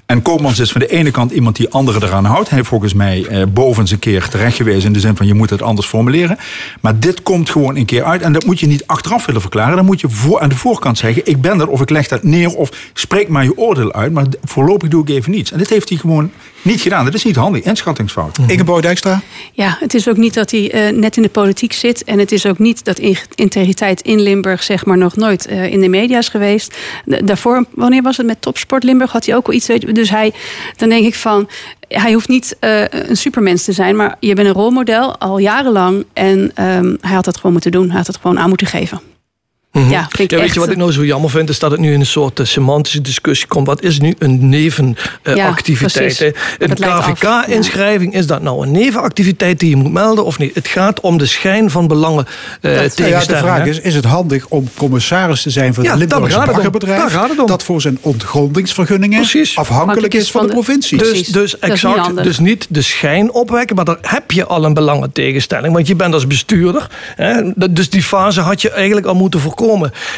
En Koopmans is van de ene kant iemand die anderen eraan houdt. Hij heeft volgens mij eh, boven een keer terecht gewezen in de zin van je moet het anders formuleren. Maar dit komt gewoon een keer uit en dat moet je niet achteraf willen verklaren. Dan moet je voor, aan de voorkant zeggen ik ben er of ik leg dat neer of spreek maar je oordeel uit. Maar voorlopig doe ik even niets. En dit heeft hij gewoon niet gedaan. Dat is niet handig. Inschattingsfout. Ingeborg Dijkstra? Ja, het is ook niet dat hij eh, net in de politiek zit. En het is ook niet dat in- integriteit in Limburg zeg maar nog nooit eh, in de media is geweest. Da- daarvoor, wanneer was het met Topsport Limburg? Had hij ook al iets. Dus hij, dan denk ik van, hij hoeft niet eh, een supermens te zijn. Maar je bent een rolmodel al jarenlang. En ehm, hij had dat gewoon moeten doen. Hij had het gewoon aan moeten geven. Mhm. Ja, vind ik ja, weet je wat ik nou zo jammer vind? Is dat het nu in een soort eh, semantische discussie komt. Wat is nu een nevenactiviteit? precies. een KVK-inschrijving, is dat nou een nevenactiviteit die je moet melden of niet? Het gaat om de schijn van belangen eh Nou ja, de tegenstelling. vraag hè? is, is het handig om commissaris te zijn van Ja, het Limburgse baggerbedrijf... Om. dat voor zijn ontgrondingsvergunningen afhankelijk Afhankelijk is van de, provincie? Dus, dus exact, dus niet de schijn opwekken, maar daar heb je al een belangentegenstelling. Want je bent als bestuurder. Hè, dus die fase had je eigenlijk al moeten voorkomen.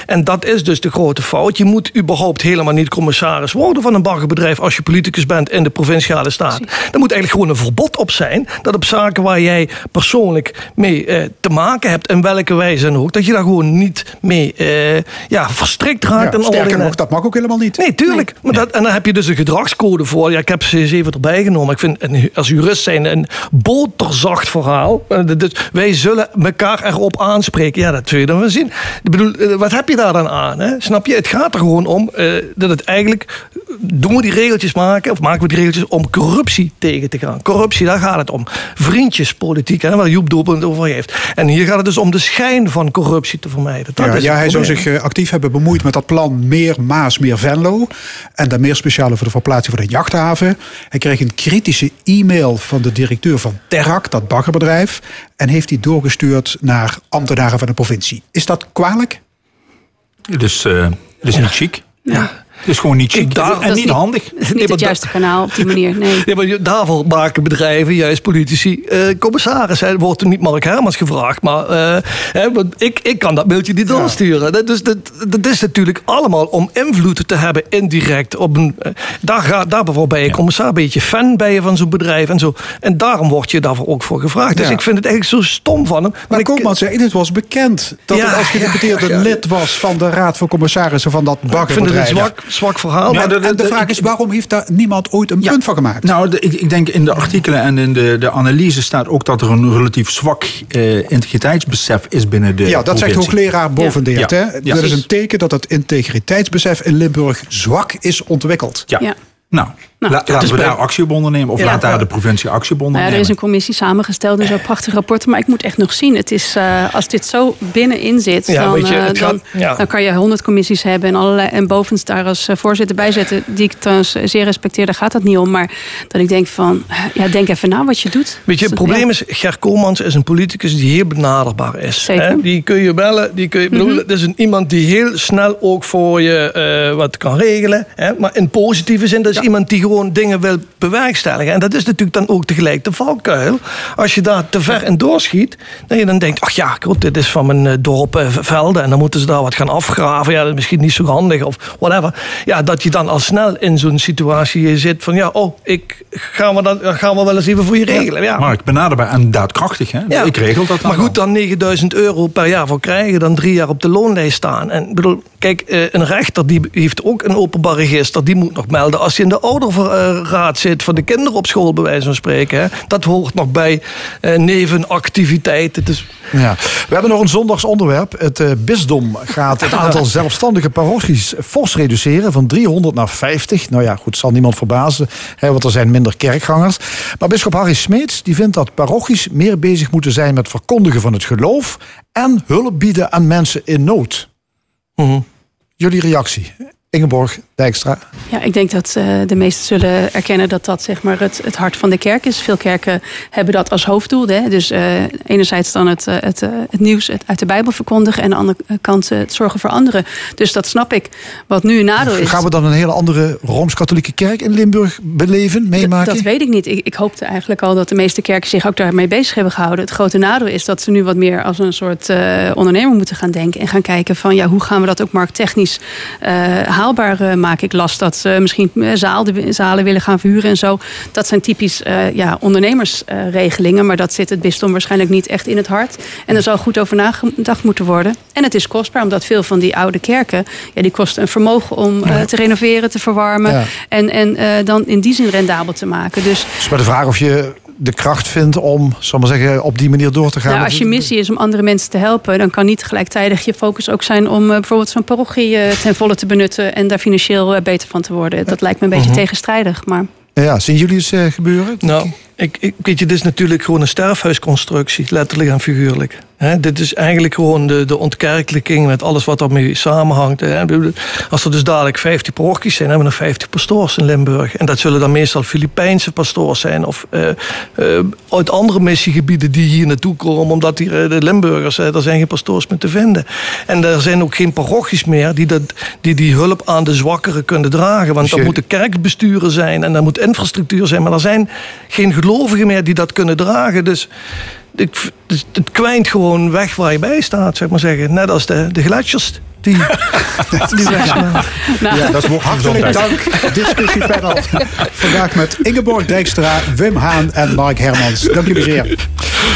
En dat is dus de grote fout. Je moet überhaupt helemaal niet commissaris worden van een baggerbedrijf als je politicus bent in de provinciale staat. Er moet eigenlijk gewoon een verbod op zijn dat op zaken waar jij persoonlijk mee eh, te maken hebt, in welke wijze dan ook, dat je daar gewoon niet mee eh, ja, verstrikt raakt. Ja, en sterker nog, dat mag ook helemaal niet. Nee, tuurlijk. Maar dat, en dan heb je dus een gedragscode voor. Ja, ik heb ze eens even erbij genomen. Ik vind als jurist zijn een boterzacht verhaal. Eh, Dus wij zullen elkaar erop aanspreken. Ja, dat zul je dan wel zien. Ik bedoel, wat heb je daar dan aan? Hè? Snap je? Het gaat er gewoon om eh, dat het eigenlijk... Doen we die regeltjes maken, of maken we die regeltjes om corruptie tegen te gaan? Corruptie, daar gaat het om. Vriendjespolitiek, hè, waar Joep Doelpunt over heeft. En hier gaat het dus om de schijn van corruptie te vermijden. Dat ja, is ja, het hij zou zich eh, actief hebben bemoeid met dat plan Meer Maas, Meer Venlo. En dan meer speciaal over de verplaatsing van de jachthaven. Hij kreeg een kritische e-mail van de directeur van Terrak, dat baggerbedrijf. En heeft die doorgestuurd naar ambtenaren van de provincie. Is dat kwalijk? Dus, eh, dus niet chic. Ja. Dus gewoon niet chic daar- en is niet niet- handig. Het is niet Nee, het juiste kanaal op die manier. Nee. Ja, maar daarvoor maken bedrijven, juist politici, eh, commissaris. Er wordt er niet Mark Hermans gevraagd, maar eh, hè, want ik, ik kan dat mailtje niet doorsturen. Dat, dus dat, dat is natuurlijk allemaal om invloed te hebben indirect. Op een, eh, daar, ga, daar bijvoorbeeld ben je commissaris, ben je fan ben je van zo'n bedrijf en zo. En daarom word je daarvoor ook voor gevraagd. Dus Ja. ik vind het eigenlijk zo stom van hem. Maar Koopman zei, het was bekend dat Ja, het als gedeputeerde ja, ja. lid was van de raad van commissarissen van dat Ik vind het een zwak, zwak verhaal. Ja, maar de, en de vraag is, waarom heeft daar niemand ooit een punt van gemaakt? Nou, de- ik, ik denk in de artikelen en in de, de analyse staat ook dat er een relatief zwak eh, integriteitsbesef is binnen de ja, dat zegt provincie. hoogleraar Bovendeert. Ja. hè? Ja. Dat is een teken dat het integriteitsbesef in Limburg zwak is ontwikkeld. Ja. Ja. Nou, la- laten dus we bij- daar actie op ondernemen. Of Ja. laat daar de provincie actie op Nou ja, er is een commissie samengesteld en zo'n prachtig rapport. Maar ik moet echt nog zien. Het is, eh, als dit zo binnenin zit, Ja, dan, je, eh, dan, gaat- ja. dan kan je honderd commissies hebben en, allerlei, en bovens daar als eh, voorzitter bij zetten. Die ik trouwens zeer respecteer, daar gaat het niet om. Maar dat ik denk van, ja, denk even na wat je doet. Weet je, het probleem ja. is, Ger Koolmans is een politicus die heel benaderbaar is. Zeker. Hè? Die kun je bellen, die kun je, Mhm. het is een, iemand die heel snel ook voor je eh, wat kan regelen. Hè? Maar in positieve zin, dat is iemand die gewoon dingen wil bewerkstelligen. En dat is natuurlijk dan ook tegelijk de valkuil. Als je daar te ver in doorschiet, dat je dan denkt, ach ja, goed, dit is van mijn eh, dorp eh, Velden en dan moeten ze daar wat gaan afgraven. Ja, dat is misschien niet zo handig of whatever. Ja, dat je dan al snel in zo'n situatie zit van, ja, oh, ik, gaan, we dan, gaan we wel eens even voor je regelen. Ja. Mark, benaderbaar en daadkrachtig. Hè? Ja. Ik regel dat dan Maar goed, dan 9000 euro per jaar voor krijgen, dan drie jaar op de loonlijst staan. En ik bedoel, kijk, eh, een rechter die heeft ook een openbaar register, die moet nog melden als je in de ouderraad zit voor de kinderen op school, bij wijze van spreken. Hè. Dat hoort nog bij eh, nevenactiviteiten. Dus Ja. We hebben nog een zondagsonderwerp. Het eh, bisdom gaat het aantal zelfstandige parochies fors reduceren. Van 300 naar 50. Nou ja, goed, zal niemand verbazen. Hè, want er zijn minder kerkgangers. Maar bischop Harry Smeets die vindt dat parochies meer bezig moeten zijn met verkondigen van het geloof. En hulp bieden aan mensen in nood. Jullie reactie? Ingeborg Dijkstra. Ja, ik denk dat eh, de meesten zullen erkennen dat dat zeg maar, het, het hart van de kerk is. Veel kerken hebben dat als hoofddoel. Hè? Dus eh, enerzijds dan het, eh, het, het nieuws uit de Bijbel verkondigen... en aan de andere kant het zorgen voor anderen. Dus dat snap ik. Wat nu een nadeel is... Gaan we dan een hele andere Rooms-Katholieke kerk in Limburg beleven, meemaken? Dat weet ik niet. Ik, ik hoopte eigenlijk al dat de meeste kerken zich ook daarmee bezig hebben gehouden. Het grote nadeel is dat ze nu wat meer als een soort ondernemer moeten gaan denken. En gaan kijken van ja, hoe gaan we dat ook markttechnisch eh, eh, maken. Ik las dat ze misschien eh, zaal, zalen willen gaan verhuren en zo. Dat zijn typisch eh, ja, ondernemersregelingen. maar dat zit het bisdom waarschijnlijk niet echt in het hart. En er zal goed over nagedacht moeten worden. En het is kostbaar, omdat veel van die oude kerken... Ja, die kosten een vermogen om te renoveren, te verwarmen. Ja. En, en dan in die zin rendabel te maken. Dus Dus maar de vraag of je de kracht vindt om, zal maar zeggen, op die manier door te gaan. Nou, als je missie is om andere mensen te helpen, dan kan niet gelijktijdig je focus ook zijn om eh, bijvoorbeeld zo'n parochie eh, ten volle te benutten en daar financieel eh, beter van te worden. Dat lijkt me een beetje Mhm. tegenstrijdig. Maar Ja, zien jullie eh, gebeuren? Nou, ik, ik, weet je, dit is natuurlijk gewoon een sterfhuisconstructie, letterlijk en figuurlijk. Dit is eigenlijk gewoon de, de ontkerkelijking met alles wat daarmee samenhangt. Als er dus dadelijk 50 parochies zijn, hebben we nog 50 pastoors in Limburg. En dat zullen dan meestal Filipijnse pastoors zijn of eh, eh, uit andere missiegebieden die hier naartoe komen, omdat hier eh, de Limburgers, er zijn geen pastoors meer te vinden. En er zijn ook geen parochies meer die, dat, die die hulp aan de zwakkeren kunnen dragen. Want Dus je- moeten kerkbesturen zijn en er moet infrastructuur zijn. Maar er zijn geen gelovigen meer die dat kunnen dragen. Dus ik, dus het kwijnt gewoon weg waar je bij staat, zeg maar zeggen. Net als de, de gletsjers die, die weg zijn. Nou. Ja, dat is Hartelijk dank, discussiepanel. Vandaag met Ingeborg Dijkstra, Wim Haan en Mark Hermans. Dank jullie zeer.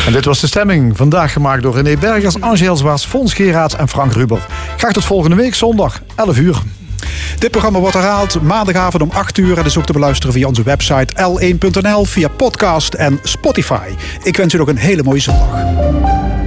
En dit was de stemming. Vandaag gemaakt door René Bergers, Angel Zwaas, Fons Geraerts en Frank Ruber. Graag tot volgende week zondag, 11 uur. Dit programma wordt herhaald maandagavond om 8 uur. En is ook te beluisteren via onze website l1.nl, via podcast en Spotify. Ik wens u nog een hele mooie zondag.